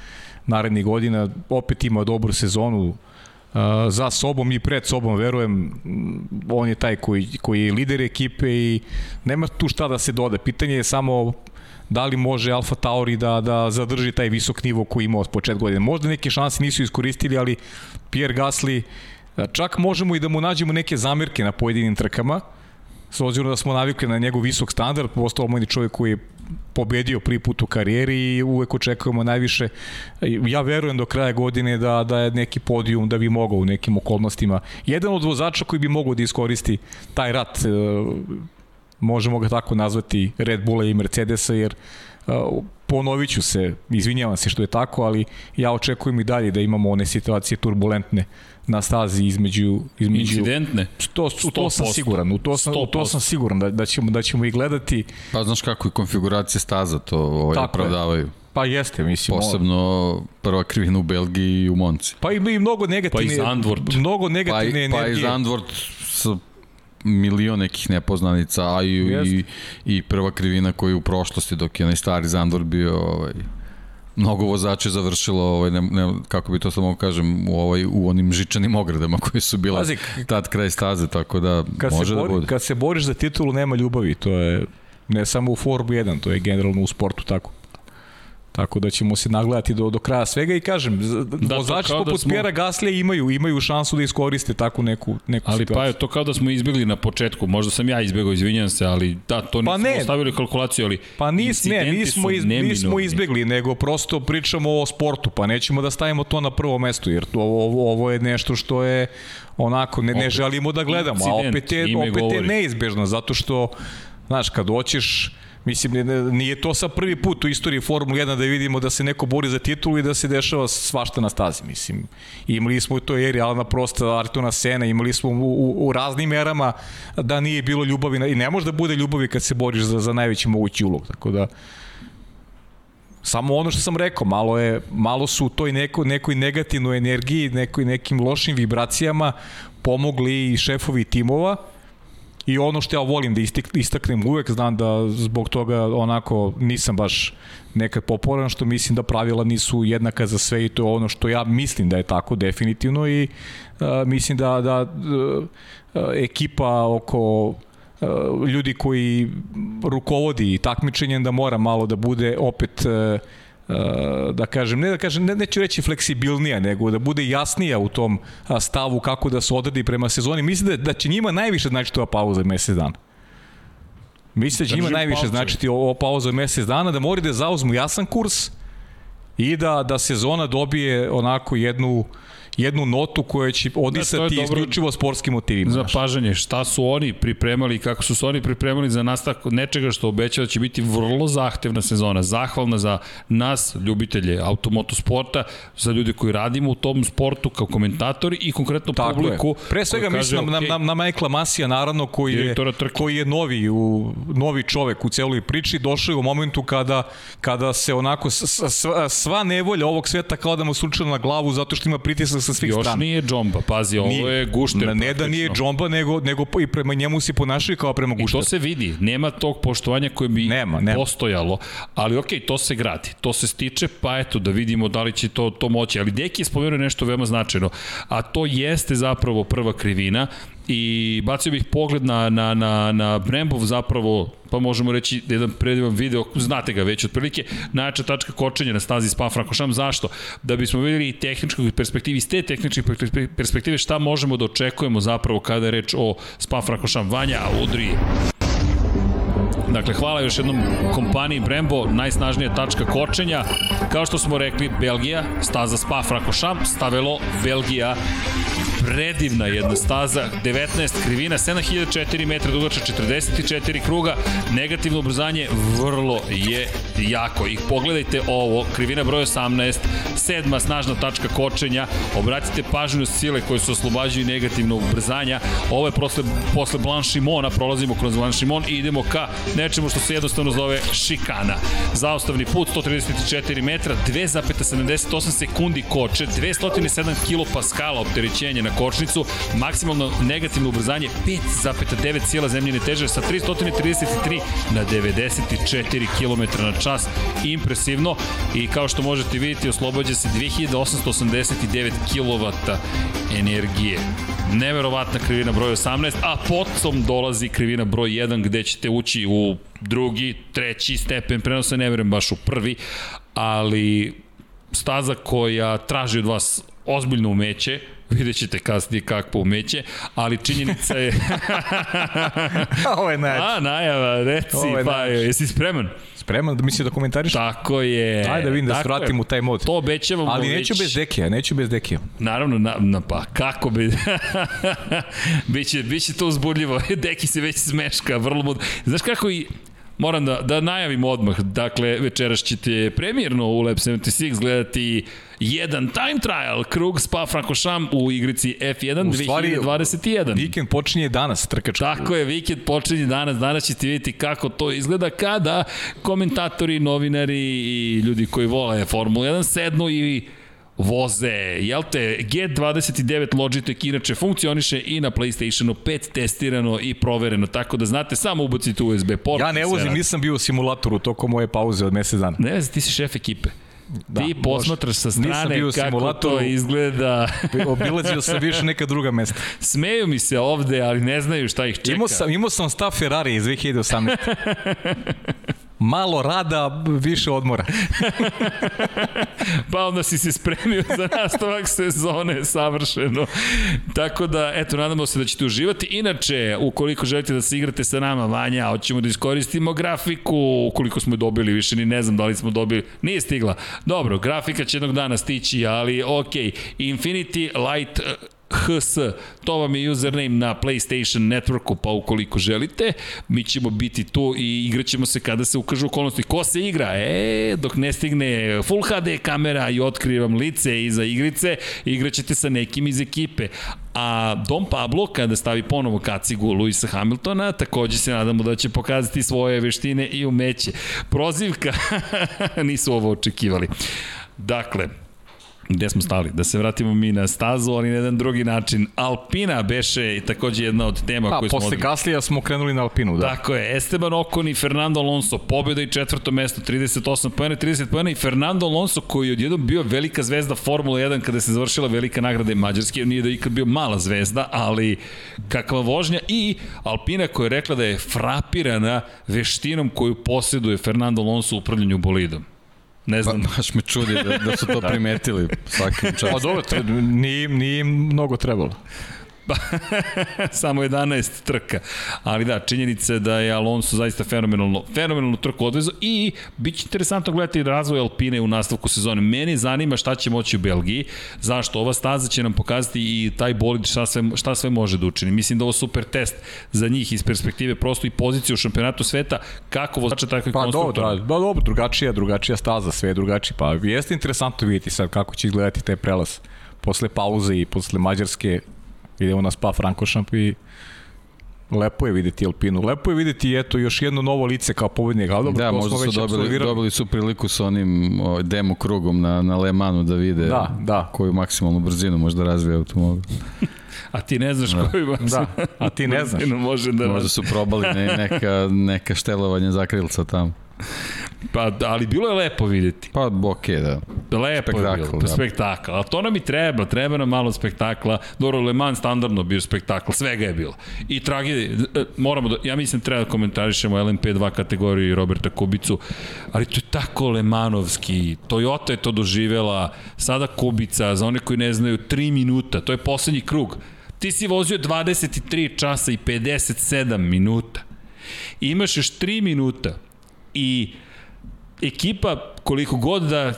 narednih godina. Opet ima dobru sezonu, za sobom i pred sobom, verujem, on je taj koji, koji je lider ekipe i nema tu šta da se doda. Pitanje je samo da li može Alfa Tauri da, da zadrži taj visok nivo koji ima od počet godine. Možda neke šanse nisu iskoristili, ali Pierre Gasly, čak možemo i da mu nađemo neke zamirke na pojedinim trkama, s obzirom da smo navikli na njegov visok standard, postao mojni čovjek koji je pobedio prvi put u karijeri i uvek očekujemo najviše. Ja verujem do kraja godine da, da je neki podijum da bi mogao u nekim okolnostima. Jedan od vozača koji bi mogao da iskoristi taj rat možemo ga tako nazvati Red Bulla i Mercedesa, jer uh, ponovit ću se, izvinjavam se što je tako, ali ja očekujem i dalje da imamo one situacije turbulentne na stazi između između incidentne to u to sam siguran u to sam u to sam siguran da da ćemo da ćemo i gledati pa znaš kako je konfiguracija staza to ovaj opravdavaju Pa jeste, mislim. Posebno prva krivina u Belgiji i u Monci. Pa ima i mnogo negativne... Pa i Zandvort. Mnogo negativne pa i, energije. Pa i Zandvort sa milion nekih nepoznanica, a i, i, i prva krivina koja je u prošlosti dok je onaj stari Zandor bio ovaj, mnogo vozača završilo ovaj ne, ne, kako bi to samo kažem u ovaj u onim žičanim ogradama koje su bile Pazi, tad kraj staze tako da kad može se da bori, bude. Kad se boriš za titulu nema ljubavi, to je ne samo u Formuli 1, to je generalno u sportu tako. Tako da ćemo se nagledati do, do kraja svega i kažem, da, vozači poput da smo... Pjera Gaslija imaju, imaju šansu da iskoriste takvu neku, neku ali situaciju. Ali pa je to kao da smo izbjegli na početku, možda sam ja izbjegao, izvinjam se, ali da, to pa nismo ne. ostavili kalkulaciju, ali Pa nis, ne, nismo, iz, nismo izbjegli, nego prosto pričamo o sportu, pa nećemo da stavimo to na prvo mesto, jer to, ovo, ovo je nešto što je onako, ne, ne želimo da gledamo, a opet je, opet je neizbežno, zato što, znaš, kad hoćeš Mislim, nije to sa prvi put u istoriji Formule 1 da vidimo da se neko bori za titulu i da se dešava svašta na stazi. Mislim, imali smo u toj eri Alana Prosta, Artona Sena, imali smo u, u, u raznim erama da nije bilo ljubavi i ne može da bude ljubavi kad se boriš za, za najveći mogući ulog. Tako da, Samo ono što sam rekao, malo je malo su u toj neko, nekoj negativnoj energiji, nekoj nekim lošim vibracijama pomogli i šefovi timova I ono što ja volim da istaknem uvek, znam da zbog toga onako nisam baš nekad popularno, što mislim da pravila nisu jednaka za sve i to je ono što ja mislim da je tako definitivno. I uh, mislim da, da uh, ekipa oko uh, ljudi koji rukovodi takmičenjem da mora malo da bude opet uh, da kažem, ne da kažem, ne, neću reći fleksibilnija, nego da bude jasnija u tom stavu kako da se odredi prema sezoni. Mislim da, da će njima najviše značiti ova pauza mesec dana. Mislim da će njima najviše pauze. značiti ova pauza mesec dana, da moraju da zauzmu jasan kurs i da, da sezona dobije onako jednu uh, jednu notu koja će odisati da, isključivo sportskim motivima. Za pažanje, šta su oni pripremali i kako su se oni pripremali za nastavak nečega što obećava da će biti vrlo zahtevna sezona, zahvalna za nas, ljubitelje automotosporta, za ljudi koji radimo u tom sportu kao komentatori i konkretno Tako publiku. Je. Pre svega mislim na, okay, na, na Michaela Masija, naravno, koji je, koji je novi, u, novi čovek u celoj priči, došao je u momentu kada, kada se onako sva, sva nevolja ovog sveta kao da mu slučila na glavu zato što ima pritisak sa svih Još strana. nije džomba, pazi, ovo Nije. je gušter. Ne da nije džomba, nego, nego i prema njemu se ponašaju kao prema I to gušteru. se vidi, nema tog poštovanja koje bi Nema, nema. postojalo, ali okej, to se gradi, to se stiče, pa eto da vidimo da li će to, to moći. Ali Deki je spomenuo nešto veoma značajno, a to jeste zapravo prva krivina i bacio bih pogled na, na, na, na Brembov zapravo, pa možemo reći jedan predivan video, znate ga već otprilike, najjača tačka kočenja na stazi Spa Frankošam, zašto? Da bismo videli i tehničkog perspektivi, iz te tehničke perspektive šta možemo da očekujemo zapravo kada je reč o Spa Frankošam. Vanja, udri Dakle, hvala još jednom kompaniji Brembo, najsnažnija tačka kočenja. Kao što smo rekli, Belgija, staza Spa Frankošam, stavelo Belgija, predivna jedna staza, 19 krivina, 7004 metra dugača, 44 kruga, negativno ubrzanje vrlo je jako. I pogledajte ovo, krivina broj 18, sedma snažna tačka kočenja, obratite pažnju sile koje su oslobađaju negativno ubrzanja. Ovo je posle, posle Blanchimona, prolazimo kroz Blanchimon i idemo ka nečemu što se jednostavno zove šikana. Zaustavni put 134 metra, 2,78 sekundi koče, 207 kPa opterećenje na kočnicu, maksimalno negativno ubrzanje 5,9 cijela zemljine teže sa 333 na 94 km na čas. Impresivno i kao što možete vidjeti oslobađa se 2889 kW energije. Neverovatna krivina broj 18, a potom dolazi krivina broj 1 gde ćete ući u drugi, treći stepen prenosa, ne verujem baš u prvi, ali staza koja traži od vas ozbiljno umeće, vidjet ćete kasnije kakvo umeće, ali činjenica je... Ovo je najjače. A, najava, reci, je pa, jesi spreman? Spreman da misli da komentariš? Tako je. Ajde da vidim da se vratim u taj mod. To obećavamo Ali već... neću bez Dekija, neću bez Dekija. Naravno, na, na, pa kako bi... biće, biće to uzbudljivo. Deki se već smeška, vrlo mod... Znaš kako i... Moram da, da najavim odmah, dakle, večeras ćete premijerno u Lab 76 gledati jedan time trial, krug Spa Frankošam u igrici F1 U stvari, 2021. Vikend počinje danas, trkačka. Tako je, vikend počinje danas, danas ćete vidjeti kako to izgleda kada komentatori, novinari i ljudi koji vole Formula 1 sednu i voze, jel te, G29 Logitech inače funkcioniše i na PlayStationu 5 testirano i provereno, tako da znate, samo ubacite USB port. Ja ne vozim, nisam bio u simulatoru tokom moje pauze od mesec dana. Ne ti si šef ekipe. Da, ti posmatraš sa strane kako to izgleda. Obilazio sam više neka druga mesta. Smeju mi se ovde, ali ne znaju šta ih čeka. Imao sam, imao sam stav Ferrari iz 2018. Malo rada, više odmora. Pa onda si se spremio za nastavak sezone, savršeno. Tako da, eto, nadamo se da ćete uživati. Inače, ukoliko želite da se igrate sa nama, Vanja, hoćemo da iskoristimo grafiku, ukoliko smo je dobili, više ni ne znam da li smo dobili, nije stigla. Dobro, grafika će jednog dana stići, ali ok, Infinity Light HS, to vam je username na PlayStation Networku, pa ukoliko želite, mi ćemo biti tu i igraćemo se kada se ukažu okolnosti. Ko se igra? E, dok ne stigne Full HD kamera i otkrivam lice iza igrice, igraćete sa nekim iz ekipe. A Dom Pablo, kada stavi ponovo kacigu Luisa Hamiltona, takođe se nadamo da će pokazati svoje veštine i umeće. Prozivka, nisu ovo očekivali. Dakle, Gde smo stali? Da se vratimo mi na stazu, ali na jedan drugi način. Alpina beše i takođe jedna od tema Pa, koje smo... posle Gaslija smo krenuli na Alpinu, da. Tako je, Esteban Ocon i Fernando Alonso, pobjeda i četvrto mesto, 38 pojene, 30 pojene i Fernando Alonso koji je odjednom bio velika zvezda Formula 1 kada se završila velika nagrada Mađarske, nije da ikad bio mala zvezda, ali kakva vožnja i Alpina koja je rekla da je frapirana veštinom koju posjeduje Fernando Alonso u upravljanju bolidom. Ne Ba, znam, baš me čudi da, da su to primetili svakim Pa časom. dobro, nije, nije im mnogo trebalo. samo 11 trka. Ali da, činjenica je da je Alonso zaista fenomenalno, fenomenalno trku odvezo i bit će interesantno gledati razvoj Alpine u nastavku sezone. Mene zanima šta će moći u Belgiji, zašto ova staza će nam pokazati i taj bolid šta sve, šta sve može da učini. Mislim da ovo super test za njih iz perspektive prosto i pozicije u šampionatu sveta, kako vozača tako i Pa dobro, konstruktora. da, da, dobro, drugačija, drugačija staza, sve je drugačije. Pa jeste interesantno vidjeti sad kako će izgledati taj prelaz. Posle pauze i posle Mađarske idemo na Spa Frankošamp i lepo je videti Alpinu. Lepo je videti eto još jedno novo lice kao pobednik, ali dobro, Da, možda su dobili, apsolvirali. dobili su priliku sa onim o, demo krugom na, na Le Manu da vide Da, da. koju maksimalnu brzinu možda razvije automobil. A ti ne znaš da. koji vas... Da, a ti ne znaš. može da... Možda su probali ne, neka, neka štelovanja zakrilca tamo. Pa, ali bilo je lepo videti. Pa, okej, da. Lepo Spektakl, je bilo, da. spektakl. A to nam i treba, treba nam malo spektakla. Dobro, Le Mans standardno bio spektakl, svega je bilo. I tragedije, e, moramo da, ja mislim treba da komentarišemo LMP2 kategoriju i Roberta Kubicu, ali to je tako Lemanovski. Toyota je to doživela, sada Kubica, za one koji ne znaju, 3 minuta, to je poslednji krug. Ti si vozio 23 časa i 57 minuta. Imaš još 3 minuta i ekipa koliko god da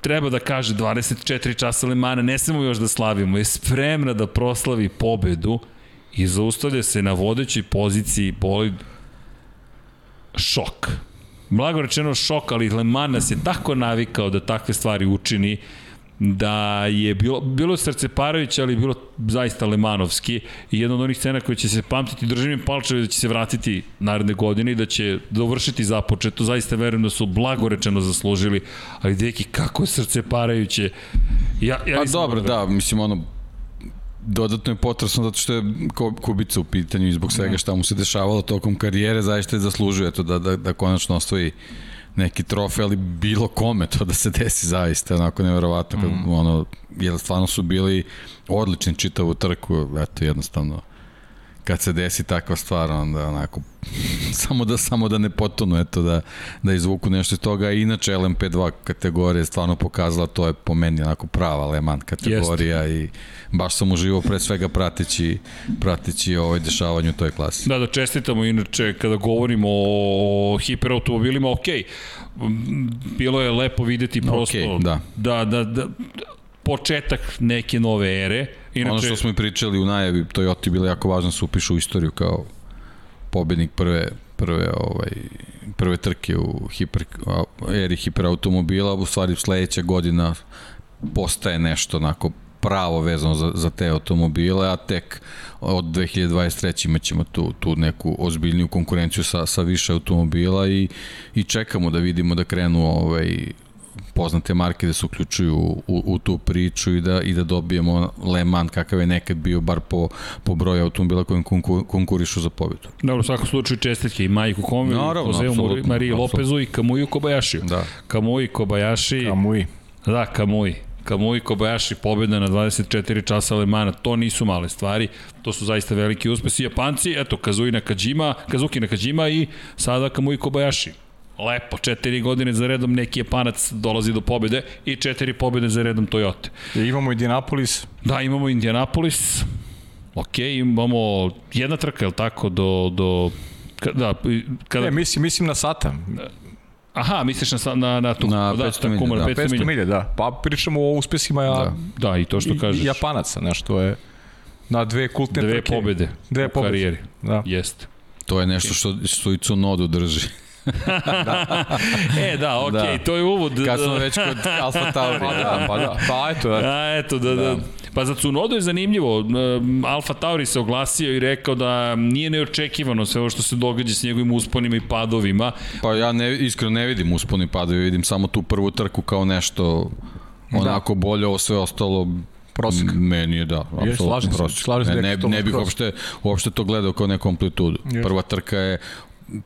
treba da kaže 24 časa Lemana, ne smemo još da slavimo, je spremna da proslavi pobedu i zaustavlja se na vodećoj poziciji bolid šok. Blago rečeno šok, ali Le Mans nas je tako navikao da takve stvari učini da je bilo, bilo je srceparajuće, ali bilo zaista lemanovski i jedna od onih scena koja će se pamtiti, držim im palčeve da će se vratiti naredne godine i da će dovršiti započeto, zaista verujem da su blagorečeno zaslužili, ali deki, kako je srceparajuće. Ja, ja Pa nisam dobro, mogao da, mislim ono, dodatno je potresno zato što je Kubica u pitanju i zbog svega šta mu se dešavalo tokom karijere, zaista je zaslužio eto, da, da, da konačno osvoji neki trofej, ali bilo kome to da se desi zaista, onako neverovatno, kad, mm. ono, jer stvarno su bili odlični čitavu trku, eto jednostavno, kad se desi takva stvar, onda onako, samo da samo da ne potonu, eto, da, da izvuku nešto iz toga. Inače, LMP2 kategorija je stvarno pokazala, to je po meni onako prava Le Mans kategorija Jest. i baš sam uživao pre svega prateći, prateći ovaj dešavanje u toj klasi. Da, da čestitamo inače kada govorimo o hiperautomobilima, ok, bilo je lepo videti prosto okay, da. da, da, da početak neke nove ere. Inače, ono što smo i pričali u najavi, Toyota je bilo jako važno da se upiše u istoriju kao pobednik prve prve ovaj prve trke u hiper eri hiperautomobila, u stvari sledeća godina postaje nešto onako pravo vezano za, za te automobile, a tek od 2023. imaćemo tu, tu neku ozbiljniju konkurenciju sa, sa više automobila i, i čekamo da vidimo da krenu ovaj, poznate marke da se uključuju u, u tu priču i da, i da dobijemo Le Mans kakav je nekad bio bar po, po broju automobila kojim konkurišu za pobedu. Dobro, u svakom slučaju čestitke i Majku Komi, Joseu Mariji Lopezu i Kamuju Kobayashiju. Da. Kamui Kobayashi. Kamui. Da, Kamui. Kamui Kobayashi pobeda na 24 časa Lemana, to nisu male stvari, to su zaista veliki uspesi. Japanci, eto, Kazuki Nakajima, Kazuki Nakajima i sada Kamui Kobayashi. Lepo, četiri godine za redom neki Japanac dolazi do pobede i četiri pobede za redom Toyota. I imamo Indianapolis. Da, imamo Indianapolis. Ok, imamo jedna trka, je li tako, do, do da, kada... Ne, mislim, mislim na Sata. Aha, misliš na, na, na tu, na da, 500 milja, kumar, da. 500, 500 milja, da. Pa pričamo o uspesima ja, Da. Da, i to što kažeš. Japanaca, nešto je na dve kultne Dve trke. pobede Dve u pobede. karijeri. Da. Jeste. To je nešto što, što i Cunodu drži. e, da, okej, okay, Da. to je uvod. Kad smo već kod Alfa Tauri. Pa da, pa da. Pa eto, da. A, eto, da, da. Pa za Cunodu je zanimljivo. Alfa Tauri se oglasio i rekao da nije neočekivano sve ovo što se događa s njegovim usponima i padovima. Pa ja ne, iskreno ne vidim usponi padovi, vidim samo tu prvu trku kao nešto onako da. bolje, ovo sve ostalo Prosek. M- Meni je da, apsolutno slažem se, prosek. slažem se ne, da je ne, ne bih uopšte, uopšte to gledao kao neku amplitudu. Prva trka je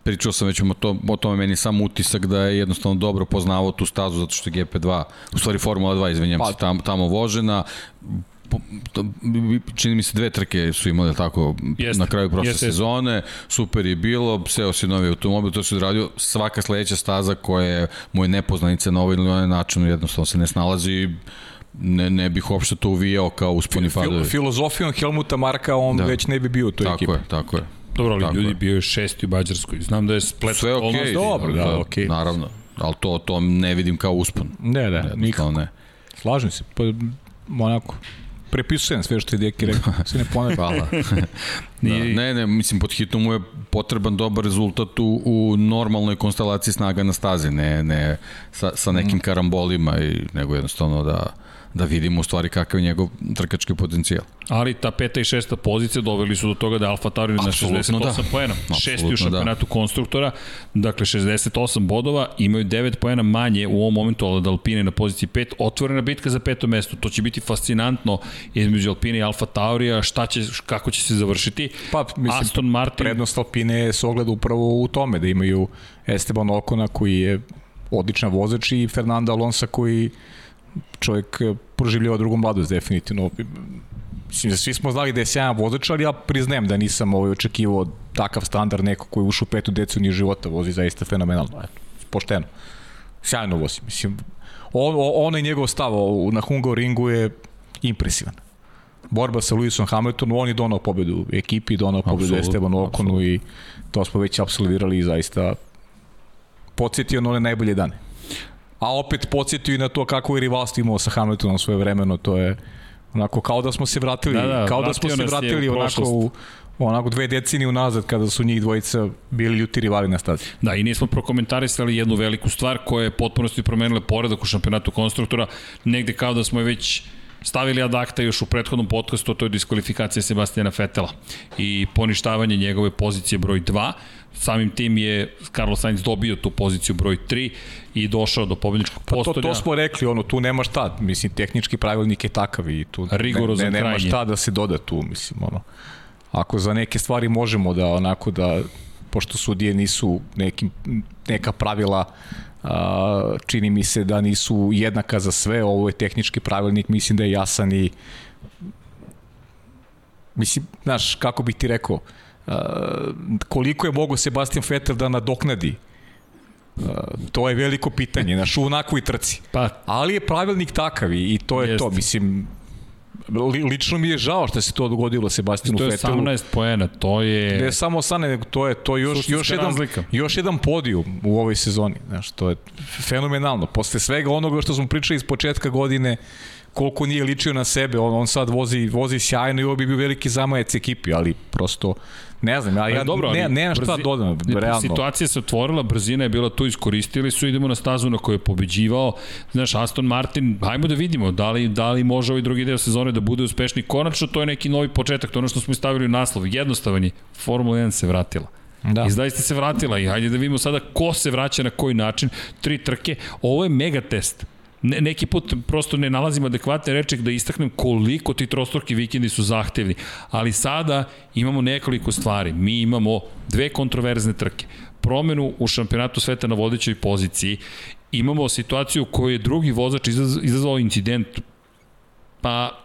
pričao sam već o, to, o tome meni sam utisak da je jednostavno dobro poznavao tu stazu zato što je GP2, u stvari Formula 2, izvinjam Pa. se, tamo, tamo vožena, čini mi se dve trke su imali tako Jeste, na kraju prošle jeste. sezone, super je bilo, seo si novi automobil, to se odradio, svaka sledeća staza koja je moje nepoznanica na ovaj ili onaj način jednostavno se ne snalazi ne, ne bih uopšte to uvijao kao usponi Fil, padovi. filozofijom Helmuta Marka on Da. već ne bi bio u toj Tako ekipi. je, tako je. Dobro, ali Tako ljudi je. bio je šesti u Mađarskoj. Znam da je splet Sve okej. okolnosti. dobro, da, okej. Naravno, ali to, to ne vidim kao uspon. Ne, da, nikako. Ne. Slažem se. Pa, onako, prepisujem sve što je Deki rekao. Se ne ponavljam. Hvala. da. Ne, ne, mislim, pod hitnom mu je potreban dobar rezultat u, u normalnoj konstelaciji snaga na stazi, ne, ne sa, sa nekim Mhm. karambolima, i, nego jednostavno da, da vidimo u stvari kakav je njegov trkački potencijal. Ali ta peta i šesta pozicija doveli su do toga da Alfa Tauri na 68 da. poena. Šesti u da. šampionatu da. konstruktora, dakle 68 bodova, imaju 9 poena manje u ovom momentu od Alpine na poziciji 5, otvorena bitka za peto mesto. To će biti fascinantno između Alpine i Alfa Taurija, šta će, kako će se završiti. Pa, mislim, Aston Martin... prednost Alpine se ogleda upravo u tome, da imaju Esteban Okona koji je odličan vozač i Fernando Alonso koji čovjek eh, proživljava drugu mladost definitivno. Mislim, svi smo znali da je sjajan vozač, ali ja priznajem da nisam ovaj, očekivao takav standard neko koji je ušao u petu deceniju života, vozi zaista fenomenalno. Pošteno. Sjajno vozi. Mislim, on, on i njegov stav na Hungaroringu je impresivan. Borba sa Lewisom Hamiltonom, on je donao pobedu ekipi, donao pobedu Estebanu Okonu i to smo već absolvirali i zaista podsjetio na one najbolje dane. A opet podsjetio i na to kako je rivalstvo imao sa Hamiltonom svoje vremeno, to je onako kao da smo se vratili, da, da, kao da smo se vratili u onako u, onako dve decenije unazad kada su njih dvojica bili ljuti rivali na stazi. Da, i nismo prokomentarisali jednu veliku stvar koja je potpunosti promenila poredak u šampionatu konstruktora, negde kao da smo je već stavili ad acta još u prethodnom podcastu, to je diskvalifikacija Sebastijana Fetela i poništavanje njegove pozicije broj 2. Samim tim je Carlos Sainz dobio tu poziciju broj 3 i došao do pobedničkog postolja. Pa to, to smo rekli, ono, tu nema šta, mislim, tehnički pravilnik je takav i tu Rigorozan ne, ne, nema šta da se doda tu, mislim, ono. Ako za neke stvari možemo da, onako, da, pošto sudije nisu nekim, neka pravila a, čini mi se da nisu jednaka za sve, ovo je tehnički pravilnik, mislim da je jasan i mislim, znaš, kako bih ti rekao, a, koliko je mogo Sebastian Vettel da nadoknadi to je veliko pitanje, znaš, u onakvoj trci. Pa, Ali je pravilnik takav i, i to je jest. to, mislim, li, lično mi je žao što se to dogodilo Sebastinu Fettelu. To je 18 poena, to je... Ne samo 18, nego to je to još, još, jedan, razlika. još jedan podijum u ovoj sezoni. Znaš, to je fenomenalno. Posle svega onoga što smo pričali iz početka godine, koliko nije ličio na sebe, on, on sad vozi, vozi sjajno i ovo bi bio veliki zamajac ekipi, ali prosto Ne znam, ja, ja dobro, ne, ne šta brzi, dodam, realno. Situacija se otvorila, brzina je bila tu, iskoristili su, idemo na stazu na kojoj je pobeđivao. Znaš, Aston Martin, hajmo da vidimo da li, da li može ovaj drugi deo sezone da bude uspešni. Konačno, to je neki novi početak, to je ono što smo stavili u naslov. Jednostavan je, Formula 1 se vratila. Da. I zaista se vratila i hajde da vidimo sada ko se vraća na koji način. Tri trke. Ovo je mega test ne, neki put prosto ne nalazim adekvatne reči da istaknem koliko ti trostorki vikendi su zahtevni. Ali sada imamo nekoliko stvari. Mi imamo dve kontroverzne trke. Promenu u šampionatu sveta na vodećoj poziciji. Imamo situaciju u kojoj je drugi vozač izazvao incident pa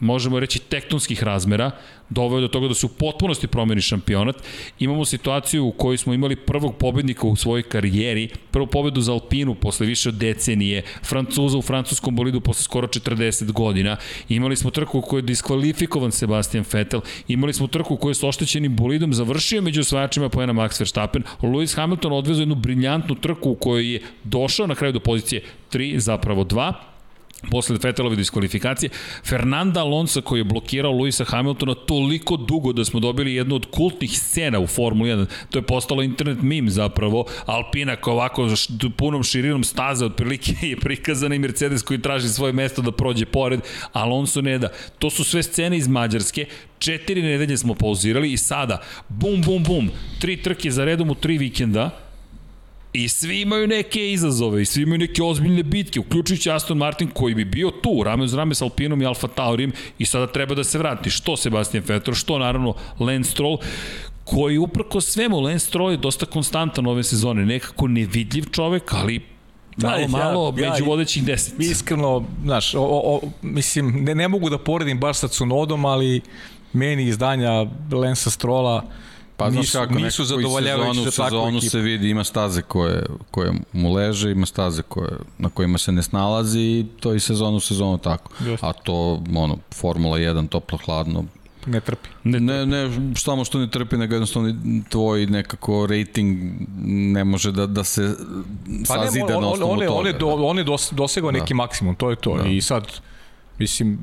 možemo reći tektonskih razmera, doveo do toga da se u potpunosti promeni šampionat. Imamo situaciju u kojoj smo imali prvog pobednika u svojoj karijeri, prvu pobedu za Alpinu posle više od decenije, Francuza u francuskom bolidu posle skoro 40 godina. Imali smo trku u kojoj je diskvalifikovan Sebastian Vettel, imali smo trku u kojoj je s oštećenim bolidom završio među osvajačima poena Max Verstappen, Lewis Hamilton odvezao jednu briljantnu trku u kojoj je došao na kraju do pozicije 3, zapravo 2, posle Vettelove diskvalifikacije, Fernanda Alonso koji je blokirao Luisa Hamiltona toliko dugo da smo dobili jednu od kultnih scena u Formuli 1, to je postalo internet meme zapravo, Alpina koja ovako punom širinom staze otprilike je prikazana i Mercedes koji traži svoje mesto da prođe pored, Alonso ne da. To su sve scene iz Mađarske, četiri nedelje smo pauzirali i sada, bum, bum, bum, tri trke za redom u tri vikenda, I svi imaju neke izazove i svi imaju neke ozbiljne bitke, uključujući Aston Martin koji bi bio tu, rame uz rame sa Alpinom i Alfa Taurim i sada treba da se vrati. Što Sebastian Vettel, što naravno Lance Stroll, koji uprko svemu, Lance Stroll je dosta konstantan ove sezone, nekako nevidljiv čovek, ali malo, ja, malo ja, među vodećih deset. Iskreno, znaš, o, o, mislim, ne, ne mogu da poredim baš sa Cunodom, ali meni izdanja Lensa Strola Pa znaš kako, nisu zadovoljavajući za takvu sezonu ekipu. se vidi, ima staze koje, koje mu leže, ima staze koje, na kojima se ne snalazi i to i sezonu sezonu tako. Just. A to, ono, Formula 1, toplo, hladno, ne trpi. Ne, ne, ne samo što ne trpi, nego jednostavno tvoj nekako rating ne može da, da se pa sazida ne, on, na osnovu on, on, toga. On je, do, on je dos, dosegao da. neki maksimum, to je to. Da. I sad, mislim,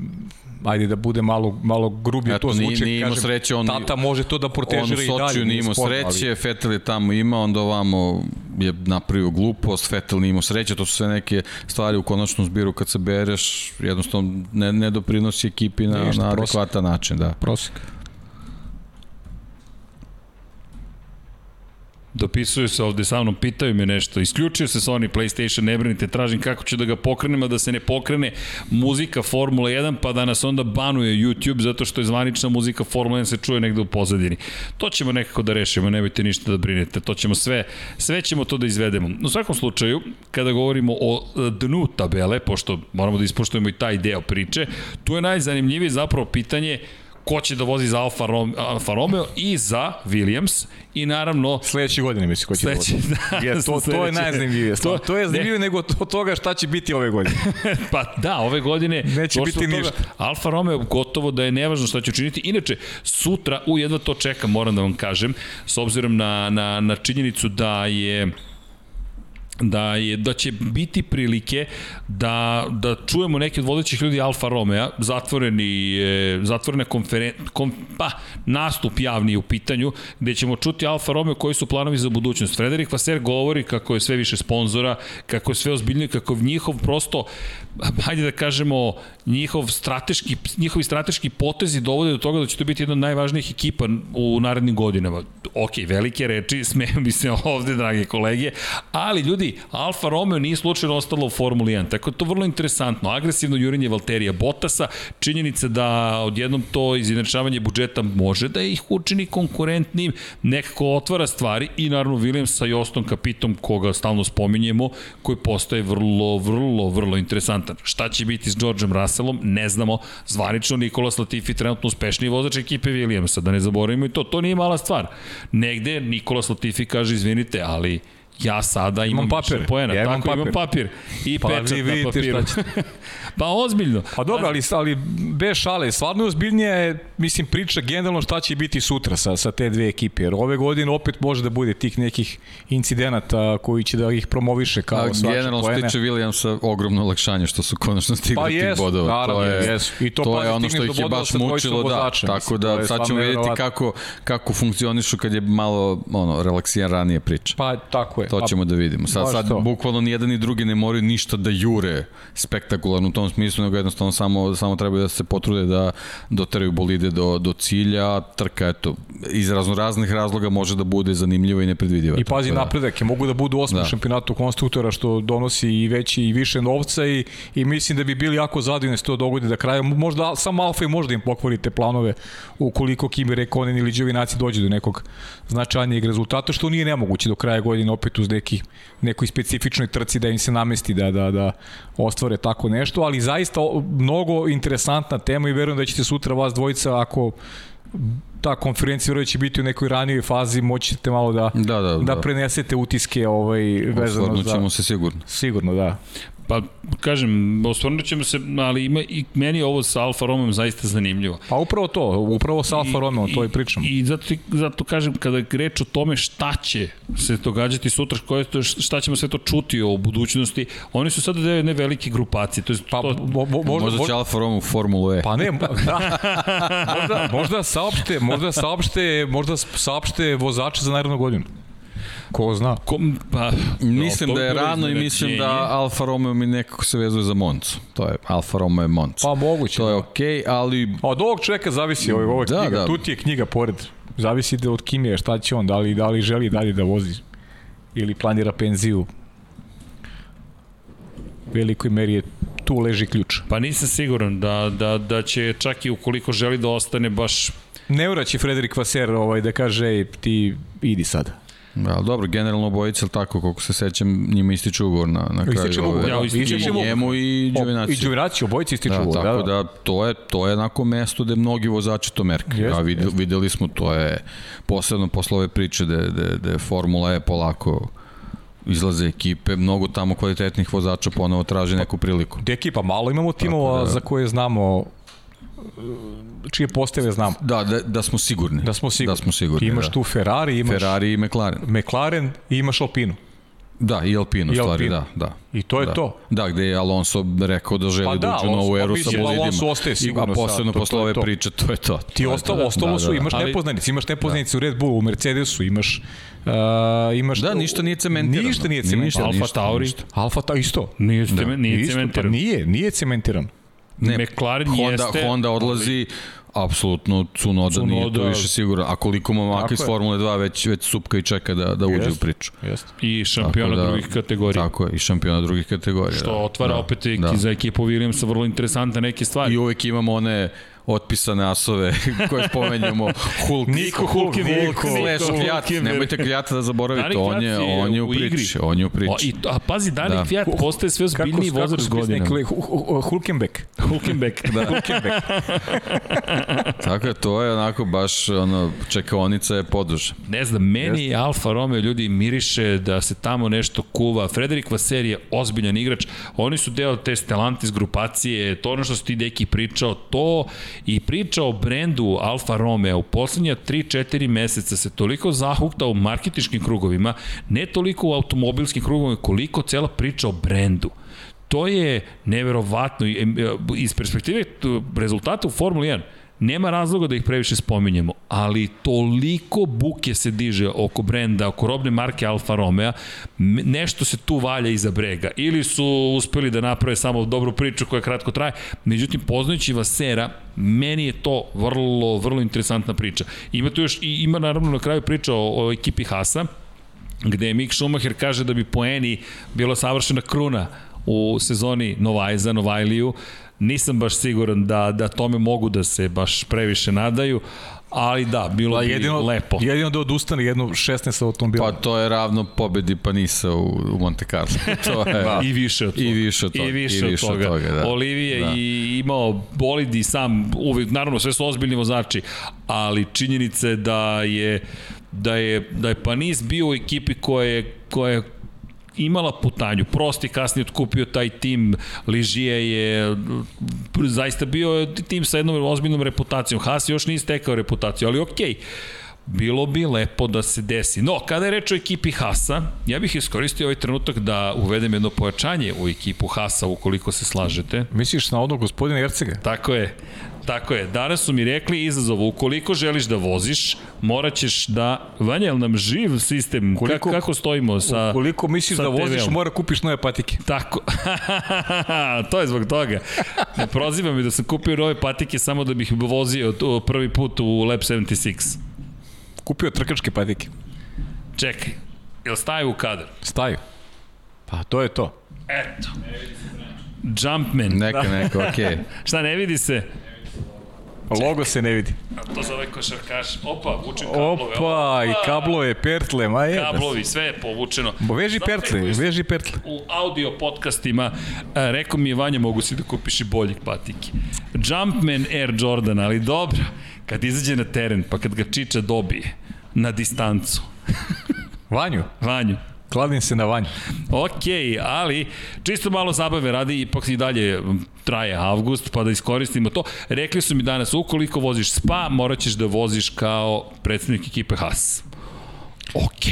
ajde da bude malo, malo grublje Eto, to zvuči, nije, kažem, sreće, on, tata može to da protežira i dalje. On u Sočiju nije imao sreće, ali... Fetel je tamo imao, onda ovamo je napravio glupost, Vettel nije imao sreće, to su sve neke stvari u konačnom zbiru kad se bereš, jednostavno ne, ne doprinosi ekipi na, Ništa, na prosek. adekvatan način, da. Prosek. Dopisuju se ovde sa mnom, pitaju me nešto. Isključio se Sony PlayStation, ne brinite, tražim kako ću da ga pokrenem, a da se ne pokrene muzika Formula 1, pa da nas onda banuje YouTube, zato što je zvanična muzika Formula 1 se čuje negde u pozadini. To ćemo nekako da rešimo, nemojte ništa da brinete. To ćemo sve, sve ćemo to da izvedemo. U svakom slučaju, kada govorimo o e, dnu tabele, pošto moramo da ispoštujemo i taj deo priče, tu je najzanimljivije zapravo pitanje ko će da vozi za Alfa, Rom, Alfa Romeo i za Williams i naravno Sledeće godine misli ko će Sledeće, da da, vozi. Je, to, to je najzanimljivije. To- To, je ne. zanimljivije nego od toga šta će biti ove godine. Pa da, ove godine Neće biti toga, ništa. Alfa Romeo gotovo da je nevažno šta će učiniti. Inače, sutra, u jedva to čekam, moram da vam kažem, s obzirom na, na, na činjenicu da je da je da će biti prilike da da čujemo neke od vodećih ljudi Alfa Romeo zatvoreni e, zatvorena konferen kom, pa nastup javni u pitanju gde ćemo čuti Alfa Romeo koji su planovi za budućnost. Frederik Vaser govori kako je sve više sponzora, kako je sve ozbiljnije, kako je njihov prosto hajde da kažemo njihov strateški njihovi strateški potezi dovode do toga da će to biti jedna od najvažnijih ekipa u narednim godinama. Ok, velike reči, smejem bi se ovde, drage kolege, ali ljudi, Alfa Romeo nije slučajno ostalo u Formuli 1, tako je to vrlo interesantno. Agresivno jurenje Valterija Bottasa, činjenica da odjednom to izjednačavanje budžeta može da ih učini konkurentnim, nekako otvara stvari i naravno Williams sa Jostom Kapitom, koga stalno spominjemo, koji postaje vrlo, vrlo, vrlo interesantan. Šta će biti s Georgeom Russellom, ne znamo. Zvanično Nikola Latifi trenutno uspešniji vozač ekipe Williamsa, da ne zaboravimo i to. To nije mala stvar. Negde Nikola Latifi kaže, izvinite, ali ja sada imam, Imam papir. više poena. Ja imam Tako, imam papir. papir. I Pa pečat na papiru. šta pa ozbiljno. Pa dobro, ali, ali bez šale, stvarno je ozbiljnije, je, mislim, priča generalno šta će biti sutra sa, sa te dve ekipe, jer ove godine opet može da bude tih nekih incidenata koji će da ih promoviše kao A, svača generalno se poene. tiče Williamsa ogromno olakšanje što su konačno stigli Pa tih jesu, bodova. naravno, to je, jesu. I to, to je ono što ih je baš mučilo, da. vozača, Tako da sad ćemo vidjeti kako, kako funkcionišu kad je malo ono, relaksiran ranije priča. Pa tako je. To Pa, ćemo da vidimo. Sad, sad to. bukvalno ni jedan ni drugi ne moraju ništa da jure spektakularno u tom smislu, nego jednostavno samo, samo trebaju da se potrude da doteraju bolide do, do cilja. Trka, eto, iz razno raznih razloga može da bude zanimljiva i nepredvidiva. I pazi da- napredak, je mogu da budu osmi Da. šampionatu konstruktora što donosi i veći i više novca i, i mislim da bi bili jako zadovoljni da se to dogodi da kraja. Možda samo Alfa i možda im pokvari te planove ukoliko Kimi Rekonen ili Đovinaci dođe do nekog značajnijeg rezultata, što nije nemoguće do kraja godine opet uz neki, nekoj specifičnoj trci da im se namesti da, da, da ostvare tako nešto, ali zaista mnogo interesantna tema i verujem da ćete sutra vas dvojica ako ta konferencija da će biti u nekoj ranijoj fazi, moći ćete malo da, Da, da, da da. prenesete utiske ovaj, vezano Osvrnut za... ćemo se sigurno. Sigurno, da. Pa, kažem, osvrnut ćemo se, ali ima, i meni je ovo sa Alfa Romeo zaista zanimljivo. Pa upravo to, upravo sa Alfa Romeo, to i pričamo. I, i zato, zato kažem, kada je reč o tome šta će se događati sutra, koje to, šta ćemo sve to čuti o budućnosti, oni su sada deo jedne velike grupacije. To je, Pa, to, mo, mo, možda, Možda će Alfa Romeo u Formulu E. Pa ne, da, možda, možda saopšte, možda saopšte, možda saopšte vozače za narednu godinu. Ko zna? Ko, pa, Mislim da je rano i mislim da. Alfa Romeo mi nekako se vezuje za Moncu. To je Alfa Romeo je Monca. Pa moguće. To je da. okej, okay, ali A od ovog čoveka zavisi, ovo, ovo je Da, knjiga, da. tu ti je knjiga pored. Zavisi da od Kimije šta će on, da li, da li želi dalje da vozi ili planira penziju. Velikoj meri je tu leži ključ. Pa nisam siguran da, da, da će čak i ukoliko želi da ostane baš Ne uraće Frederik Vaser ovaj, da kaže, ej, ti idi sada. Da, dobro, generalno bojice, ali tako, koliko se sećam, njima ističe ugovor na, na kraju. Ističe ugovor, Ja, da. ističe Ističe I mu- njemu i O, Đovinaci. I Đovinaci, obojici ističu Da, ugovor. tako da, da, to je to je onako mesto gde mnogi vozači to merkaju. Jeste, Ja videli, videli smo to je posebno posle ove priče da da da Formula E polako izlaze ekipe, mnogo tamo kvalitetnih vozača ponovo traži neku priliku. Deki, pa malo imamo timova da. za koje znamo čije postave znamo. Da, da, da smo sigurni. Da smo sigurni. Da smo sigurni, Ti imaš da. tu Ferrari, imaš Ferrari i McLaren. McLaren i imaš Alpinu. Da, i Alpino, I stvari, Alpino. da, da. I to je da. to. Da, gde je Alonso rekao da želi Pa da, da, uđe u novu Alonso- eru pa sa bolidima. Alonso ostaje sigurno I, a posebno sad, to- posle to je ove to. priče, to je to. Ti To ostalo, to. ostalo Da, su, da, da. imaš Ali- nepoznanice, imaš nepoznanice u Red Bullu, u Mercedesu, imaš uh, imaš Da, ništa nije cementirano. Ništa nije Ništa, cementirano. Alfa Tauri. Alfa ta isto. Nije, da. nije Isto, cementiran. Pa nije, nije cementiran. Ne, McLaren Honda, jeste, Honda odlazi, apsolutno Cunoda, nije to više sigurno. A koliko momaka iz. Formule 2 već, već supka i čeka da, da uđe u Jeste. priču. Jeste. I šampiona da- drugih kategorija. Tako je, i šampiona drugih kategorija. Što da, otvara da, opet da. za ekipu Williamsa vrlo interesantne neke stvari. I uvek imamo one otpisane asove koje spomenjamo Hulk. Niko. Hulk, Niko slash Kvijat. Hulkenberg. Nemojte Kvijata da zaboravite, Dani on je, on je u u igri. priči. On je u O, priči. i, a pazi, Da. da. Kvijat postaje sve ozbiljniji vozač s godinama. Hulkenbeck. Hulkenbeck. Da. Hulkenbeck. Tako je, to je onako baš ono, čekaonica je poduže. Ne znam, meni je Alfa Romeo ljudi miriše da se tamo nešto kuva. Frederik Vaser je ozbiljan igrač. Oni su deo te Stellantis grupacije, to ono što si ti deki pričao, to i priča o brendu Alfa Romeo u poslednja 3-4 meseca se toliko zahukta u marketičkim krugovima, ne toliko u automobilskim krugovima, koliko cela priča o brendu. To je neverovatno em, iz perspektive t- rezultata u Formuli 1 Nema razloga da ih previše spominjemo, ali toliko buke se diže oko brenda, oko robne marke Alfa Romeo, nešto se tu valja iza brega. Ili su uspeli da naprave samo dobru priču koja kratko traje, međutim, poznajući Vasera, meni je to vrlo, vrlo interesantna priča. Ima tu još, i ima naravno na kraju priča o, o ekipi Hasa, gde Mick Schumacher kaže da bi poeni bila savršena kruna u sezoni Novaj za Novajliju. Nisam baš siguran da, da tome mogu da se baš previše nadaju, ali da, bilo Pa bi jedino, lepo. jedino da odustane jedno 16 automobila. Pa to je ravno pobedi Panisa u, u Monte Carlo. to je, da. I više od toga. I više od toga. I više, i više od toga. toga da. Olivije Da. i imao bolid i sam, uvek, naravno sve su ozbiljni vozači, ali činjenica je da je da je, da je Panis bio u ekipi koja je, koja je imala putanju. Prosti kasnije otkupio taj tim, Ližije je zaista bio tim sa jednom ozbiljnom reputacijom. Haas još nije stekao reputaciju, ali okej. Okay bilo bi lepo da se desi. No, kada je reč o ekipi Hasa, ja bih iskoristio ovaj trenutak da uvedem jedno pojačanje u ekipu Hasa, ukoliko se slažete. Misliš na onog gospodina Ercega? Tako je. Tako je. Danas su mi rekli izazov, ukoliko želiš da voziš, morat ćeš da... Vanja, nam živ sistem? Koliko, kako stojimo sa... Koliko misliš sa da voziš, mora kupiš nove patike. Tako. to je zbog toga. Ne proziva mi da sam kupio nove patike samo da bih vozio prvi put u Lab 76. Kupio trkačke patike. Čekaj, jel staju u kadar? Staju. Pa to je to. Eto. Jumpman. Neka, neka, okej. Okay. Šta ne vidi se? Logo se ne vidi. A to zove košarkaš. Opa, vučem kablove. Opa, i kablove, pertle, ma je. Kablovi, sve je povučeno. Bo veži Znate pertle, veži pertle. U audio podcastima a, rekao mi je Vanja mogu si da kupiš i boljih patike. Jumpman Air Jordan, ali dobro, kad izađe na teren, pa kad ga Čiča dobije na distancu. Vanju, Vanju, kladim se na vanju. Ok, ali čisto malo zabave radi, ipak i dalje traje avgust, pa da iskoristimo to. Rekli su mi danas, ukoliko voziš spa, morat ćeš da voziš kao predsednik ekipe Haas. Ok.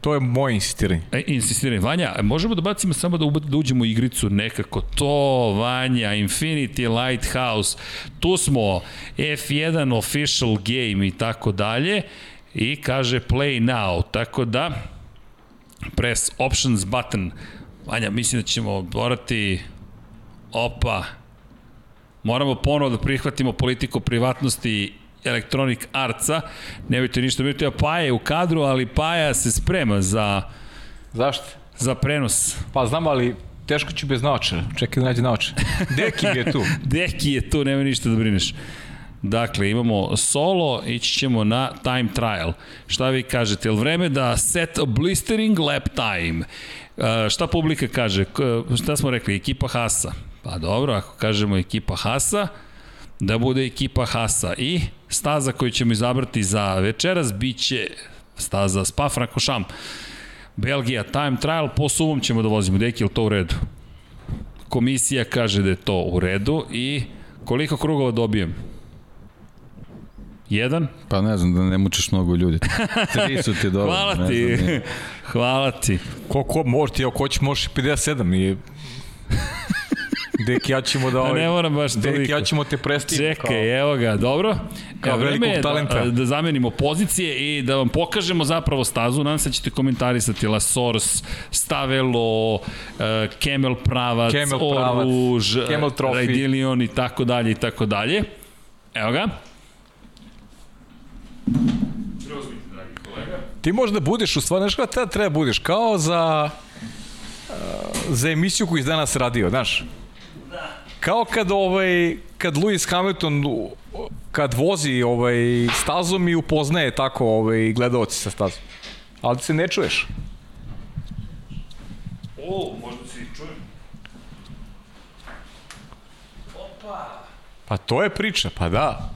To je moje insistiranje. E, insistiraj, Vanja, možemo da bacimo samo da, da uđemo u igricu nekako to, Vanja, Infinity Lighthouse, tu smo F1 official game i tako dalje i kaže play now, tako da press options button. Vanja, mislim da ćemo morati opa moramo ponovo da prihvatimo politiku privatnosti Electronic Artsa. Nemojte ništa biti, a Paja je u kadru, ali Paja se sprema za, Zašto? za prenos. Pa znam, ali teško ću bez naočara. Čekaj da nađe naočara. Deki je tu. Deki je tu, nema ništa da brineš. Dakle, imamo solo, ići ćemo na time trial. Šta vi kažete? Je li vreme da set a blistering lap time? Uh, šta publika kaže? Šta smo rekli? Ekipa Hasa. Pa dobro, ako kažemo ekipa Hasa, da bude ekipa Hasa. I staza koju ćemo izabrati za večeras biće staza Spa Francorchamps. Belgija time trial, po suvom ćemo da vozimo. Deki, je to u redu? Komisija kaže da je to u redu i koliko krugova dobijem? Jedan? Pa ne znam, da ne mučiš mnogo ljudi. Tri su ti dobro. Hvala ne ti. znam, nije. Hvala ti. Ko, ko može, ti ako hoćeš možeš i 57 i... Dek, ja ćemo da... Ovaj, ne moram baš Dek, toliko. ja ćemo te prestiti. Čekaj, evo ga, dobro. Kao Evo, velikog je da, talenta. da zamenimo pozicije i da vam pokažemo zapravo stazu. Nadam se da ćete komentarisati La Source, Stavelo, uh, Camel Pravac, Camel Pravac, Oruž, Camel Trophy. Raidilion i tako dalje i tako dalje. Evo ga. Preuzmite, dragi kolega. Ti možda budeš, u stvari, znaš kada treba, treba budeš? Kao za, za emisiju koju si danas radio, znaš? Kao kad, ovaj, kad Lewis Hamilton kad vozi ovaj, stazom i upoznaje tako ovaj, gledalci sa stazom. Ali se ne čuješ. O, možda se i čuje. Pa to je priča, pa da.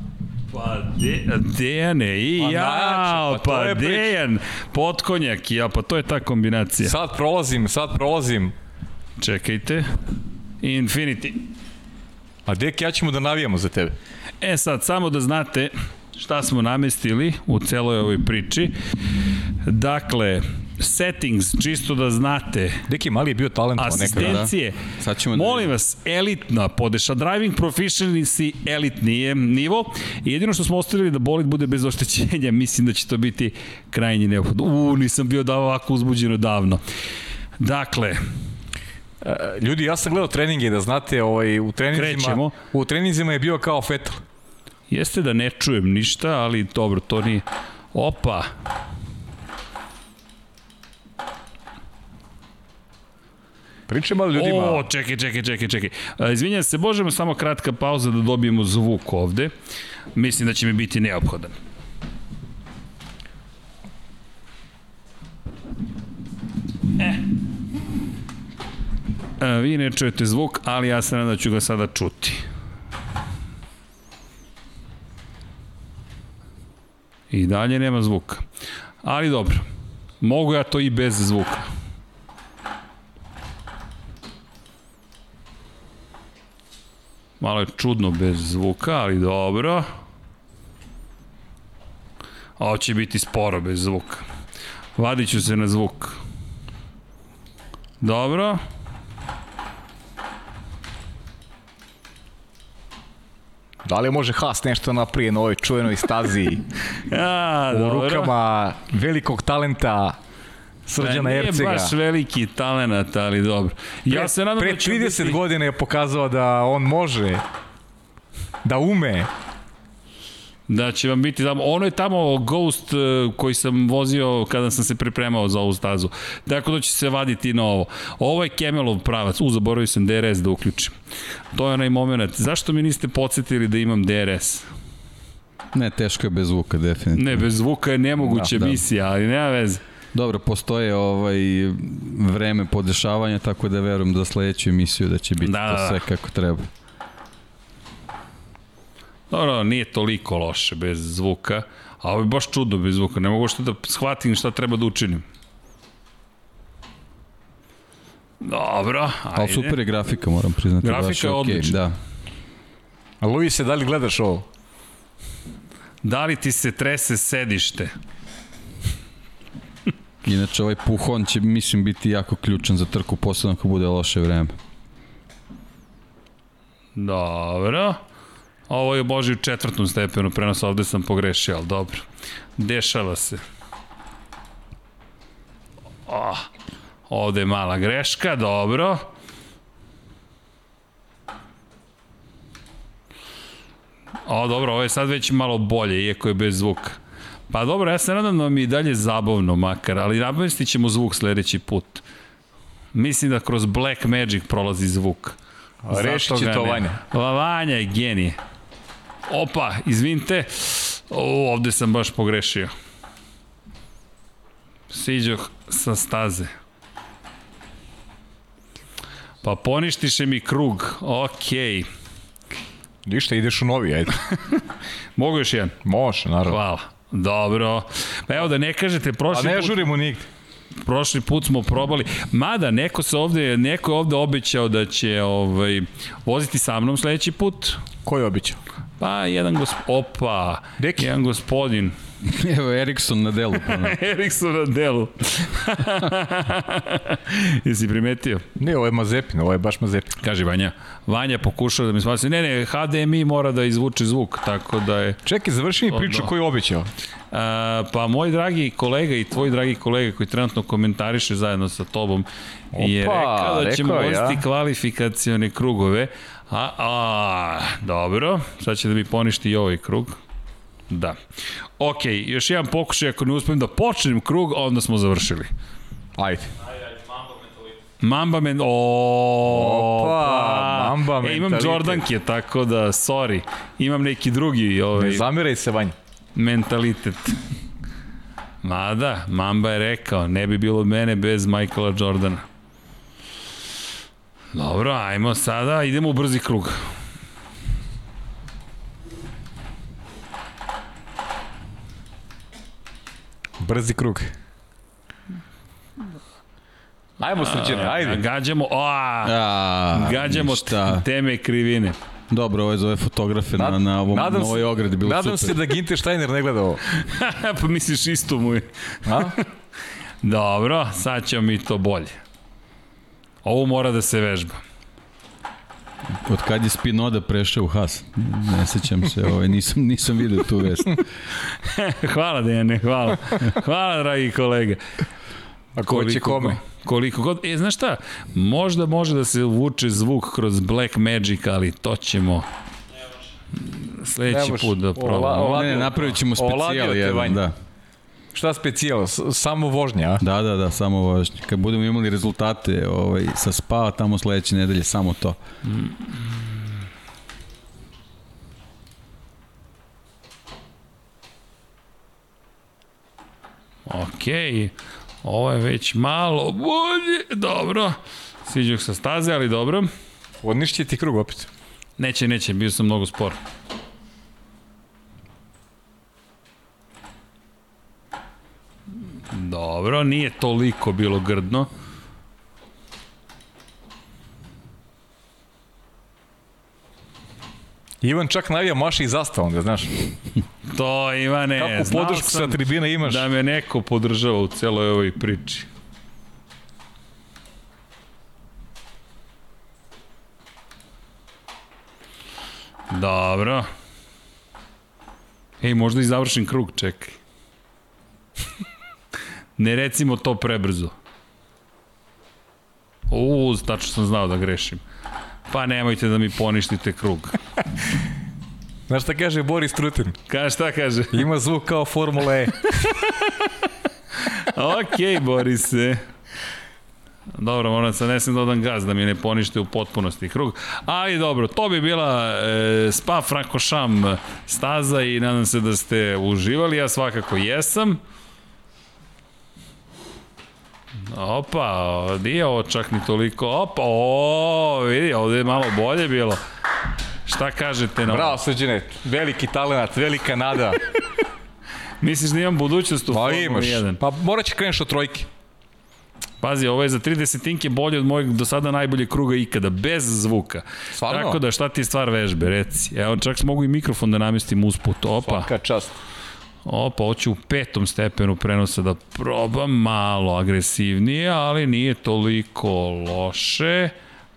Pa de, Dejane, i Pa ja, pa pa. Dejan, potkonjak, ja, pa to je ta kombinacija. Sad prolazim, sad prolazim. Čekajte. Infinity. A dek, ja ćemo da navijamo za tebe. E sad, samo da znate šta smo namestili u celoj ovoj priči. Dakle, settings, čisto da znate, Deki, mali je bio talent nekada. asistencije, Sad ćemo da Molim vas, elitna podeša, driving proficiency elitni je nivo. Jedino što smo ostavili da bolid bude bez oštećenja, mislim da će to biti krajnji neophodno. U, nisam bio da ovako uzbuđeno davno. Dakle, Ljudi, ja sam gledao treninge da znate, ovaj, u treninzima, Krećemo. u treninzima je bio kao fetal. jeste da ne čujem ništa, ali dobro, to nije... Opa, Pričaj malo ljudima. O, čekaj, čekaj, čekaj, čekaj. A, Izvinjam se, možemo samo kratka pauza da dobijemo zvuk ovde. Mislim da će mi biti neophodan. E. E, vi ne čujete zvuk, ali ja se nadam da ću ga sada čuti. I dalje nema zvuka. Ali dobro. Mogu ja to i bez zvuka. Malo je čudno bez zvuka, ali dobro. A ovo će biti sporo bez zvuka. Vadit ću se na zvuk. Dobro. Da li može Haas nešto naprije na ovoj čuvenoj stazi Ja, u dobro. rukama velikog talenta Srđana Nije Ercega? baš veliki talenat, ali dobro. Ja se nadam pre da će 30 biti... godina je pokazao da on može da ume Da će vam biti tamo. Ono je tamo Ghost eh, koji sam vozio kada sam se pripremao za ovu stazu. Tako da će se vaditi na ovo. Ovo je Kemelov pravac. U, zaboravio sam DRS da uključim. To je onaj moment. Zašto mi niste podsjetili da imam DRS? Ne, teško je bez zvuka, definitivno. Ne, bez zvuka je nemoguća Da, da. misija, ali nema veze. Dobro, postoje ovaj vreme podešavanja, tako da verujem da sledeću emisiju da će biti Da, to sve kako treba. Dobro, nije toliko loše bez zvuka, a ovo je baš čudno bez zvuka. Ne mogu što da shvatim šta treba da učinim. Dobro, ajde. Ali super je grafika, moram priznati. Grafika baš je okej, odlična. Da. A Luis, da li gledaš ovo? Da li ti se trese sedište? Inače, ovaj puhon će, mislim, biti jako ključan za trku, posebno ako bude loše vreme. Dobro. Ovo je Boži u četvrtom stepenu prenosa, ovde sam pogrešio, ali dobro. Dešava se. Oh, ovde je mala greška, dobro. O, dobro, ovo je sad već malo bolje, iako je bez zvuka. Pa dobro, ja se nadam da mi je i dalje zabavno makar, ali nabavestit ćemo zvuk sledeći put. Mislim da kroz Black Magic prolazi zvuk. Rešit će to. Vanja. Va, Vanja je genije. Opa, izvinite. O, ovde sam baš pogrešio. Siđoh sa staze. Pa poništiše mi krug. Okej. Ništa, ideš u novi, ajde. Mogu još jedan? Može, naravno. Hvala. Dobro. Pa evo da ne kažete, A prošli ne put, žurimo nigde. prošli put smo probali. Mada, neko se ovde, neko je ovde obećao da će ovaj, voziti sa mnom sledeći put. Ko je običao? Pa, jedan gospodin, opa, Deki. jedan gospodin, Evo, Erikson na delu. Pa, Erikson na delu. Jesi primetio? Ne, ovo je Mazepin, ovo je baš Mazepin. Kaže Vanja. Vanja pokušao da mi spasi. Ne, ne, HDMI mora da izvuče zvuk, tako da je... Čekaj, završi mi priču koju je obećao. A, pa moj dragi kolega i tvoj dragi kolega koji trenutno komentariše zajedno sa tobom je Opa, rekao da ćemo rekao je, voziti ja. kvalifikacione krugove. A, a, dobro, sad će da mi poništi i ovaj krug. Da. Ok, još jedan pokušaj, ako ne uspijem da počnem krug, onda smo završili. Ajde. Mamba men... O, Opa, Mamba e, imam. Jordanke, tako da, sorry. Imam neki drugi ovaj, Ne zamiraj se, Vanja. mentalitet. Mada, Mamba je rekao, ne bi bilo mene bez Michaela Jordana. Dobro, ajmo sada, idemo u brzi krug. Brzi krug. Ajmo sređene, ajde. Gađamo, a, A, gađamo ništa. teme krivine. Dobro, ovo je za ove fotografe na, Nad- na, ovom, nadam na ovoj ogradi, bilo Nadam super. se da Ginter Steiner ne gleda ovo. pa misliš isto mu je. A? Dobro, sad ćemo mi to bolje. Ovo mora da se vežba. Od kad je Spinoda prešao u Haas? Ne sećam se, ovaj, nisam, nisam vidio tu vest. hvala Dejane, hvala. Hvala, dragi kolege. A ko će kome? Koliko god, e, znaš šta, možda može da se vuče zvuk kroz Black Magic, ali to ćemo sledeći put da probamo. Ne, ne, napravit ćemo Oladio specijal te, jedan, da. Šta specijal? S- Samo vožnja, a? Da, da, da, samo važno. Kad budemo imali rezultate ovaj, sa spa, tamo sledeće nedelje, samo to. Okej, ovo je već malo bolje, dobro. Sviđao sa staze, ali dobro. Odnišće ti krug opet. Neće, neće, bio sam mnogo spor. Dobro, nije toliko bilo grdno. Ivan čak navija maši i zastavom, da znaš. To, Ivane, Kako podršku sa sam tribine imaš? da me neko podržava u celoj ovoj priči. Dobro. Ej, možda i završim krug, čekaj. ne recimo to prebrzo. Uuu, tačno sam znao da grešim. Pa nemojte da mi poništite krug. Znaš šta kaže Boris Truten? Kaže, šta kaže? Ima zvuk kao Formula E. Ok, Borise. Dobro, moram sad ne sam dodam gaz da mi ne ponište u potpunosti krug. Ali dobro, to bi bila e, Spa Frankošam staza i nadam se da ste uživali. Ja svakako jesam. Opa, nije ovo čak ni toliko. Opa, o, vidi, ovde je malo bolje bilo. Šta kažete na? Bravo, Srđane. Veliki talent, velika nada. Misliš da imam budućnost u Pa Formuli imaš. 1? Pa morat će kreneš od trojke. Pazi, ovo je za 3 desetinke bolje od mojeg do sada najboljeg kruga ikada, bez zvuka. Stvarno? Tako da šta ti je stvar vežbe, reci. Evo, čak mogu i mikrofon da namestim usput. Opa, Svaka čast. Opa, hoću u petom stepenu prenosa da probam malo agresivnije, ali nije toliko loše.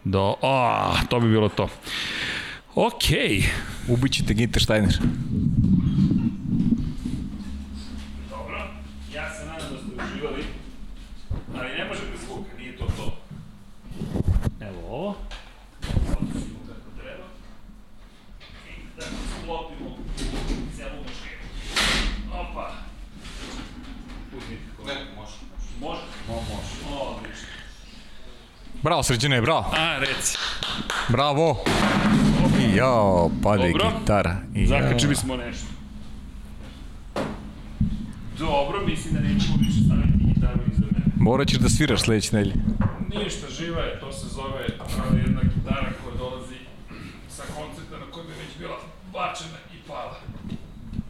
Do, a, to bi bilo to. Okej. Ubiće te Ginter Steiner. Dobro, ja se nadam da ste uživali, ali ne može bez zvuka, nije to to. Evo ovo. Odnosimo kako treba. I da sklopimo celu mašinu. Opa. Uzmite kolega. Ne, može. Može? Mo, može. O, odlično. Bravo, Srđane, bravo. A, reci. Bravo. I jao, pade Dobro. gitara. I Zakačili smo nešto. Dobro, mislim da nećemo više staviti gitaru iza mene. Morat ćeš da sviraš sledeće nedelje. Ništa, živa je, to se zove jedna gitara koja dolazi sa koncerta na kojem je već bila bačena i pala.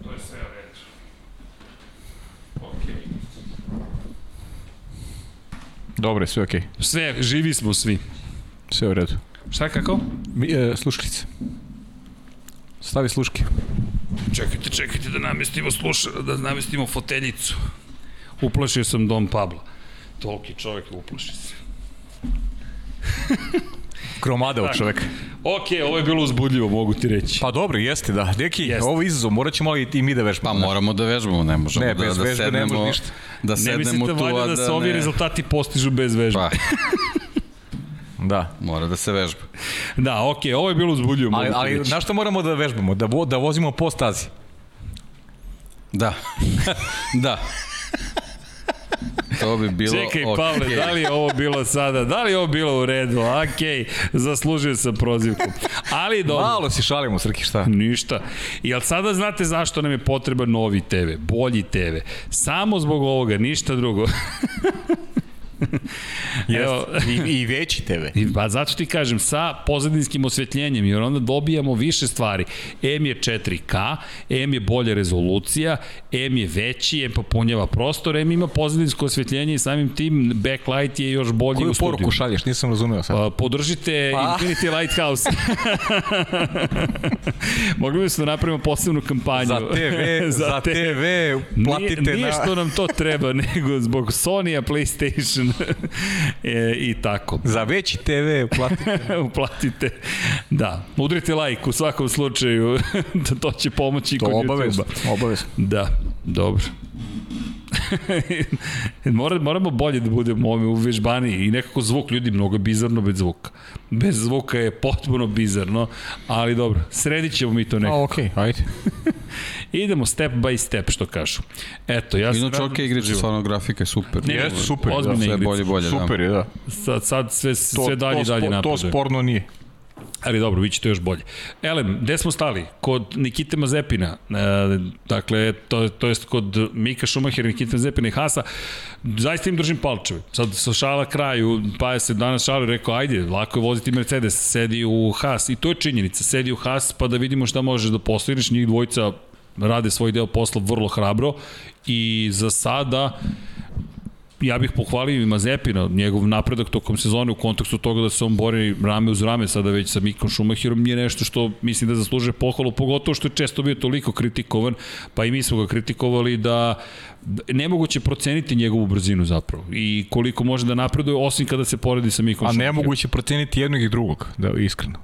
To je sve u redu. Okej. Dobre, sve okej. Sve, živi smo svi. Sve u redu. Šta kako? Mi, e, slušalice. Stavi sluške. Čekajte, čekajte da namestimo sluša, da namestimo foteljicu. Uplašio sam Dom Pabla. Toliki čovjek uplaši se. Gromada od čoveka. Ok, ovo je bilo uzbudljivo, mogu ti reći. Pa dobro, jeste, da. Neki, Jeste. ovo je izazov, morat ćemo i, i mi da vežbamo. Pa moramo da vežbamo, ne možemo Ne, da, bez da vežbe ne sednemo, može ništa. da ne sednemo mislite tu, valjda a da, da se ovi ne... rezultati postižu bez vežbe? Pa, Da. mora da se vežba. Da, ok, ovo je bilo uzbudljivo, Ali, ali na što moramo da vežbamo? Da, vo, da vozimo po stazi. Da. da. To bi bilo Čekaj, ok. Pavle, da li je ovo bilo sada, da li je ovo bilo u redu? Ok, zaslužio sam prozivku. Ali dobro. Malo si šalimo, Srki, šta? Ništa. Jel sada znate zašto nam je potreban novi TV, bolji TV? Samo zbog ovoga, ništa drugo. Evo, I, I veći TV. I, pa zato ti kažem, sa pozadinskim osvetljenjem, jer onda dobijamo više stvari. M je 4K, M je bolja rezolucija, M je veći, M popunjava prostor, M ima pozadinsko osvetljenje i samim tim backlight je još bolji Koju u studiju. poruku šalješ? Nisam razumeo sad. Pa, podržite Pa. Infinity Lighthouse. Mogli bismo da napravimo posebnu kampanju. Za TV, za, te- TV, platite nije, nije na... što nam to treba, nego zbog Sony-a, PlayStation e, i tako. Za veći TV platite. Uplatite. Da, udrite like u svakom slučaju, to će pomoći To kod obavezno, YouTube-a. obavezno. Da, dobro. Mora, moramo bolje da budemo ovdje u vežbani i nekako zvuk ljudi mnogo je bizarno bez zvuka. Bez zvuka je potpuno bizarno, ali dobro, sredit ćemo mi to A, nekako. okej, okay, ajde. Idemo step by step, što kažu. Eto, ja sam... Inače, nadam ok, da igrica, živo. stvarno grafika je super. Ne, Jeste, super, ozbiljna Sve igrica. bolje, bolje, da. Super je, da. Sad, sad sve, To, sve dalje to, dalje spo- To napreduje. sporno nije. Ali dobro, bit će to još bolje. Elem, gde smo stali? Kod Nikite Mazepina, e, dakle, to, to jest kod Mika Šumahira, Nikite Mazepina i Hasa, zaista im držim palčeve. Sad sa šala kraju, pa je se danas šalio rekao, ajde, lako je voziti Mercedes, sedi u Haas, i to je činjenica, sedi u Haas, pa da vidimo šta možeš da postigneš, njih dvojica rade svoj deo posla vrlo hrabro i za sada ja bih pohvalio i Mazepina, njegov napredak tokom sezone u kontekstu toga da se on bori rame uz rame sada već sa Mikom Šumahirom je nešto što mislim da zaslužuje pohvalu, pogotovo što je često bio toliko kritikovan, pa i mi smo ga kritikovali da nemoguće proceniti njegovu brzinu zapravo i koliko može da napreduje osim kada se poredi sa Mikom A Šumahirom. nemoguće proceniti jednog i drugog, da iskreno.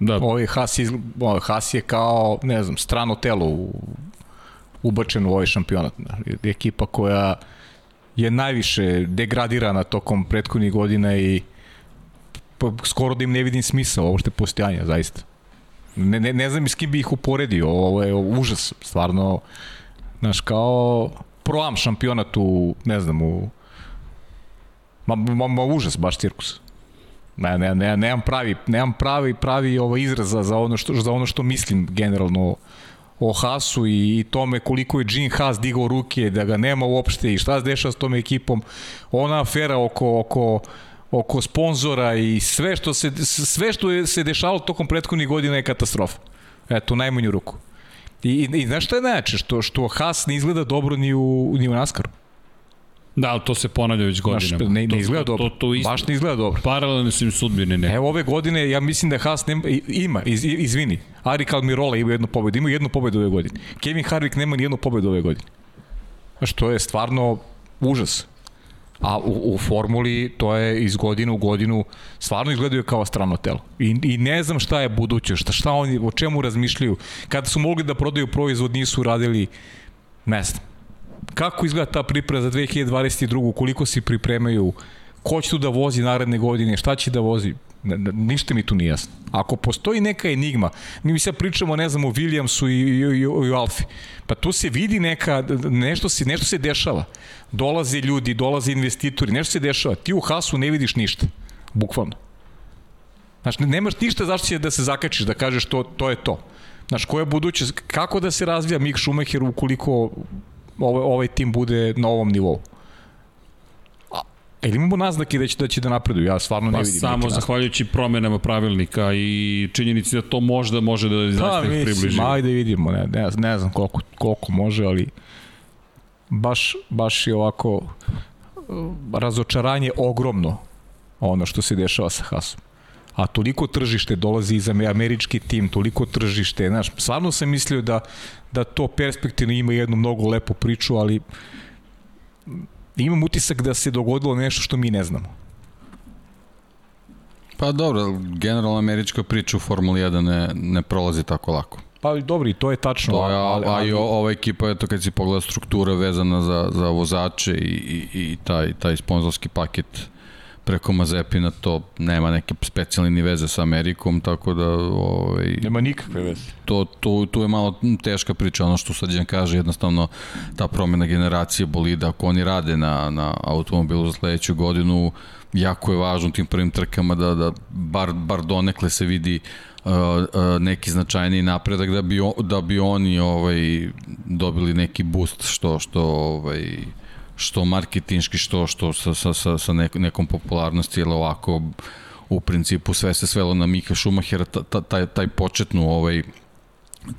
Da, Haas, izgl... ovaj Haas je kao, ne znam, strano telo u, ubačeno u ovaj šampionat. da. Ekipa koja je najviše degradirana tokom prethodnih godina i pa, skoro da im ne vidim smisao ovo je postojanja, zaista. Ne, ne, ne znam s kim bi ih uporedio, ovo je užas, stvarno, znaš, kao proam šampionat u, ne znam, u ma, ma, ma užas, baš cirkus. Ne, ne, ne, nemam pravi, nemam pravi, pravi ovaj izraz za, za, ono što, za ono što mislim generalno o Hasu i, i tome koliko je Gene Haas digao ruke, da ga nema uopšte i šta se dešava s tom ekipom. Ona afera oko, oko, oko sponzora i sve što se, sve što je se dešavalo tokom prethodnih godina je katastrofa. Eto, najmanju ruku. I, i, i znaš šta je najjače? Što, što Haas ne izgleda dobro ni u, ni u Naskaru. Da, ali to se ponavlja već godinama. ne, ne izgleda to, dobro. To, to isto, Baš ne izgleda dobro. paralelne su im sudbine, ne. Evo ove godine, ja mislim da Haas nema, ima, iz, izvini, Ari Kalmirola ima jednu pobedu, ima jednu pobedu ove godine. Kevin Harvick nema ni jednu pobedu ove godine. Znaš, to je stvarno užas. A u, u formuli to je iz godine u godinu stvarno izgledaju kao strano telo. I, I ne znam šta je buduće, šta, šta oni, o čemu razmišljaju. Kada su mogli da prodaju proizvod, nisu radili, ne znam. Kako izgleda ta priprema za 2022. Koliko se pripremaju, ko će tu da vozi naredne godine, šta će da vozi, ništa mi tu nije jasno. Ako postoji neka enigma, mi sad pričamo, ne znam, o Williamsu i, i, i, i Alfi, pa tu se vidi neka, nešto se, nešto se dešava. Dolaze ljudi, dolaze investitori, nešto se dešava. Ti u Hasu ne vidiš ništa, bukvalno. Znaš, ne- nemaš ništa zašto će da se zakačiš, da kažeš to, to je to. Znaš, koja je budućnost, kako da se razvija Mick Schumacher ukoliko ovaj, ovaj tim bude na ovom nivou? Ili imamo naznake da će da, će da napreduju? Ja stvarno ne Pa vidim. samo zahvaljujući promenama pravilnika i činjenici da to možda može da zaista ih mislim, približi. ajde vidimo, ne, ne, ne znam koliko, koliko može, ali baš, baš je ovako uh, razočaranje ogromno ono što se dešava sa Hasom. a toliko tržište dolazi iz američki tim, toliko tržište, znaš, stvarno sam mislio da, da to perspektivno ima jednu mnogo lepu priču, ali imam utisak da se dogodilo nešto što mi ne znamo. Pa dobro, generalno američka priča u Formuli 1 ne, ne prolazi tako lako. Pa dobro, i to je tačno. To je, ali, a i ova ekipa, eto kad si pogleda struktura vezana za, za vozače i, i, i taj, taj sponzorski paket preko Mazepina, to nema neke specijalne ni veze sa Amerikom, tako da... Ovaj, nema nikakve veze. To, to, to je malo teška priča, ono što Srđan kaže, jednostavno ta promjena generacije bolida, ako oni rade na, na automobilu za sledeću godinu, jako je važno tim prvim trkama da, da bar, bar donekle se vidi uh, uh, neki značajni napredak da bi, da bi oni ovaj, dobili neki boost što, što ovaj, što marketinški, što, što sa, sa, sa, sa nekom popularnosti, jer ovako u principu sve se svelo na Mika Šumahera, taj, taj početnu ovaj,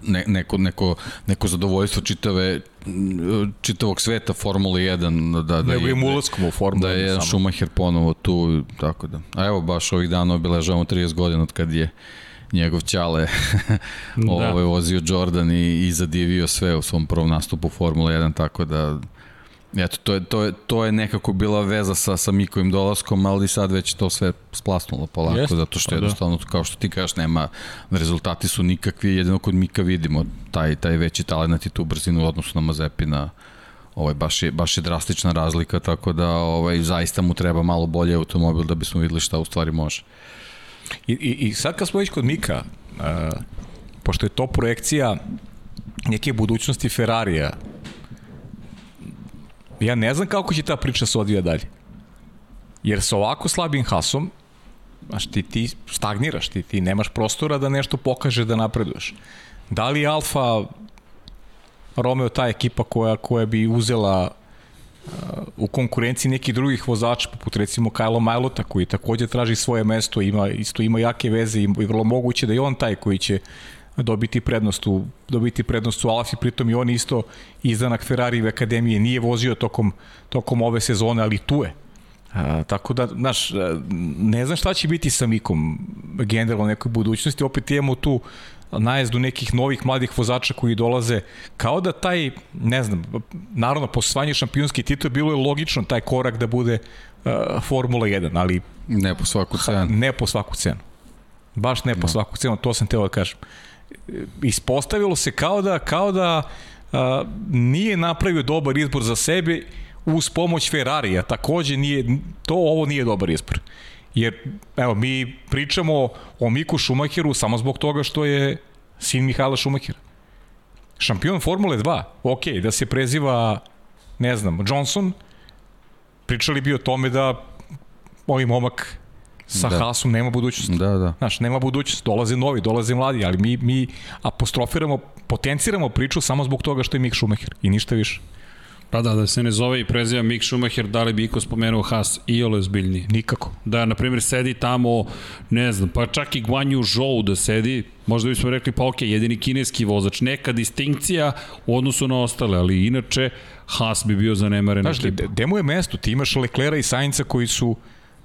ne, neko, neko, neko zadovoljstvo čitave čitavog sveta Formule 1 da, da Nego im ulaskom u Formule 1 da je jedan Schumacher ponovo tu tako da a evo baš ovih dana obeležavamo 30 godina od kad je njegov ćale da. ovaj, vozio Jordan i, i zadivio sve u svom prvom nastupu Formule 1 tako da Eto, to je, to, je, to je nekako bila veza sa, sa Mikovim dolaskom, ali sad već to sve splasnulo polako, Jest, zato što pa da. jednostavno, da. kao što ti kažeš, nema, rezultati su nikakvi, jedino kod Mika vidimo taj, taj veći talent i tu brzinu u odnosu na Mazepina, ovaj, baš, je, baš je drastična razlika, tako da ovaj, zaista mu treba malo bolje automobil da bismo videli šta u stvari može. I, i, i sad kad smo već kod Mika, uh, pošto je to projekcija neke budućnosti Ferrarija, ja ne znam kako će ta priča se odvija dalje. Jer sa ovako slabim hasom, znaš, ti, ti stagniraš, ti, ti nemaš prostora da nešto pokaže da napreduješ. Da li Alfa Romeo ta ekipa koja, koja bi uzela uh, u konkurenciji nekih drugih vozača, poput recimo Kajlo Majlota, koji takođe traži svoje mesto, ima, isto ima jake veze i vrlo moguće da je on taj koji će dobiti prednost u, dobiti prednost u Alfi, pritom i on isto izdanak Ferrari akademije nije vozio tokom, tokom ove sezone, ali tu je. A, tako da, znaš, ne znam šta će biti sa Mikom generalno nekoj budućnosti, opet imamo tu najezdu nekih novih mladih vozača koji dolaze, kao da taj, ne znam, naravno, po svanje šampionski titul bilo je logično taj korak da bude uh, Formula 1, ali... Ne po svaku cenu. Ne po svaku cenu. Baš ne po no. svaku cenu, to sam teo da kažem ispostavilo se kao da, kao da a, nije napravio dobar izbor za sebe uz pomoć Ferrarija. Takođe nije, to ovo nije dobar izbor. Jer, evo, mi pričamo o Miku Šumacheru samo zbog toga što je sin Mihajla Šumahera. Šampion Formule 2, ok, da se preziva, ne znam, Johnson, pričali bi o tome da ovaj momak sa da. Haasom nema budućnost. Da, da. Znaš, nema budućnost, dolaze novi, dolaze mladi, ali mi, mi apostrofiramo, potenciramo priču samo zbog toga što je Mick Schumacher i ništa više. Pa da, da se ne zove i preziva Mick Schumacher, da li bi iko spomenuo Haas i ole zbiljniji? Nikako. Da, na primjer, sedi tamo, ne znam, pa čak i Guanju Zhou da sedi, možda bismo rekli, pa ok, jedini kineski vozač, neka distinkcija u odnosu na ostale, ali inače, Haas bi bio zanemaren. Znaš, gde mu je mesto? Ti imaš Leclera i Sainca koji su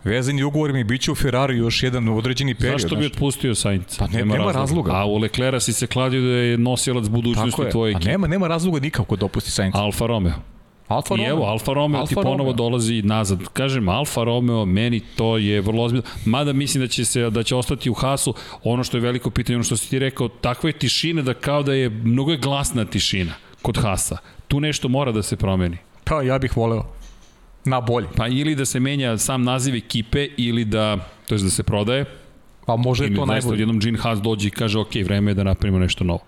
vezani ugovorima i bit će u Ferrari još jedan određeni period. Zašto bi otpustio Sainz? Pa ne, nema, nema razloga. A u Leclerca si se kladio da je nosilac budućnosti tvoje ekipe. A nema, nema razloga nikako da opusti Sainz. Alfa Romeo. Alfa I Romeo. evo, Alfa Romeo Alfa ti ponovo Romeo. dolazi nazad. Kažem, Alfa Romeo, meni to je vrlo ozbiljno. Mada mislim da će se da će ostati u Hasu. Ono što je veliko pitanje, ono što si ti rekao, takva je tišina da kao da je mnogo je glasna tišina kod Hasa. Tu nešto mora da se promeni. Pa ja bih voleo na bolje. Pa ili da se menja sam naziv ekipe ili da, to je da se prodaje. Pa može je to najbolje. Jednom Gene Haas dođe i kaže ok, vreme je da napravimo nešto novo.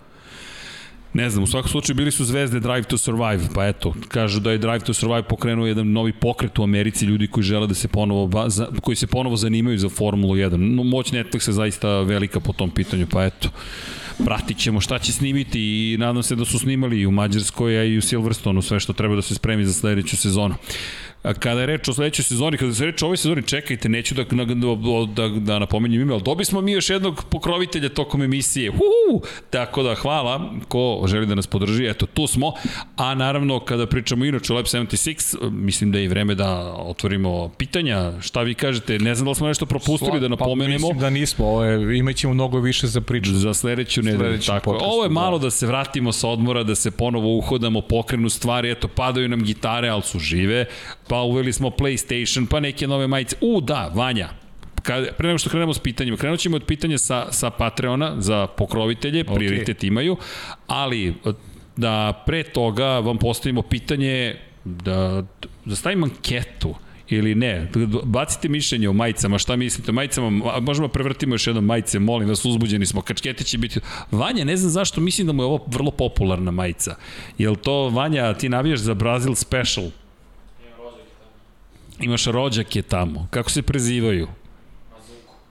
Ne znam, u svakom slučaju bili su zvezde Drive to Survive, pa eto, kažu da je Drive to Survive pokrenuo jedan novi pokret u Americi, ljudi koji žele da se ponovo, za, koji se ponovo zanimaju za Formulu 1. No, moć Netflixa je zaista velika po tom pitanju, pa eto, pratit ćemo šta će snimiti i nadam se da su snimali i u Mađarskoj, a i u Silverstonu sve što treba da se spremi za sledeću sezonu. Kada je reč o sledećoj sezoni, kada se reč o ovoj sezoni, čekajte, neću da, da, da, da napomenjem ime, ali dobi smo mi još jednog pokrovitelja tokom emisije. Uhu! Tako da hvala ko želi da nas podrži, eto tu smo. A naravno kada pričamo inače o Lab 76, mislim da je i vreme da otvorimo pitanja. Šta vi kažete? Ne znam da li smo nešto propustili da napomenemo. Pa mislim da nismo, ovo je, imaćemo mnogo više za priču. Za sledeću nedelju. Tako. Ovo je malo da. da se vratimo sa odmora, da se ponovo uhodamo, pokrenu stvari, eto padaju nam gitare, ali su žive pa uveli smo PlayStation, pa neke nove majice. U, da, Vanja, kad, pre nego što krenemo s pitanjima, krenut ćemo od pitanja sa, sa Patreona za pokrovitelje, okay. prioritet imaju, ali da pre toga vam postavimo pitanje da, da stavim anketu ili ne. Bacite mišljenje o majicama, šta mislite o majicama, možemo da prevrtimo još jednom majice, molim vas, uzbuđeni smo, kačkete će biti... Vanja, ne znam zašto, mislim da mu je ovo vrlo popularna majica. Jel to, Vanja, ti navijaš za Brazil Special? Imaš rođake tamo. Kako se prezivaju?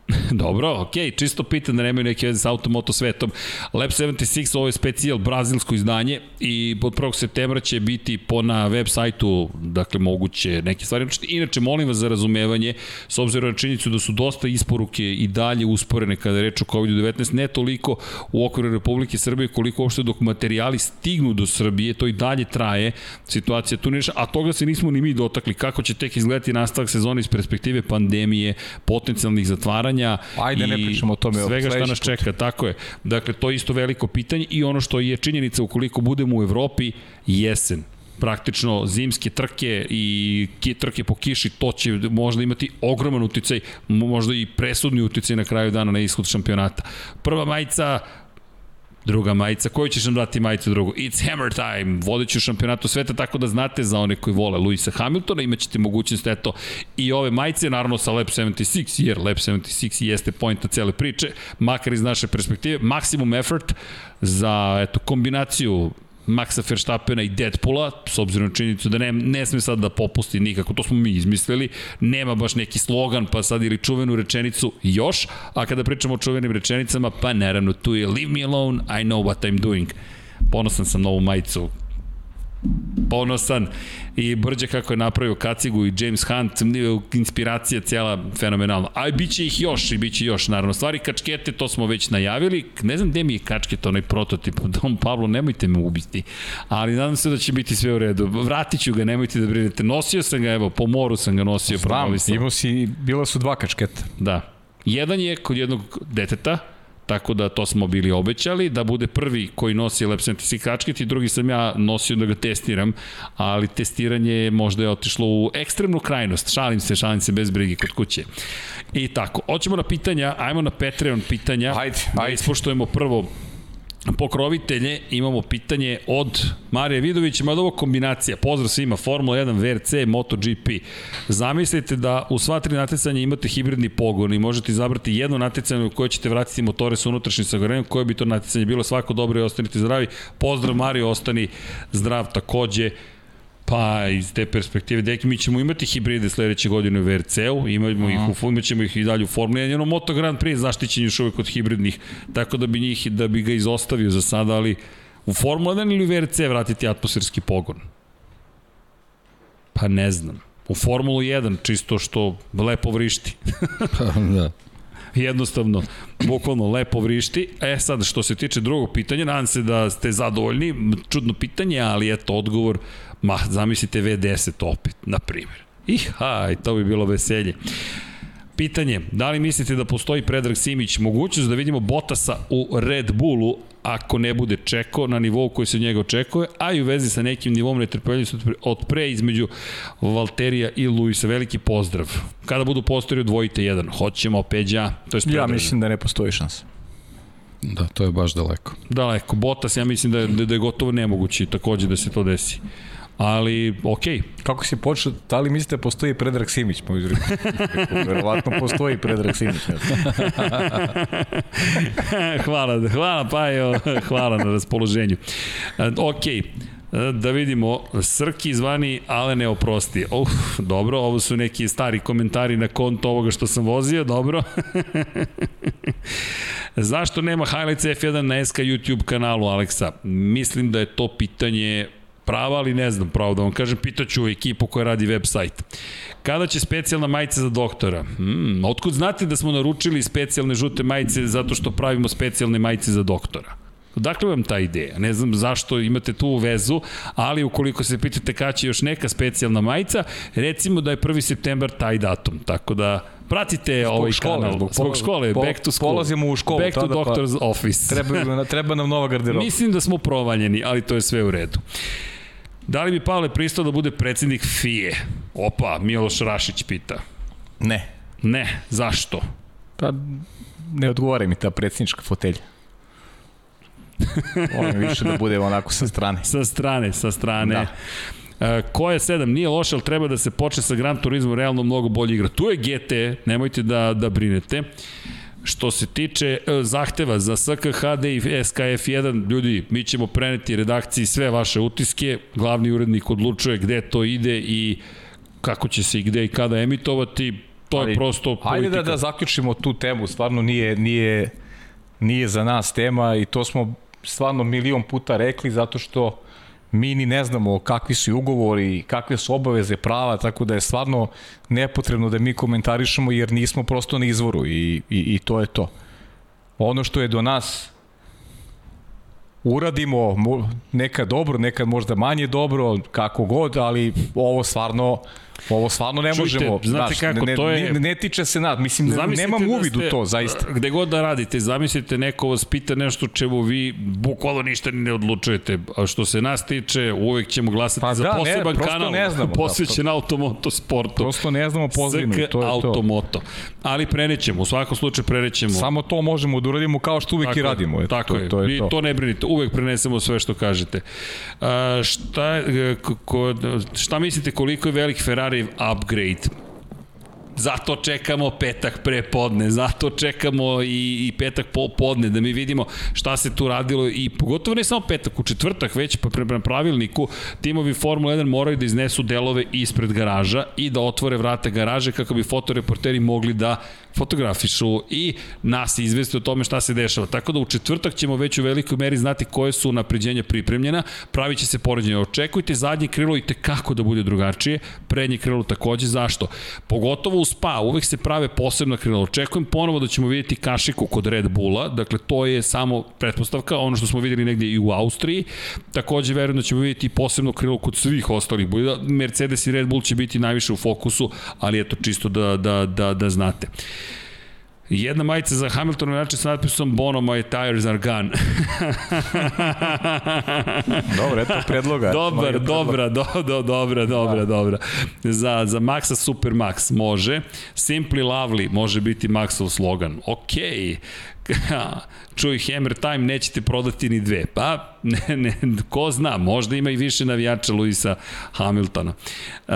Dobro, okej, okay. čisto pitan da nemaju neke veze sa automoto svetom. Lab 76, ovo je specijal brazilsko izdanje i od 1. septembra će biti po na web sajtu, dakle, moguće neke stvari. Inače, molim vas za razumevanje, s obzirom na činjenicu da su dosta isporuke i dalje usporene kada je reč o COVID-19, ne toliko u okviru Republike Srbije, koliko uopšte dok materijali stignu do Srbije, to i dalje traje, situacija tu neša, a toga se nismo ni mi dotakli, kako će tek izgledati nastavak sezona iz perspektive pandemije, potencijalnih zatvaranja, pitanja Ajde, ne pričamo o tome svega šta nas čeka, tako je. Dakle, to je isto veliko pitanje i ono što je činjenica ukoliko budemo u Evropi, jesen praktično zimske trke i trke po kiši, to će možda imati ogroman uticaj, možda i presudni uticaj na kraju dana na ishod šampionata. Prva majica druga majica. Koju ćeš nam dati majicu drugu? It's hammer time, vodeću šampionatu sveta, tako da znate za one koji vole Luisa Hamiltona, imaćete mogućnost, eto, i ove majice, naravno sa Lab 76, jer Lab 76 jeste pojenta cele priče, makar iz naše perspektive, maximum effort za, eto, kombinaciju Maxa Verstappena i Deadpoola, s obzirom na činjenicu da ne, ne sme sad da popusti nikako, to smo mi izmislili, nema baš neki slogan, pa sad ili čuvenu rečenicu još, a kada pričamo o čuvenim rečenicama, pa naravno tu je Leave me alone, I know what I'm doing. Ponosan sam na ovu majicu ponosan i Brđe kako je napravio kacigu i James Hunt, inspiracija cijela fenomenalna. A bit će ih još i bit će još, naravno. Stvari kačkete, to smo već najavili. Ne znam gde mi je kačket, onaj prototip. Dom Pablo, nemojte me ubiti. Ali nadam se da će biti sve u redu. Vratit ću ga, nemojte da brinete. Nosio sam ga, evo, po moru sam ga nosio. Znam, imao si, bila su dva kačketa. Da. Jedan je kod jednog deteta, Tako da to smo bili obećali, da bude prvi koji nosi 76 kačket i drugi sam ja nosio da ga testiram, ali testiranje možda je otišlo u ekstremnu krajnost. Šalim se, šalim se bez brige kod kuće. I tako, hoćemo na pitanja, ajmo na Patreon pitanja. Hajde, hajde. Da ispoštujemo prvo pokrovitelje imamo pitanje od Marije Vidovića, mada ovo kombinacija, pozdrav svima, Formula 1, VRC, MotoGP. Zamislite da u sva tri natjecanja imate hibridni pogon i možete izabrati jedno natjecanje u koje ćete vratiti motore sa unutrašnjim sagorenjem, koje bi to natjecanje bilo svako dobro i ostanite zdravi. Pozdrav Mario, ostani zdrav takođe. Pa iz te perspektive, deki, mi ćemo imati hibride sledeće godine u VRC-u, imamo ih u, imat ćemo ih i dalje u Formuli 1, jedno Moto Grand Prix zaštićen još uvek od hibridnih, tako da bi njih, da bi ga izostavio za sada, ali u Formula 1 ili u VRC vratiti atmosferski pogon? Pa ne znam. U Formulu 1, čisto što lepo vrišti. pa, da jednostavno, bukvalno lepo vrišti. E sad, što se tiče drugog pitanja, nadam se da ste zadovoljni, čudno pitanje, ali eto, odgovor Ma, zamislite V10 opet, na primjer. Iha, i to bi bilo veselje. Pitanje, da li mislite da postoji Predrag Simić mogućnost da vidimo Botasa u Red Bullu ako ne bude čeko na nivou koji se od njega očekuje, a i u vezi sa nekim nivom netrpeljivosti od pre između Valterija i Luisa. Veliki pozdrav. Kada budu postori, odvojite jedan. Hoćemo Peđa, to je Ja mislim da ne postoji šansa. Da, to je baš daleko. Daleko. Botas, ja mislim da je, da je gotovo nemoguće takođe da se to desi ali okej. Okay. Kako si počeo, da li mislite da postoji Predrag Simić? Moj Verovatno postoji Predrag Simić. hvala, hvala Pajo, hvala na raspoloženju. Okej. Da vidimo, Srki zvani, ale ne oprosti. Uf, dobro, ovo su neki stari komentari na konto ovoga što sam vozio, dobro. Zašto nema Highlights F1 na SK YouTube kanalu, Aleksa? Mislim da je to pitanje prava, ali ne znam pravo da vam kažem, pitaću ekipu koja radi web sajt. Kada će specijalna majica za doktora? Hmm, otkud znate da smo naručili specijalne žute majice zato što pravimo specijalne majice za doktora? Dakle vam ta ideja? Ne znam zašto imate tu vezu, ali ukoliko se pitate kada će još neka specijalna majica, recimo da je 1. septembar taj datum. Tako da pratite zbog ovaj škole, kanal. Zbog, zbog škole, po, back to school. Polazimo u školu. Back to tada, doctor's pa, office. Treba, treba nam nova garderoba. Mislim da smo provaljeni, ali to je sve u redu. Da li bi Pavle pristao da bude predsednik FIE? Opa, Miloš Rašić pita. Ne. Ne, zašto? Pa, ne odgovara mi ta predsednička fotelja. Volim više da bude onako sa strane. Sa strane, sa strane. Da. Uh, ko je 7? Nije loše, ali treba da se počne sa Gran Turismo realno mnogo bolje igra. Tu je GT, nemojte da, da brinete. Što se tiče uh, zahteva za SKHD i SKF1, ljudi, mi ćemo preneti redakciji sve vaše utiske, glavni urednik odlučuje gde to ide i kako će se i gde i kada emitovati, to ali, je prosto politika. Hajde da, da zaključimo tu temu, stvarno nije, nije, nije za nas tema i to smo stvarno milion puta rekli zato što mi ni ne znamo kakvi su ugovori, kakve su obaveze prava, tako da je stvarno nepotrebno da mi komentarišemo jer nismo prosto na izvoru i, i, i to je to. Ono što je do nas uradimo, nekad dobro, nekad možda manje dobro, kako god, ali ovo stvarno Ovo stvarno ne Čujte, možemo, znate znaš, kako, ne, to je... Ne, ne tiče se nad, mislim, Zamislite nemam da uvid u to, zaista. Gde god da radite, zamislite neko vas pita nešto čemu vi bukvalno ništa ne odlučujete, a što se nas tiče, uvek ćemo glasati pa za da, poseban ne, kanal ne znamo, posvećen da, automoto sportu. Prosto ne znamo pozivnu, to je to. automoto. Ali prenećemo, u svakom slučaju prenećemo. Samo to možemo da uradimo kao što uvek tako, i radimo. Eto, tako to, je, to je I to. to ne brinite, uvek prenesemo sve što kažete. A, šta, ko, šta mislite koliko je velik Ferrari Ferrari upgrade. Zato čekamo petak pre podne, zato čekamo i, i petak po podne, da mi vidimo šta se tu radilo i pogotovo ne samo petak, u četvrtak već pa prema pravilniku timovi Formula 1 moraju da iznesu delove ispred garaža i da otvore vrate garaže kako bi fotoreporteri mogli da fotografišu i nas izvesti o tome šta se dešava. Tako da u četvrtak ćemo već u velikoj meri znati koje su napređenja pripremljena, pravit će se poređenje. Očekujte zadnje krilo i tekako da bude drugačije, prednje krilo takođe. Zašto? Pogotovo u Spa, uvek se prave posebna krilo. Očekujem ponovo da ćemo vidjeti kašiku kod Red Bulla, dakle to je samo pretpostavka, ono što smo videli negde i u Austriji. Takođe verujem da ćemo vidjeti posebno krilo kod svih ostalih bolida. Mercedes i Red Bull će biti najviše u fokusu, ali eto čisto da, da, da, da znate. Jedna majica za Hamilton inače sa natpisom Bono, my tires are gone. Dobro, eto predloga. Dobar, dobra, do, do, dobra, dobra, da. dobra. Za, za Maxa Super Max može. Simply Lovely može biti Maxov slogan. Okej. Okay. Čuj, Hammer Time nećete prodati ni dve. Pa, ne, ne, ko zna, možda ima i više navijača Luisa Hamiltona. Uh,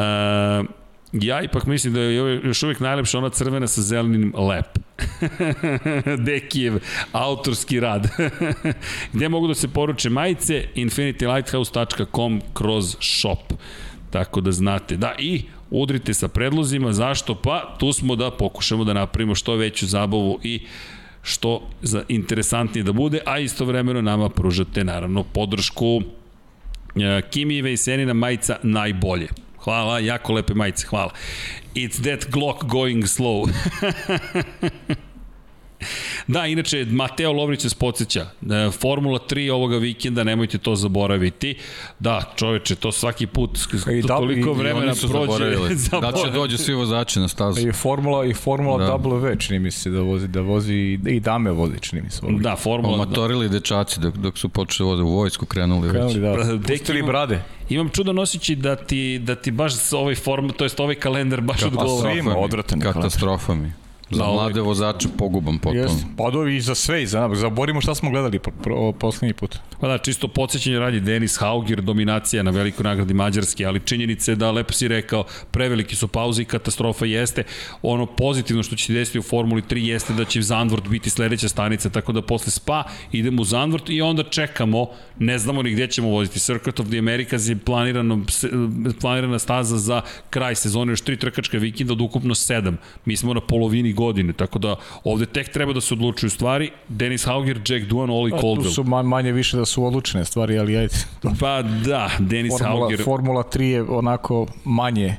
Ja ipak mislim da je još uvijek najlepša ona crvena sa zelenim lep. Dekijev autorski rad. Gde mogu da se poruče majice? infinitylighthouse.com kroz shop. Tako da znate. Da, i udrite sa predlozima. Zašto? Pa tu smo da pokušamo da napravimo što veću zabavu i što za interesantnije da bude, a istovremeno nama pružate naravno podršku e, Kimi Vejsenina majica najbolje. Hvala, jako lepe majice, hvala. It's that Glock going slow. Da, inače, Mateo Lovrić se podsjeća. E, Formula 3 ovoga vikenda, nemojte to zaboraviti. Da, čoveče, to svaki put I da, toliko i, vremena i prođe. Zaboravili. da će dođu svi vozači na stazu. I Formula, i Formula da. W, čini mi se da vozi, da vozi i dame vozi, čini mi se. Da, Formula... Omatorili da. dečaci dok, dok su počeli voze u vojsku, krenuli, krenuli već. Da, pustili brade. Imam čudo nosići da ti, da ti baš ovaj form, to jest ovaj kalendar baš odgovara. Pa odvratan Katastrofa mi. Za da, mlade vozače poguban potpuno. Jest, pa i za sve, i za, zaborimo šta smo gledali po, po, poslednji put. Pa da, čisto podsjećanje radi Denis Hauger, dominacija na velikoj nagradi Mađarske, ali činjenice da, lepo si rekao, preveliki su pauze i katastrofa jeste. Ono pozitivno što će se desiti u Formuli 3 jeste da će Zandvoort biti sledeća stanica, tako da posle Spa idemo u Zandvoort i onda čekamo, ne znamo ni gde ćemo voziti. Circuit of the Americas je planirano, planirana staza za kraj sezone, još tri trkačka vikenda od ukupno sedam. Mi smo na polovini godine, tako da ovde tek treba da se odlučuju stvari. Denis Hauger, Jack Duan, Oli Caldwell. Tu su manje više da su odlučene stvari, ali ajde. Pa da, Denis Formula, Hauger. Formula 3 je onako manje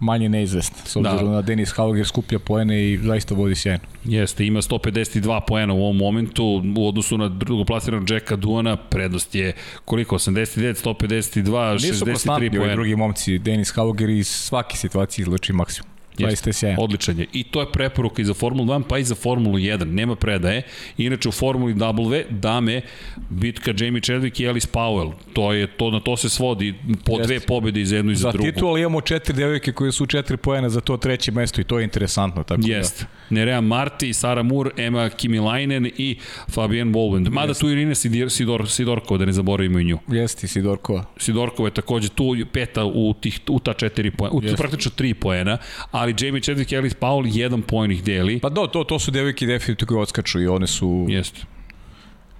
manje neizvesna, s obzirom da. na Denis Hauger skuplja poene i zaista vodi sjajno. Jeste, ima 152 poena u ovom momentu u odnosu na drugoplasiranog Jacka Duana, prednost je koliko, 89, 152, Nisu 63 poena. drugi momci, Denis Hauger iz svake situacije izlači maksimum. Zaista je. Odličan je. I to je preporuka i za Formulu 2, pa i za Formulu 1. Nema predaje. Inače u Formuli W, dame, bitka Jamie Chadwick i Alice Powell. To je, to, na to se svodi po Jeste. dve pobede iz jednu i za, za drugu. Za titul imamo četiri devojke koje su četiri pojene za to treće mesto i to je interesantno. Tako Jeste. Da. Nerea Marti, Sara Moore, Emma Kimilainen i Fabian Bolwend. Mada Jeste. tu Irina Sidor, Sidor, Sidorkova, da ne zaboravimo i nju. Jeste, Sidorkova. Sidorkova je takođe tu peta u, tih, u ta četiri pojena, u praktično tri pojena, ali Jamie Chadwick i Alice Paul jedan poen ih deli. Pa do, to, to su devojke definitivno koje odskaču i one su... Jeste.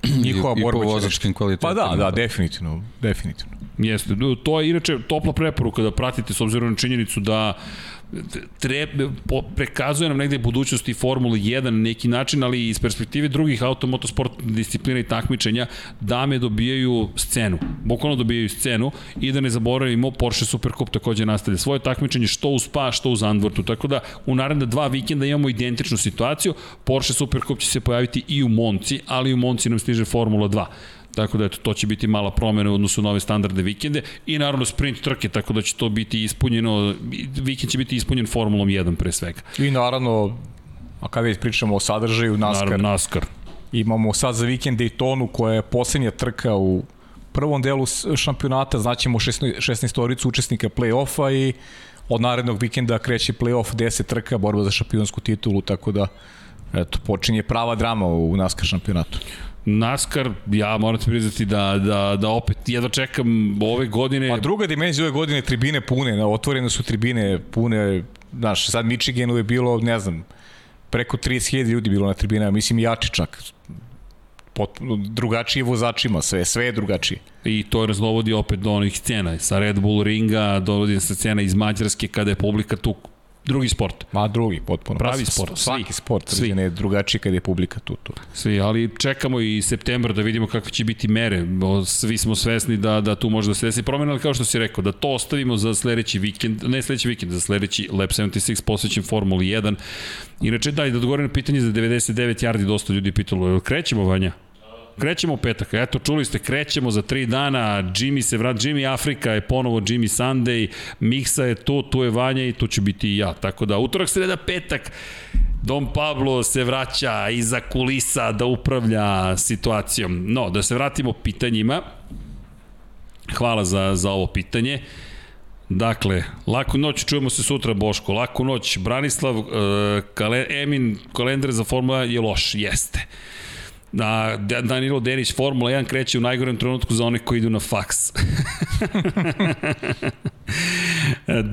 Njihova I, borba i po vozačkim kvalitetima. Pa da, da, definitivno, definitivno. Jeste, to je inače topla preporuka da pratite s obzirom na činjenicu da treba, po, prekazuje nam negde budućnost i Formula 1 na neki način, ali iz perspektive drugih automotosport disciplina i takmičenja, dame dobijaju scenu, bukvalno dobijaju scenu i da ne zaboravimo, Porsche Supercup takođe nastavlja svoje takmičenje što u Spa, što u Zandvortu, tako da u naredne dva vikenda imamo identičnu situaciju, Porsche Supercup će se pojaviti i u Monci, ali u Monci nam stiže Formula 2. Tako da eto, to će biti mala promena u odnosu na ove standardne vikende i naravno sprint trke, tako da će to biti ispunjeno, vikend će biti ispunjen Formulom 1 pre svega. I naravno, a kada već pričamo o sadržaju, NASCAR. Naravno, NASCAR. Imamo sad za vikend Daytonu koja je poslednja trka u prvom delu šampionata, znaćemo 16, 16 oricu učesnika play-offa i od narednog vikenda kreće play-off 10 trka, borba za šampionsku titulu, tako da eto, počinje prava drama u NASCAR šampionatu. NASCAR, ja moram ti priznati da, da, da opet jedva čekam ove godine. Pa druga dimenzija ove godine tribine pune, otvorene su tribine pune, znaš, sad Michiganu je bilo, ne znam, preko 30.000 ljudi bilo na tribinama, mislim jači čak potpuno drugačije vozačima, sve, sve je drugačije. I to raznovodi opet do onih scena, sa Red Bull ringa, dovodi se scena iz Mađarske kada je publika tu drugi sport. Ma drugi, potpuno. Pravi sport. Svaki svi. sport, svi. ne drugačiji kad je publika tu, tu. Svi, ali čekamo i septembar da vidimo kakve će biti mere. Svi smo svesni da, da tu može da se desi promena, ali kao što si rekao, da to ostavimo za sledeći vikend, ne sledeći vikend, za sledeći Lab 76 posvećen Formuli 1. Inače, daj, da odgovorim na pitanje za 99 yardi, dosta ljudi pitalo, krećemo, Vanja? Krećemo u petak. Eto, čuli ste, krećemo za tri dana. Jimmy se vrat, Jimmy Afrika je ponovo Jimmy Sunday. Miksa je tu, tu je Vanja i tu će biti i ja. Tako da, utorak, sreda, petak. Dom Pablo se vraća iza kulisa da upravlja situacijom. No, da se vratimo pitanjima. Hvala za, za ovo pitanje. Dakle, laku noć, čujemo se sutra Boško, laku noć, Branislav, uh, kale, Emin, kalendar za Formula je loš, jeste. Da, Danilo Denić, Formula 1 kreće u najgorem trenutku za one koji idu na faks.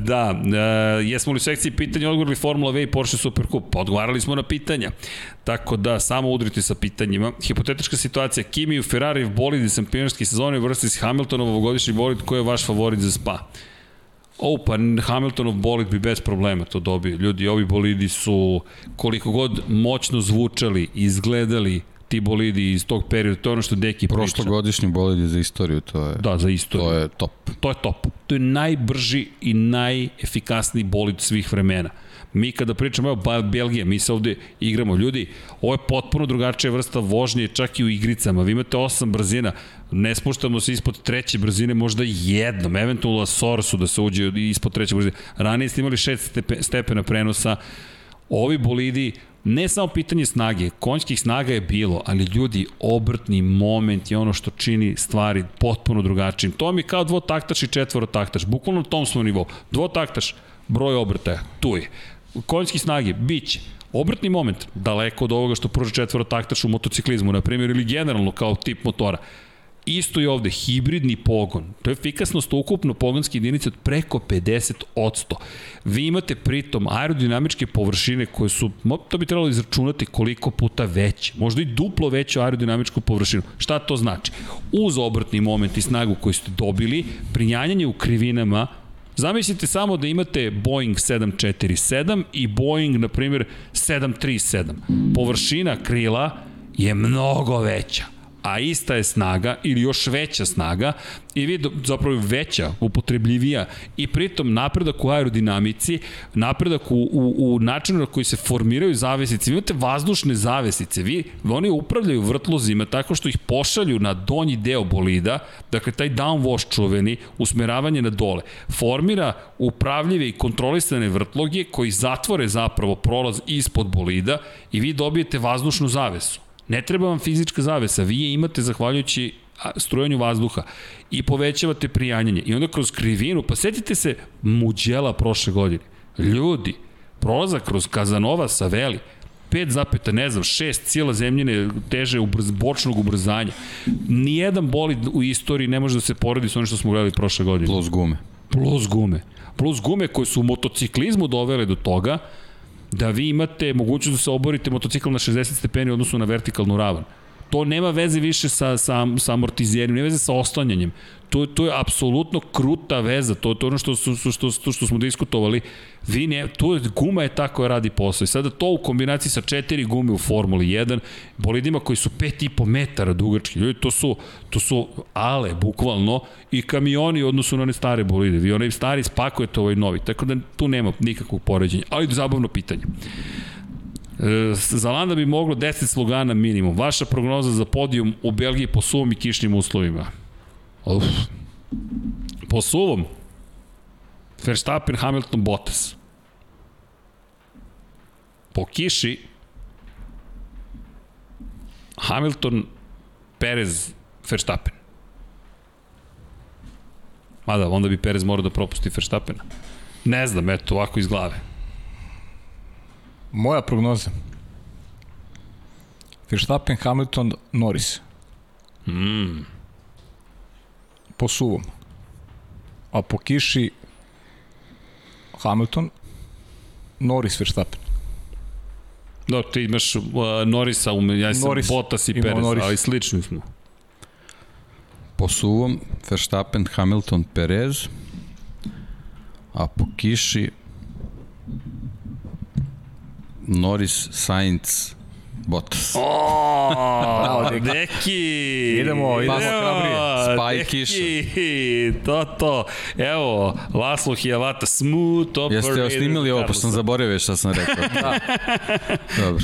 da, e, jesmo li u sekciji pitanja odgovorili Formula V i Porsche Supercup? Pa odgovarali smo na pitanja. Tako da, samo udrite sa pitanjima. Hipotetička situacija, Kimi u Ferrari bolid iz šampionarske vrsti s Hamiltonov ovogodišnji bolid, ko je vaš favorit za Spa? O, pa Hamiltonov bolid bi bez problema to dobio. Ljudi, ovi bolidi su koliko god moćno zvučali, izgledali, ti bolidi iz tog perioda, to je ono što Deki priča. Prošlogodišnji bolidi za istoriju, to je... Da, za istoriju. To je top. To je top. To je najbrži i najefikasniji bolid svih vremena. Mi kada pričamo, evo, Belgija, mi se ovde igramo. Ljudi, ovo je potpuno drugačija vrsta vožnje, čak i u igricama. Vi imate osam brzina, ne spuštamo se ispod treće brzine, možda jednom, eventualno Sorsu da se uđe ispod treće brzine. Ranije ste imali šest stepena prenosa. Ovi bolidi ne samo pitanje snage, konjskih snaga je bilo, ali ljudi, obrtni moment je ono što čini stvari potpuno drugačijim. To mi je kao dvotaktaš i četvorotaktaš, bukvalno na tom smo nivou. Dvotaktaš, broj obrtaja, tu je. Konjski snage, biće. Obrtni moment, daleko od ovoga što pruža četvorotaktaš u motociklizmu, na primjer, ili generalno kao tip motora. Isto je ovde, hibridni pogon. To je efikasnost ukupno pogonske jedinice od preko 50%. Vi imate pritom aerodinamičke površine koje su, to bi trebalo izračunati koliko puta veće, možda i duplo veću aerodinamičku površinu. Šta to znači? Uz obrtni moment i snagu koju ste dobili, prinjanjanje u krivinama Zamislite samo da imate Boeing 747 i Boeing, na primjer, 737. Površina krila je mnogo veća a ista je snaga ili još veća snaga i vi zapravo veća, upotrebljivija i pritom napredak u aerodinamici, napredak u, u, u načinu na koji se formiraju zavesice. Vi imate vazdušne zavesice, vi, oni upravljaju vrtlozima tako što ih pošalju na donji deo bolida, dakle taj downwash čuveni, usmeravanje na dole, formira upravljive i kontrolisane vrtloge koji zatvore zapravo prolaz ispod bolida i vi dobijete vazdušnu zavesu. Ne treba vam fizička zavesa, vi je imate zahvaljujući strujanju vazduha i povećavate prijanjanje. I onda kroz krivinu, pa setite se muđela prošle godine. Ljudi, prolazak kroz Kazanova sa Veli, 5 zapeta, ne znam, 6 cijela zemljine teže ubrz, bočnog ubrzanja. Nijedan bolid u istoriji ne može da se poredi sa onim što smo gledali prošle godine. Plus gume. Plus gume. Plus gume koje su u motociklizmu dovele do toga da vi imate mogućnost da se oborite motocikl na 60 stepeni odnosno na vertikalnu ravan. To nema veze više sa, sa, sa amortizerijem, nema veze sa oslanjanjem. To, to je apsolutno kruta veza, to, to je ono što, što, što, što, što smo diskutovali. Vi ne, to guma je ta koja radi posao. I sada to u kombinaciji sa četiri gume u Formuli 1, bolidima koji su 5,5 metara dugački, ljudi, to su, to su ale, bukvalno, i kamioni u odnosu na one stare bolide. Vi onaj stari spakujete ovaj novi, tako da tu nema nikakvog poređenja. Ali zabavno pitanje. E, za Landa bi moglo 10 slogana minimum. Vaša prognoza za podijum u Belgiji po suvom i kišnim uslovima? Uf. Po suvom? Verstappen, Hamilton, Bottas. Po kiši Hamilton, Perez, Verstappen. Mada, onda bi Perez morao da propusti Verstappena. Ne znam, eto, ovako iz glave. Moja prognoza. Verstappen, Hamilton, Norris. Mm. Po suvom. A po kiši Hamilton, Norris, Verstappen. Da, ti imaš uh, Norisa, um, ja sam Norris, Bottas i Perez, Norris. ali slični smo. Po suvom, Verstappen, Hamilton, Perez, a po kiši Norris, Sainz, Bottas. O, Bravo, deki. deki. Idemo, idemo Spaj kiša. To, to. Evo, Laslo Hijavata, smooth operator. Jeste još snimili ovo, pa sam zaboravio šta sam rekao. da. Dobro.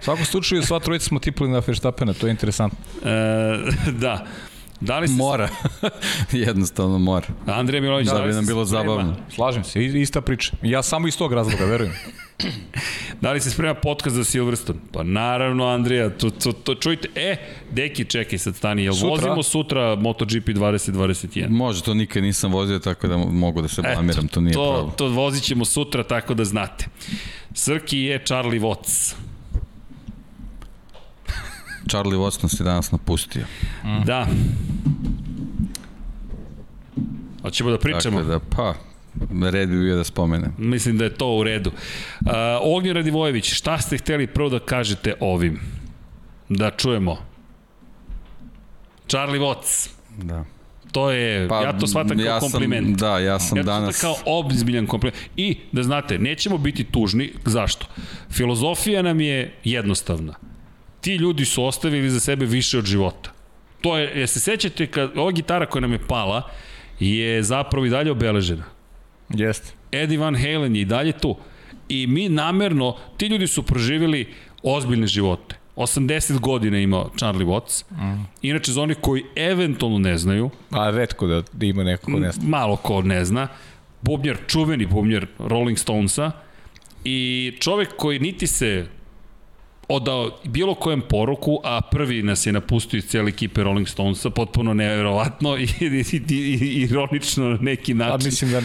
Svako slučaju, sva trojica smo tipili na Verstappena, to je interesantno. E, da. Da li se... Mora. Jednostavno mora. Andrija Milović, da, da bi nam bilo zabavno. Slažem se, ista priča. Ja samo iz tog razloga, verujem. da li se sprema podcast za Silverstone? Pa naravno, Andrija, to, to, to, čujte, e, deki, čekaj sad stani, jel sutra? vozimo sutra MotoGP 2021? Može, to nikad nisam vozio, tako da mogu da se blamiram, to nije to, pravo. To vozit ćemo sutra, tako da znate. Srki je Charlie Watts. Charlie Watts nas je danas napustio. Mm. Da. Hoćemo da pričamo? Dakle, da, pa, red bi bio da spomenem. Mislim da je to u redu. Uh, Ognjen Radivojević, šta ste hteli prvo da kažete ovim? Da čujemo. Charlie Watts. Da. To je, pa, ja to shvatam kao ja kompliment. Sam, da, ja sam ja danas... kao obzbiljan kompliment. I, da znate, nećemo biti tužni. Zašto? Filozofija nam je jednostavna. Ti ljudi su ostavili za sebe više od života. To je, je se sećate, kad, ova gitara koja nam je pala, je zapravo i dalje obeležena. Jeste. Eddie Van Halen je i dalje tu. I mi namerno, ti ljudi su proživjeli ozbiljne živote. 80 godina imao Charlie Watts. Mm. Inače, za onih koji eventualno ne znaju... A redko da, da ima neko ko ne zna. Malo ko ne zna. Bubnjar, čuveni bubnjar Rolling Stonesa. I čovek koji niti se odao bilo kojem poruku, a prvi nas je napustio iz cijele ekipe Rolling Stonesa, potpuno neverovatno i, i, i, i ironično na neki način. A mislim da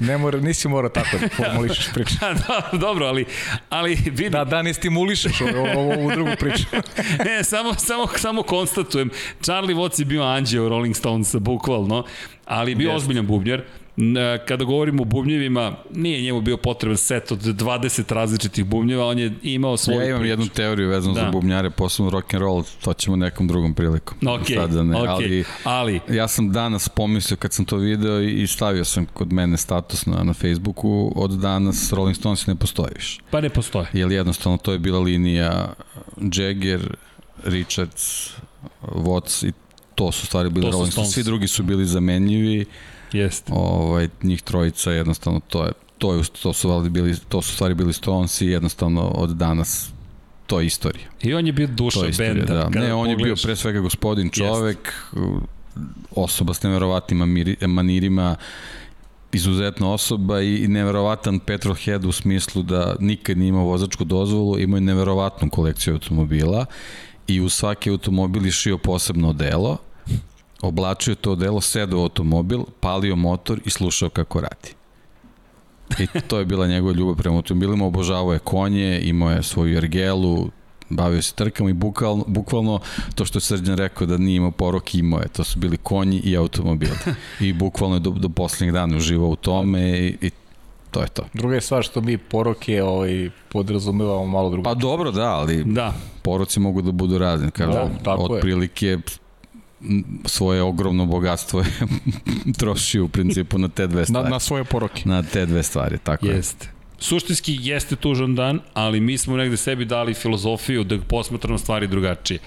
ne mora, nisi morao tako da formulišeš priču. da, dobro, ali, ali vidim. Da, da ne stimulišeš ovu, ovu drugu priču. ne, samo, samo, samo konstatujem. Charlie Watts je bio anđeo Rolling Stonesa, bukvalno, ali bio Jest. ozbiljan bubnjar Kada govorimo o bubnjevima, nije njemu bio potreban set od 20 različitih bubnjeva, on je imao svoj Ja imam priču. jednu teoriju vezanu da. za bubnjare, posebno rock and roll, to ćemo nekom drugom prilikom. Ok, Sada ne, okay. ali, ali... Ja sam danas pomislio kad sam to video i stavio sam kod mene status na, na Facebooku, od danas Rolling Stones ne postoji više. Pa ne postoje. Jer jednostavno to je bila linija Jagger, Richards, Watts i to su stvari bili Rolling Stones. Svi drugi su bili zamenljivi. Jeste. Ovaj, njih trojica jednostavno to je to je to su bili to su stvari bili Stones i jednostavno od danas to je istorija. I on je bio duša benda. Da. Ne, on je bio pre svega gospodin čovek, Jest. osoba s neverovatnim manirima, izuzetna osoba i neverovatan petrolhead u smislu da nikad nije imao vozačku dozvolu, imao je neverovatnu kolekciju automobila i u svaki automobil išio posebno delo, oblačio to delo, sedao automobil, palio motor i slušao kako radi. I to je bila njegova ljubav prema automobilima, obožavao je konje, imao je svoju ergelu, bavio se trkama i bukvalno, bukvalno to što je Srđan rekao da nije imao porok, imao je. To su bili konji i automobili. I bukvalno je do, do poslednjeg dana uživao u tome i, i to je to. Druga je stvar što mi poroke ovaj, podrazumevamo malo drugo. Pa dobro, da, ali da. poroci mogu da budu razni. Kažem, da, tako otprilike je svoje ogromno bogatstvo je trošio u principu na te dve stvari. Na, na svoje poroke. Na te dve stvari, tako Jeste. je. Suštinski jeste tužan dan, ali mi smo negde sebi dali filozofiju da posmatramo stvari drugačije.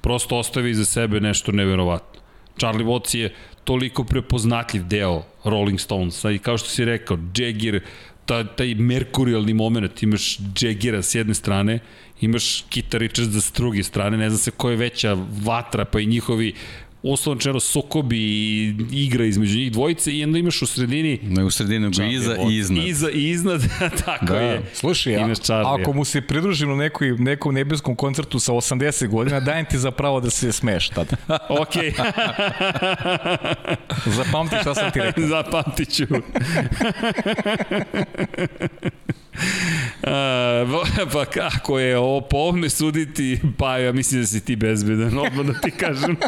Prosto ostavi iza sebe nešto neverovatno. Charlie Watts je toliko prepoznatljiv deo Rolling Stonesa i kao što si rekao, Jagger, ta, taj merkurijalni moment, imaš Jaggera s jedne strane, imaš Kita Richards s druge strane, ne zna se ko je veća vatra, pa i njihovi uslovno čero sukobi i igra između njih dvojice i onda imaš u sredini ne u sredini nego iza i iznad. Iza i iznad tako da. je. Slušaj a, ako mu se pridružim na nekoj, nekom nebeskom koncertu sa 80 godina dajem ti za pravo da se smeš tada ok. Zapamti šta sam ti rekao. Zapamtit ću Uh, pa kako je ovo po ovome suditi, pa ja mislim da si ti bezbedan, odmah da ti kažem.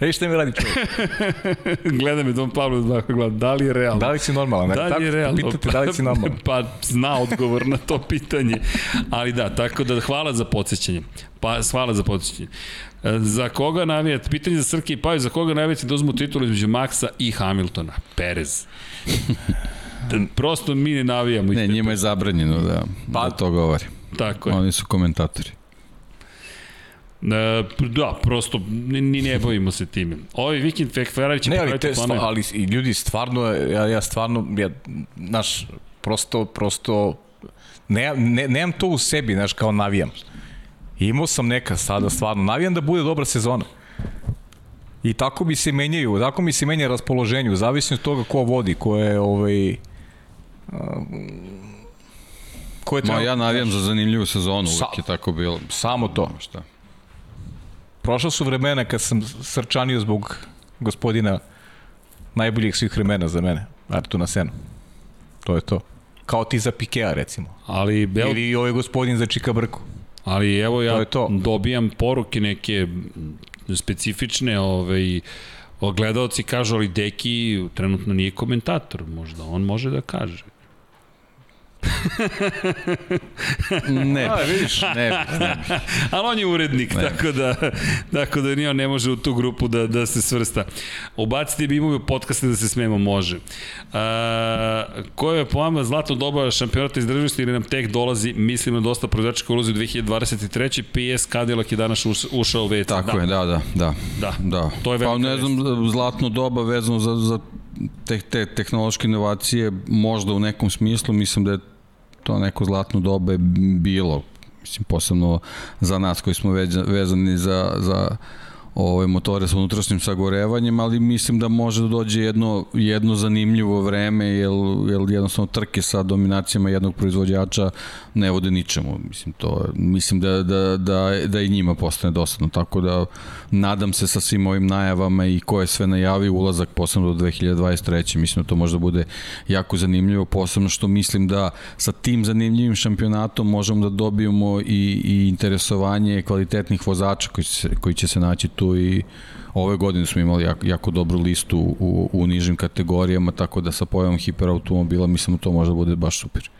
Ej, šta mi radi čovjek? Gleda me Don Pablo dva gleda, da li je realno? Da li si normalan? Da li je realno? Pitate da li si normalan? Pa zna odgovor na to pitanje. Ali da, tako da hvala za podsjećanje. Pa hvala za podsjećanje. Za koga navijate? Pitanje za Srke i Paju, za koga navijate da uzmu titulu između Maxa i Hamiltona? Perez. Prosto mi ne navijamo. Ne, njima je zabranjeno da, pa, da to govori. Tako je. Oni su komentatori. E, da, prosto ni ne bavimo se time. Ovaj vikend Ferrari će ne, ali, te, stva, ali i ljudi stvarno, ja, ja stvarno, ja, naš, prosto, prosto, ne, ne, nemam to u sebi, znaš, kao navijam. Imao sam neka sada, stvarno, navijam da bude dobra sezona. I tako mi se menjaju, tako mi se menja raspoloženje, u zavisnosti od toga ko vodi, ko je, ovaj, ko je Ma, ja navijam za zanimljivu sezonu, Sa, uvijek je tako bilo. Samo to. Šta? Prošla su vremena kad sam srčanio zbog gospodina najboljih svih vremena za mene, Artuna Sena. To je to. Kao ti za Pikea, recimo. Ali, Bel... Ili ovaj gospodin za Čika Brku. Ali evo ja to to. dobijam poruke neke specifične ovaj, ogledalci kažu, ali Deki trenutno nije komentator, možda on može da kaže. Ne, A, vidiš, ne, ne. Ali on je urednik, ne. tako da, tako da ni on ne može u tu grupu da, da se svrsta. Ubacite bi imaju podcaste da se smemo, može. A, koje je po vama zlatno doba šampionata iz državosti ili nam tek dolazi, mislim na dosta proizvođača koji ulazi u 2023. PS Cadillac je danas ušao u VT. Tako da. je, da, da, da. Da, da. to je Pa ne znam, zlatno doba vezano za, za te, te tehnološke inovacije možda u nekom smislu, mislim da je to neko zlatno doba je bilo, mislim, posebno za nas koji smo vezani za, za ove motore sa unutrašnjim sagorevanjem, ali mislim da može da dođe jedno, jedno zanimljivo vreme, jer, jer jednostavno trke sa dominacijama jednog proizvođača ne vode ničemu. Mislim, to, mislim da, da, da, da i njima postane dosadno, tako da nadam se sa svim ovim najavama i ko je sve najavi ulazak posebno do 2023. Mislim da to možda bude jako zanimljivo, posebno što mislim da sa tim zanimljivim šampionatom možemo da dobijemo i, i interesovanje kvalitetnih vozača koji će, koji će se naći tu štartu i ove godine smo imali jako, jako dobru listu u, u nižim kategorijama, tako da sa pojavom hiperautomobila mislim da to možda bude baš super.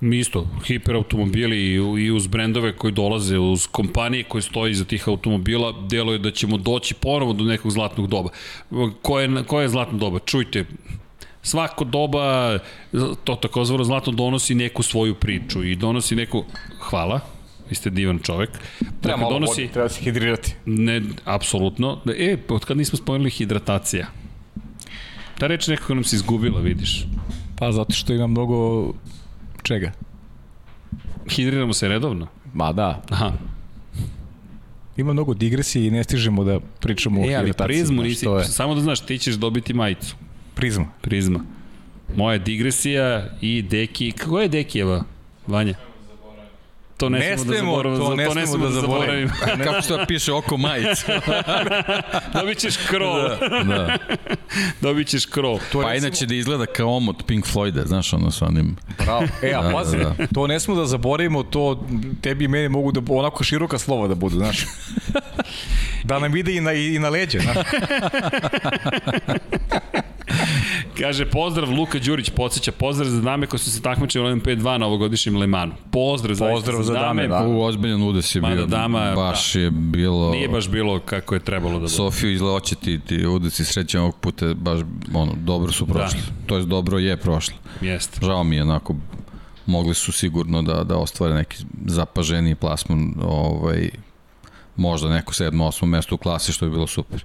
Isto, hiperautomobili i, uz brendove koji dolaze, uz kompanije koje stoji iza tih automobila, deluje da ćemo doći ponovo do nekog zlatnog doba. Koje, koje je zlatno doba? Čujte, svako doba, to takozvano zlatno donosi neku svoju priču i donosi neku, hvala, vi ste divan čovek. Treba malo donosi, vodi, treba se hidrirati. Ne, apsolutno. E, od kad nismo spomenuli hidratacija? Ta reč nekako nam se izgubila, vidiš. Pa zato što ima mnogo čega? Hidriramo se redovno? Ma da. Aha. Ima mnogo digresije i ne stižemo da pričamo e, o hidrataciji. E, ali prizmu nisi, je... samo da znaš, ti ćeš dobiti majicu. Prizma. Prizma. Moja digresija i Deki, kako je Dekijeva, Vanja? To ne, ne smemo da zaboravimo. To, ne, to ne smemo da, da zaboravimo. Kako što piše oko majice. Dobit ćeš krov. Da, da. Dobit ćeš krov. To pa inače da izgleda kao omot Pink Floyda, znaš ono sa onim... Bravo. E, a da, pazi, da, da. to ne smemo da zaboravimo, to tebi i meni mogu da onako široka slova da budu, znaš. Da nam ide i na, i na leđe, znaš. Kaže, pozdrav Luka Đurić, podsjeća, pozdrav za dame koji su se takmičili u LMP2 na ovogodišnjem Lemanu. Pozdrav, pozdrav za, za dame. Da. U ozbiljan udes je bio. Dama, baš da. je bilo... Nije baš bilo kako je trebalo da bude. Sofiju izleoće ti, ti udesi srećan ovog puta, baš ono, dobro su prošli. Da. To je dobro je prošlo. Jeste. Žao mi je onako mogli su sigurno da, da ostvare neki zapaženi plasman ovaj, možda neko sedmo, osmo mesto u klasi, što je bilo super.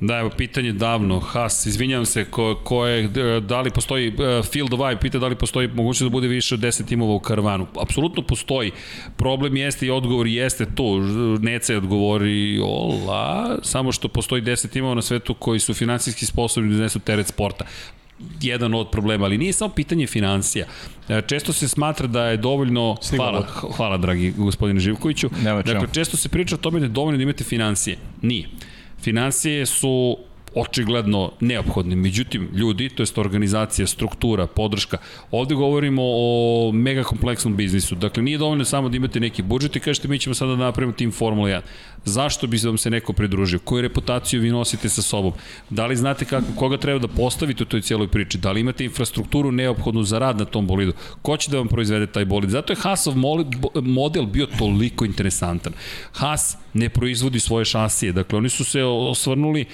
Da, evo, pitanje davno, Haas, izvinjam se, ko, ko je, da li postoji, uh, Field of Vibe pita da li postoji mogućnost da bude više od 10 timova u karavanu. Apsolutno postoji. Problem jeste i odgovor jeste to. Nece odgovori, ola, samo što postoji 10 timova na svetu koji su finansijski sposobni da iznesu teret sporta jedan od problema, ali nije samo pitanje financija. E, često se smatra da je dovoljno, hvala, hvala dragi gospodine Živkoviću, dakle često se priča o tome da je dovoljno da imate financije. Nije. Financije su očigledno neophodni. Međutim, ljudi, to jest organizacija, struktura, podrška, ovde govorimo o mega kompleksnom biznisu. Dakle, nije dovoljno samo da imate neki budžet i kažete mi ćemo sada da napravimo tim Formula 1. Zašto bi se vam se neko pridružio? Koju reputaciju vi nosite sa sobom? Da li znate kako, koga treba da postavite u toj cijeloj priči? Da li imate infrastrukturu neophodnu za rad na tom bolidu? Ko će da vam proizvede taj bolid? Zato je Haasov model bio toliko interesantan. Haas ne proizvodi svoje šasije. Dakle, oni su se osvrnuli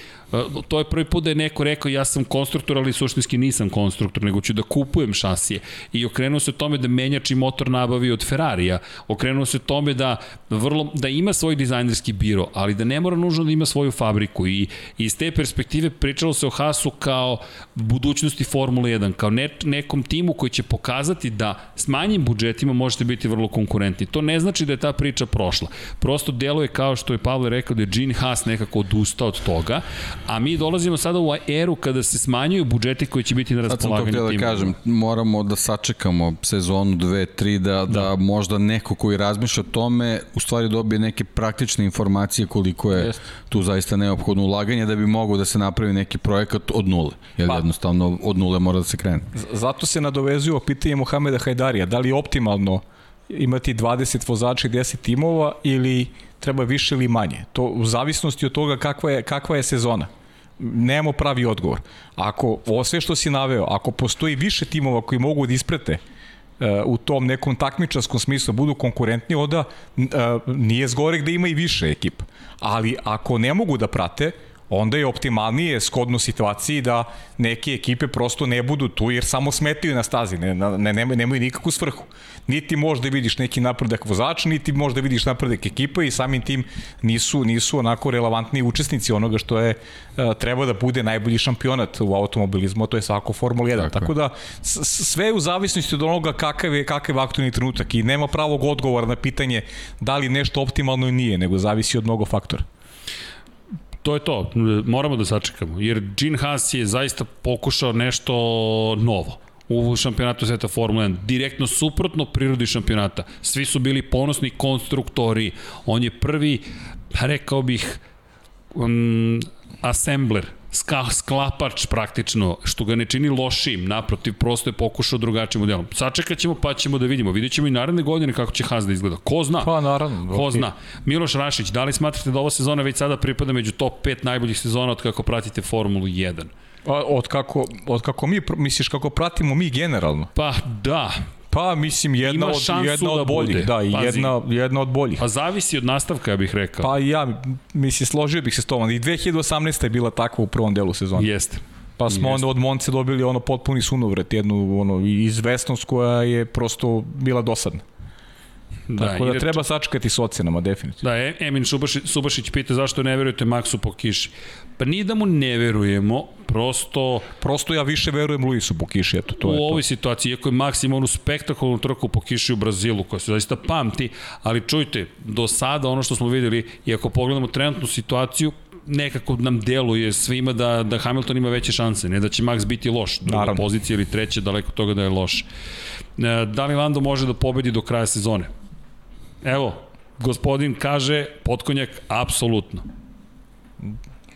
to je prvi put da je neko rekao ja sam konstruktor, ali suštinski nisam konstruktor, nego ću da kupujem šasije. I okrenuo se tome da menjač i motor nabavi od Ferrarija. Okrenuo se tome da, vrlo, da ima svoj dizajnerski biro, ali da ne mora nužno da ima svoju fabriku. I, iz te perspektive pričalo se o Hasu kao budućnosti Formule 1, kao ne, nekom timu koji će pokazati da s manjim budžetima možete biti vrlo konkurentni. To ne znači da je ta priča prošla. Prosto deluje kao što je Pavle rekao da je Gene Haas nekako odustao od toga, a mi dolazimo sada u eru kada se smanjuju budžeti koji će biti na raspolaganju timu. Sad sam to da kažem, moramo da sačekamo sezonu 2, 3, da, da, da možda neko koji razmišlja o tome u stvari dobije neke praktične informacije koliko je Jest. tu zaista neophodno ulaganje da bi mogo da se napravi neki projekat od nule. Jer pa, jednostavno od nule mora da se krene. Zato se nadovezuju o pitanje Mohameda Hajdarija. Da li je optimalno imati 20 vozača i 10 timova ili treba više ili manje. To u zavisnosti od toga kakva je, kakva je sezona. Nemamo pravi odgovor. Ako, ovo sve što si naveo, ako postoji više timova koji mogu da isprete uh, u tom nekom takmičarskom smislu budu konkurentni, onda uh, nije zgorek da ima i više ekipa. Ali ako ne mogu da prate, onda je optimalnije skodno situaciji da neke ekipe prosto ne budu tu jer samo smetaju na stazi, ne, ne, nemaju, nemaju nikakvu svrhu. Niti možda vidiš neki napredak vozača, niti možda vidiš napredak ekipa i samim tim nisu, nisu onako relevantni učesnici onoga što je uh, treba da bude najbolji šampionat u automobilizmu, to je svako Formula 1. Tako, Tako da sve je u zavisnosti od onoga kakav je, kakav je aktualni trenutak i nema pravog odgovora na pitanje da li nešto optimalno nije, nego zavisi od mnogo faktora to je to. Moramo da sačekamo. Jer Gene Haas je zaista pokušao nešto novo u šampionatu sveta Formula 1. Direktno suprotno prirodi šampionata. Svi su bili ponosni konstruktori. On je prvi, rekao bih, um, assembler ska, sklapač praktično, što ga ne čini lošim, naprotiv, prosto je pokušao drugačijim modelom. Sačekat ćemo pa ćemo da vidimo. Vidjet ćemo i naredne godine kako će Haas da izgleda. Ko zna? Pa naravno. Ko zna? Miloš Rašić, da li smatrate da ova sezona već sada pripada među top 5 najboljih sezona od kako pratite Formulu 1? A, Od kako, od kako mi, misliš kako pratimo mi generalno? Pa da, Pa mislim jedna Ima od jedna da od boljih, bude. da, i jedna jedna od boljih. pa zavisi od nastavka, ja bih rekao. Pa ja mislim složio bih se s tobom. I 2018. je bila takva u prvom delu sezone. Jeste. Pa smo onda od Monce dobili ono potpuni sunovret, jednu ono izvesnost koja je prosto bila dosadna. Da, Tako da treba sačekati s ocenama, definitivno. Da, E- Emin Subašić, Subašić pita zašto ne verujete Maksu po kiši. Pa nije da mu ne verujemo, prosto Prosto ja više verujem Luisu po kiši, eto, to u je to. ovoj situaciji, iako je imao onu spektakularnu trku po kiši u Brazilu, koja se zaista pamti, ali čujte, do sada ono što smo videli, i ako pogledamo trenutnu situaciju, nekako nam deluje svima da, da Hamilton ima veće šanse, ne da će Max biti loš, druga Naravno. pozicija ili treća, daleko toga da je loš. E, Da li Lando može da pobedi do kraja sezone? Evo, gospodin kaže, potkonjak, apsolutno.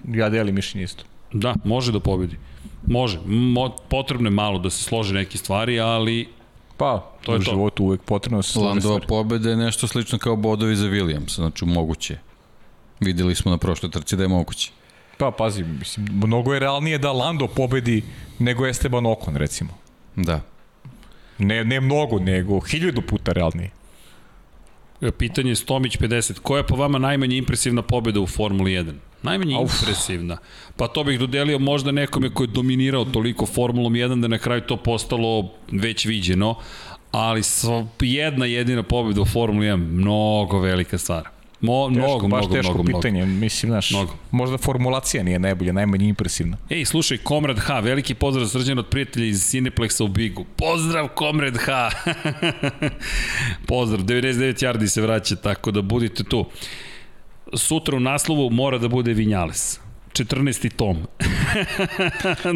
Ja delim mišljenje isto. Da, može da pobedi. Može. Mo, potrebno je malo da se slože neke stvari, ali Pa, To je u to. životu uvek potrebno da se slože Landova stvari. pobeda je nešto slično kao bodovi za Williams, znači moguće. Videli smo na prošloj trci da je moguće. Pa, pazi, mislim, mnogo je realnije da Lando pobedi nego Esteban Ocon, recimo. Da. Ne, ne mnogo, nego hiljadu puta realnije. Pitanje je Stomić 50. Koja je po vama najmanje impresivna pobjeda u Formuli 1? Najmanje Auf. impresivna. Pa to bih dodelio možda nekome ko je dominirao toliko Formulom 1 da na kraju to postalo već viđeno, ali jedna jedina pobjeda u Formuli 1, mnogo velika stvar. Mo, Teško, mnogo, baš mnogo, teško mnogo, pitanje, mislim, znaš, Mnogo. možda formulacija nije najbolja, najmanje impresivna. Ej, slušaj, Komrad H, veliki pozdrav srđan od prijatelja iz Cineplexa u Bigu. Pozdrav, Komrad H! pozdrav, 99 yardi se vraća, tako da budite tu. Sutra u naslovu mora da bude Vinjales. 14. tom.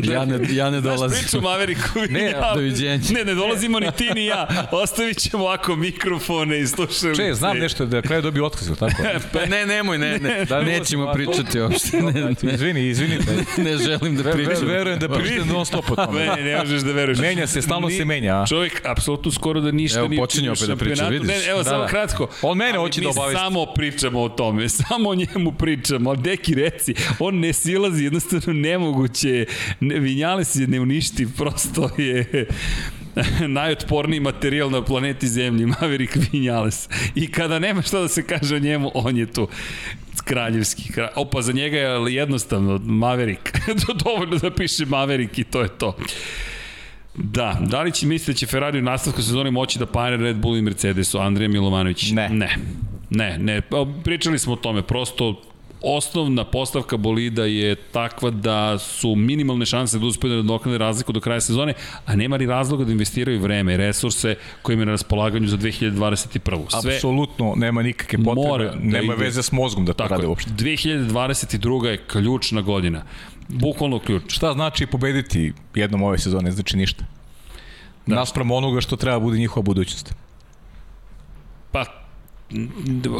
Ja ne, ja ne Znaš dolazim. priču Maveriku Ne, Vinjales? doviđenja. Ne, ne dolazimo ni ti ni ja. Ostavit ćemo ovako mikrofone i slušalice. Če, znam nešto da je kraju dobio otkaz, tako? Pa ne, nemoj, ne, ne, Da, nećemo pričati uopšte. Ne, ne, Izvini, izvinite. ne želim da Ver, pričam. verujem da pričate non stop o tome. Ne, ne možeš da veruješ. Menja se, stalno se menja, a? Čovjek, apsolutno skoro da ništa Evo, nije počinje opet da priča, vidiš? Ne, evo, Da, samo da. kratko. On mene hoće da Mi obavesti. samo pričamo o tome, samo o njemu pričamo. Deki reci, on ne silazi, jednostavno nemoguće. Ne, Vinjales je neuništiv, prosto je najotporniji materijal na planeti Zemlji, Maverick Vinjales. I kada nema šta da se kaže o njemu, on je tu kraljevski. Kralj. Opa, za njega je jednostavno Maverick. Dovoljno da piše Maverick i to je to. Da, da li će misliti da će Ferrari u nastavku sezone moći da pare Red Bull i Mercedesu? Andrija Milovanović? Ne. Ne. Ne, ne. Pa, Pričali smo o tome, prosto osnovna postavka bolida je takva da su minimalne šanse da uspeju da nadoknade razliku do kraja sezone, a nema ni razloga da investiraju vreme i resurse koje im je na raspolaganju za 2021. Sve Apsolutno nema nikakve potrebe, Mora da nema ide. veze s mozgom da to tako rade uopšte. 2022. je ključna godina. Bukvalno ključ. Šta znači pobediti jednom ove sezone? Znači ništa. Da. Naspram onoga što treba bude njihova budućnost. Pa,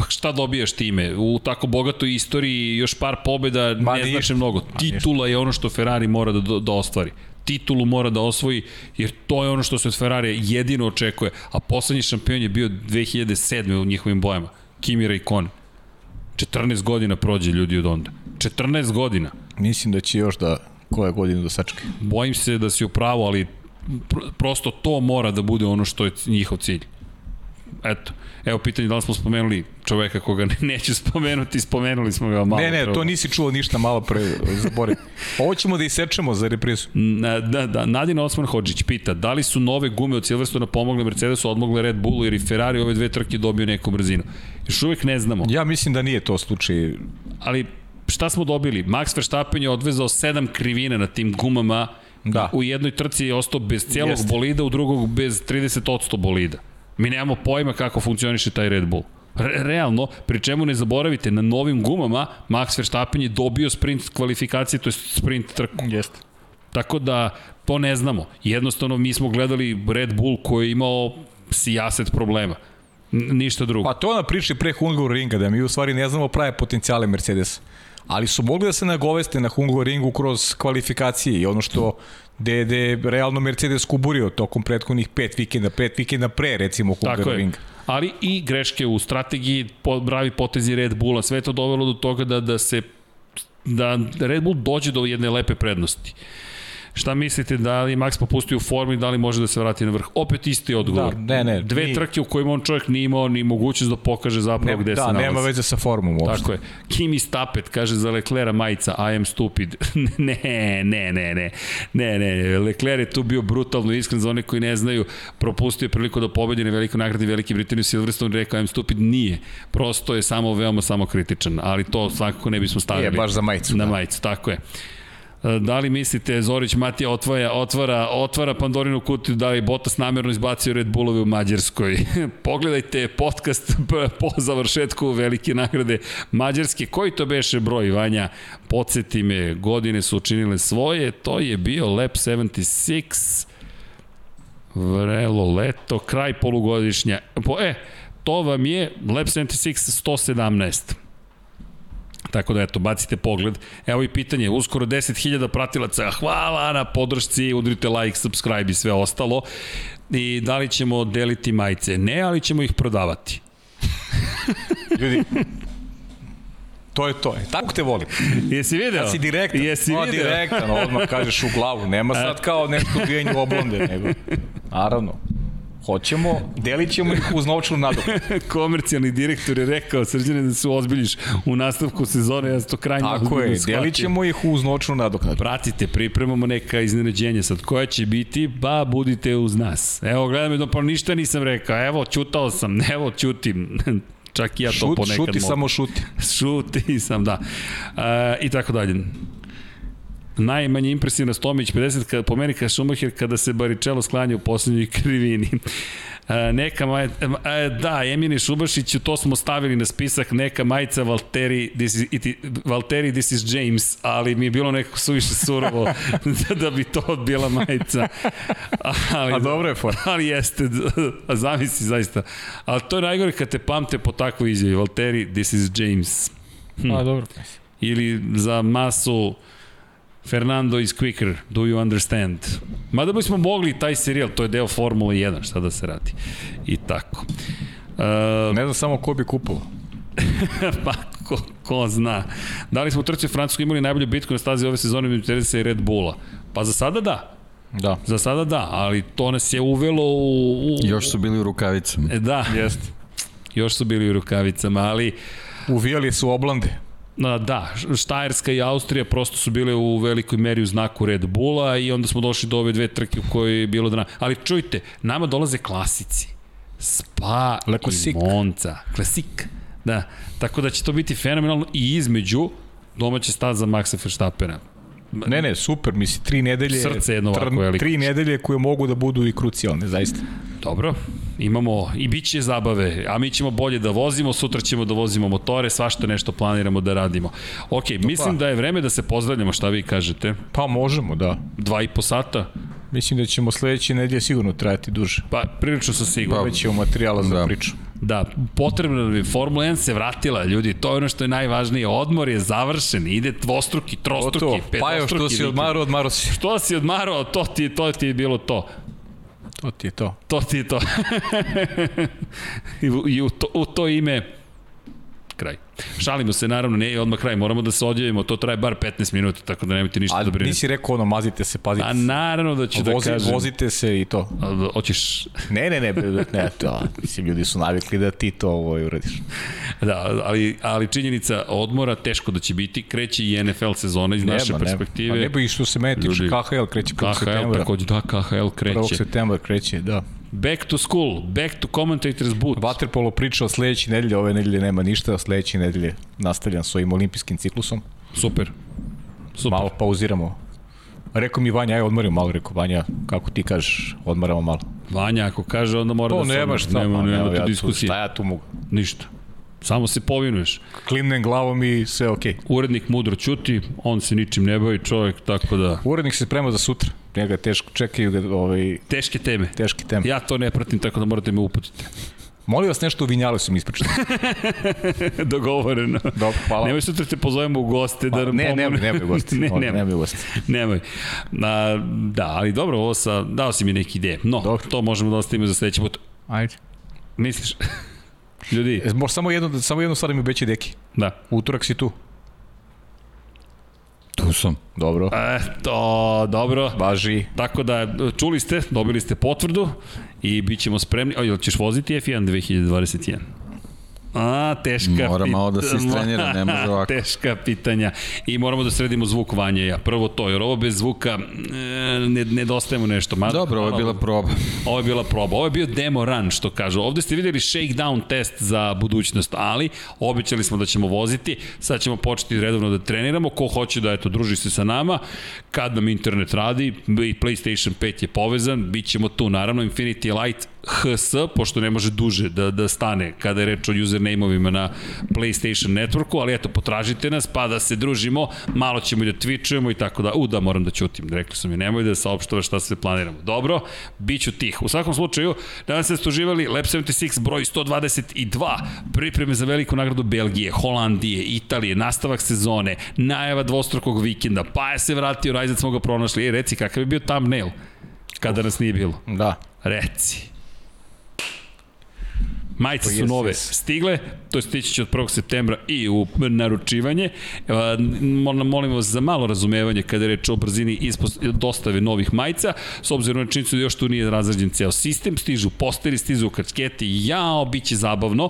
šta dobijaš time? U tako bogatoj istoriji još par pobjeda Ma ne znači mnogo. Titula je ono što Ferrari mora da, da ostvari. Titulu mora da osvoji, jer to je ono što se od Ferrari jedino očekuje. A poslednji šampion je bio 2007. u njihovim bojama. Kimi Raikkonen. 14 godina prođe ljudi od onda. 14 godina. Mislim da će još da koje godine da sačeka. Bojim se da si u pravu, ali pr- prosto to mora da bude ono što je njihov cilj. Eto. Evo pitanje da li smo spomenuli čoveka koga ne, neću spomenuti, spomenuli smo ga malo. Ne, ne, pre. to nisi čuo ništa malo pre, zaboravi. Ovo ćemo da isečemo za reprizu. Na, da, da, Nadina Osman Hodžić pita, da li su nove gume od Silverstona pomogle Mercedesu, odmogle Red Bullu, jer i Ferrari ove dve trke dobio neku brzinu. Još uvek ne znamo, Ja mislim da nije to slučaj. ali šta smo dobili? Max Verstappen je odvezao sedam krivina na tim gumama, Da. u jednoj trci je ostao bez cijelog Jeste. bolida, u drugog bez 30% bolida. Mi nemamo pojma kako funkcioniše taj Red Bull. Re, realno, pri čemu ne zaboravite, na novim gumama Max Verstappen je dobio sprint kvalifikacije, to je sprint trku. Jeste. Tako da to ne znamo. Jednostavno mi smo gledali Red Bull koji je imao sijaset problema. N ništa drugo. Pa to na priči pre Hungaroringa, da mi u stvari ne znamo prave potencijale Mercedesa. ali su mogli da se nagoveste na Hungaroringu kroz kvalifikacije i ono što gde, gde realno Mercedes kuburio tokom prethodnih pet vikenda, pet vikenda pre recimo Hungaroringa. Ali i greške u strategiji, bravi potezi Red Bulla, sve to dovelo do toga da, da se da Red Bull dođe do jedne lepe prednosti. Šta mislite, da li Max popustio u formi, da li može da se vrati na vrh? Opet isti odgovor. Da, ne, ne. Dve ni... trke u kojima on čovjek nije imao ni mogućnost da pokaže zapravo ne, gde da, se nalazi. Da, nema veze sa formom uopšte. Tako je. Kimi Stapet kaže za Leclera majica, I am stupid. ne, ne, ne, ne. Ne, ne, Lecler je tu bio brutalno iskren za one koji ne znaju. Propustio je priliku da pobedi na velikoj nagradi Velike Britanije Silverstone rekao I am stupid. Nije. Prosto je samo veoma samo kritičan, ali to svakako ne bismo stavili. Je, baš za majicu. Na da. majicu, tako je. E, da li mislite Zorić Matija otvoja, otvara, otvara Pandorinu kutiju, da li Botas namjerno izbacio Red Bullove u Mađarskoj? Pogledajte podcast po završetku velike nagrade Mađarske. Koji to beše broj, Vanja? Podsjeti me, godine su učinile svoje, to je bio Lab 76, vrelo leto, kraj polugodišnja. Po, e, to vam je Lab 76 117. Tako da eto, bacite pogled. Evo i pitanje, uskoro 10.000 pratilaca. Hvala na podršci, udrite like, subscribe i sve ostalo. I da li ćemo deliti majice? Ne, ali ćemo ih prodavati. Ljudi, to je to. E, tako te volim. Jesi video? Kad si direktan. Jesi no, video? direktan, odmah kažeš u glavu. Nema sad kao nešto ubijenje oblonde, nego. Naravno. Hoćemo, delit ćemo ih uz novčanu nadoknadu. Komercijalni direktor je rekao, srđane, da se ozbiljiš u nastavku sezone, ja sam to krajnje Tako je, delit ćemo ih uz novčanu nadoknadu. Pratite, pripremamo neka iznenađenja sad. Koja će biti? Ba, budite uz nas. Evo, gledam jedno, pa ništa nisam rekao. Evo, čutao sam, evo, čutim. Čak i ja to Šut, ponekad šuti, mogu. samo šuti. Šuti sam, da. E, I tako dalje najmanje impresivna Stomić 50 kada pomeni kada Schumacher kada se Baričelo sklanja u poslednjoj krivini. E, neka majica, e, da, Emini Šubašić, to smo stavili na spisak, neka majica Valteri, this is, it, Valteri, this is James, ali mi je bilo nekako suviše surovo da bi to bila majica. Ali, A dobro je for. Ali jeste, a zamisli zaista. Ali to je najgore kad te pamte po takvoj izjavi, Valteri, this is James. Hm. A dobro. Ili za masu Fernando is quicker, do you understand? Mada bismo mogli taj serijal, to je deo Formula 1, šta da se radi. I tako. Uh, ne znam samo ko bi kupovao. pa, ko, ko zna. Da li smo u trci u Francusku imali najbolju bitku na stazi ove sezone među Mercedesa i Red Bulla? Pa za sada da. Da. Za sada da, ali to nas je uvelo u... u... Još su bili u rukavicama. E, da. Jeste. Još su bili u rukavicama, ali... Uvijali su oblande. Da, Štajerska i Austrija prosto su bile u velikoj meri u znaku Red Bulla i onda smo došli do ove dve trke u kojoj je bilo da Ali čujte, nama dolaze klasici. Spa Le i Monca. Klasik. Da, tako da će to biti fenomenalno i između domaće staza Maxa Verstappena. Ne, ne, super, misli, tri nedelje, Srce jedno ovako veliko. Tri nedelje koje mogu da budu i krucijalne, zaista. Dobro, imamo i bit će zabave, a mi ćemo bolje da vozimo, sutra ćemo da vozimo motore, svašta nešto planiramo da radimo. Ok, mislim da je vreme da se pozdravljamo, šta vi kažete? Pa možemo, da. Dva i po sata? Mislim da ćemo sledeće nedelje sigurno trajati duže. Pa, prilično sam siguran. Već ćemo materijala za da. priču. Da, potrebno da bi Formula 1 se vratila, ljudi, to je ono što je najvažnije, odmor je završen, ide dvostruki, trostruki, to, to. Pa još što si odmarao, odmarao si. Što si odmarao, to ti, to ti je bilo to. To ti je to. To ti je to. I, u, i u, to, u to ime kraj. Šalimo se, naravno, ne odmah kraj, moramo da se odjavimo, to traje bar 15 minuta, tako da nemojte ništa da brinete. nisi rekao ono, mazite se, pazite se. A naravno da ću da Vozi, da kažem. Vozite se i to. A, hoćeš... Ne, ne, ne, ne, to, mislim, ljudi su navikli da ti to ovo uradiš. Da, ali, ali činjenica odmora, teško da će biti, kreće i NFL sezona iz nema, naše perspektive. Nema, pa ne bi što se meni tiče, KHL kreće 1. septembra. KHL takođe, da, KHL kreće. 1. septembra kreće, da. Back to school, back to commentators boot. Waterpolo priča o sledeće nedelje, ove nedelje nema ništa, sledeće nedelje nastavljam svojim olimpijskim ciklusom. Super. Super. Malo pauziramo. Rekao mi Vanja, aj odmorim malo, rekao Vanja, kako ti kažeš, odmaramo malo. Vanja, ako kaže, onda mora to da se... nema šta, nema, nema, nema ja diskusije. Šta ja tu mogu? Ništa. Samo se povinuješ. Klimnem glavom i sve okej. Okay. Urednik mudro čuti, on se ničim ne bavi čovjek, tako da... Urednik se sprema za sutra. Njega teško, čekaju ga ovaj... Teške teme. Teške teme. Ja to ne pratim, tako da morate me uputiti. Molim vas nešto o Vinjalu sam ispričati. Dogovoreno. Dobro, hvala. Nemoj sutra te pozovemo u goste da Pa, nam ne, pomogne. nemoj, nemoj gosti. ne, nemoj. nemoj gosti. Nemoj. A, da, ali dobro, ovo sa, dao si mi neke ideje. No, Dobro. to možemo da ostavimo za sledeći put. Ajde. Misliš? Ljudi, E, Može samo jedno, samo jednu stvar mi obeće deki. da. Utorak si tu. Tu sam. Dobro. Eto, dobro. Važi. Tako da, čuli ste, dobili ste potvrdu i bit ćemo spremni. O, jel ćeš voziti F1 2021? A, teška Mora malo da se istrenira, ne može ovako. Teška pitanja. I moramo da sredimo zvuk vanje. Ja. Prvo to, jer ovo bez zvuka e, ne, nedostajemo nešto. Mada, Dobro, ovo je bila proba. Ovo je bila proba. Ovo je bio demo run, što kažu. Ovde ste videli shakedown test za budućnost, ali obećali smo da ćemo voziti. Sad ćemo početi redovno da treniramo. Ko hoće da eto, druži se sa nama, kad nam internet radi, i PlayStation 5 je povezan, bit ćemo tu. Naravno, Infinity Light HS, pošto ne može duže da, da stane kada je reč o username-ovima na PlayStation Networku, ali eto, potražite nas pa da se družimo, malo ćemo i da twitchujemo i tako da, u da, moram da ćutim, rekli su mi, nemoj da saopštava šta sve planiramo. Dobro, bit ću tih. U svakom slučaju, danas ste stuživali Lab 76 broj 122, pripreme za veliku nagradu Belgije, Holandije, Italije, nastavak sezone, najava dvostrukog vikenda, pa je se vratio Rajzac smo ga pronašli. Ej, reci, kakav je bio thumbnail kada nas nije bilo? Da. Reci. Majice Pa su nove stigle, to je stići će od 1. septembra i u naručivanje. Molim vas za malo razumevanje kada je reč o brzini ispos, dostave novih majica, s obzirom na činjenicu da još tu nije razrađen ceo sistem, stižu posteri, stižu kačketi, jao, bit će zabavno.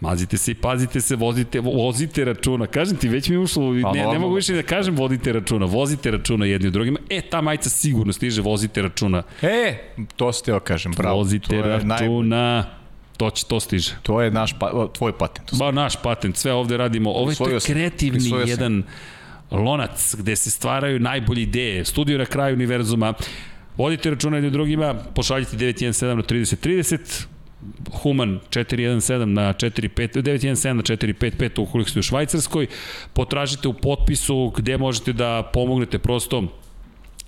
Mazite se i pazite se, vozite, vozite računa. Kažem ti, već mi je ušlo, ne, ne normalno. mogu više da kažem vodite računa, vozite računa jedni u drugima. E, ta majica sigurno stiže, vozite računa. E, to ste teo kažem, bravo. Vozite računa. naj- To će, to stiže. To je naš, pa, tvoj patent. Ba, naš patent, sve ovde radimo. Ovo je to Usvojio sam. kreativni sam. jedan lonac gde se stvaraju najbolje ideje. Studio na kraju univerzuma. Vodite računa jednim drugima, pošaljite 917 na 3030, Human 417 na 45 917 na 455 ukoliko ste u Švajcarskoj, potražite u potpisu gde možete da pomognete prosto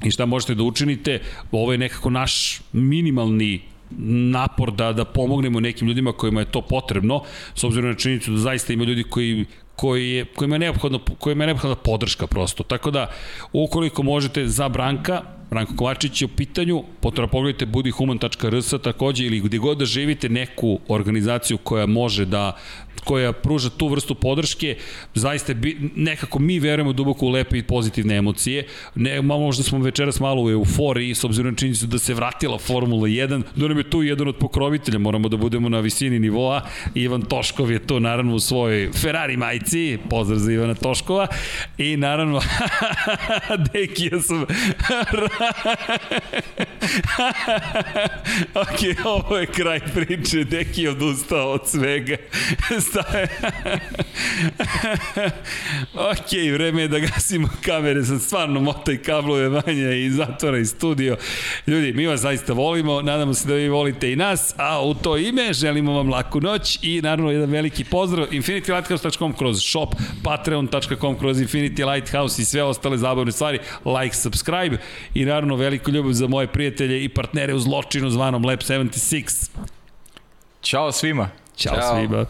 i šta možete da učinite. Ovo je nekako naš minimalni napor da, da pomognemo nekim ljudima kojima je to potrebno, s obzirom na činjenicu da zaista ima ljudi koji koji je, kojima je neophodno, kojima je neophodna podrška prosto. Tako da, ukoliko možete za Branka, Branko Kovačić je u pitanju, potom pogledajte budihuman.rs takođe ili gde god da živite neku organizaciju koja može da koja pruža tu vrstu podrške, zaista bi, nekako mi verujemo duboko u lepe i pozitivne emocije. Ne, možda smo večeras malo u euforiji, s obzirom na činjenicu da se vratila Formula 1, da nam je tu jedan od pokrovitelja, moramo da budemo na visini nivoa. Ivan Toškov je tu naravno u svojoj Ferrari majici, pozdrav za Ivana Toškova, i naravno, Deki, ja sam ok, ovo je kraj priče, Deki je odustao od svega. Staje. ok, vreme je da gasimo kamere, sad stvarno motaj kablove vanja i zatvora i studio. Ljudi, mi vas zaista volimo, nadamo se da vi volite i nas, a u to ime želimo vam laku noć i naravno jedan veliki pozdrav infinitylighthouse.com kroz shop, patreon.com kroz Infinity Lighthouse i sve ostale zabavne stvari, like, subscribe i naravno veliku ljubav za moje prijatelje i partnere u zločinu zvanom Lab 76. Ćao svima. Ćao, Ćao. svima.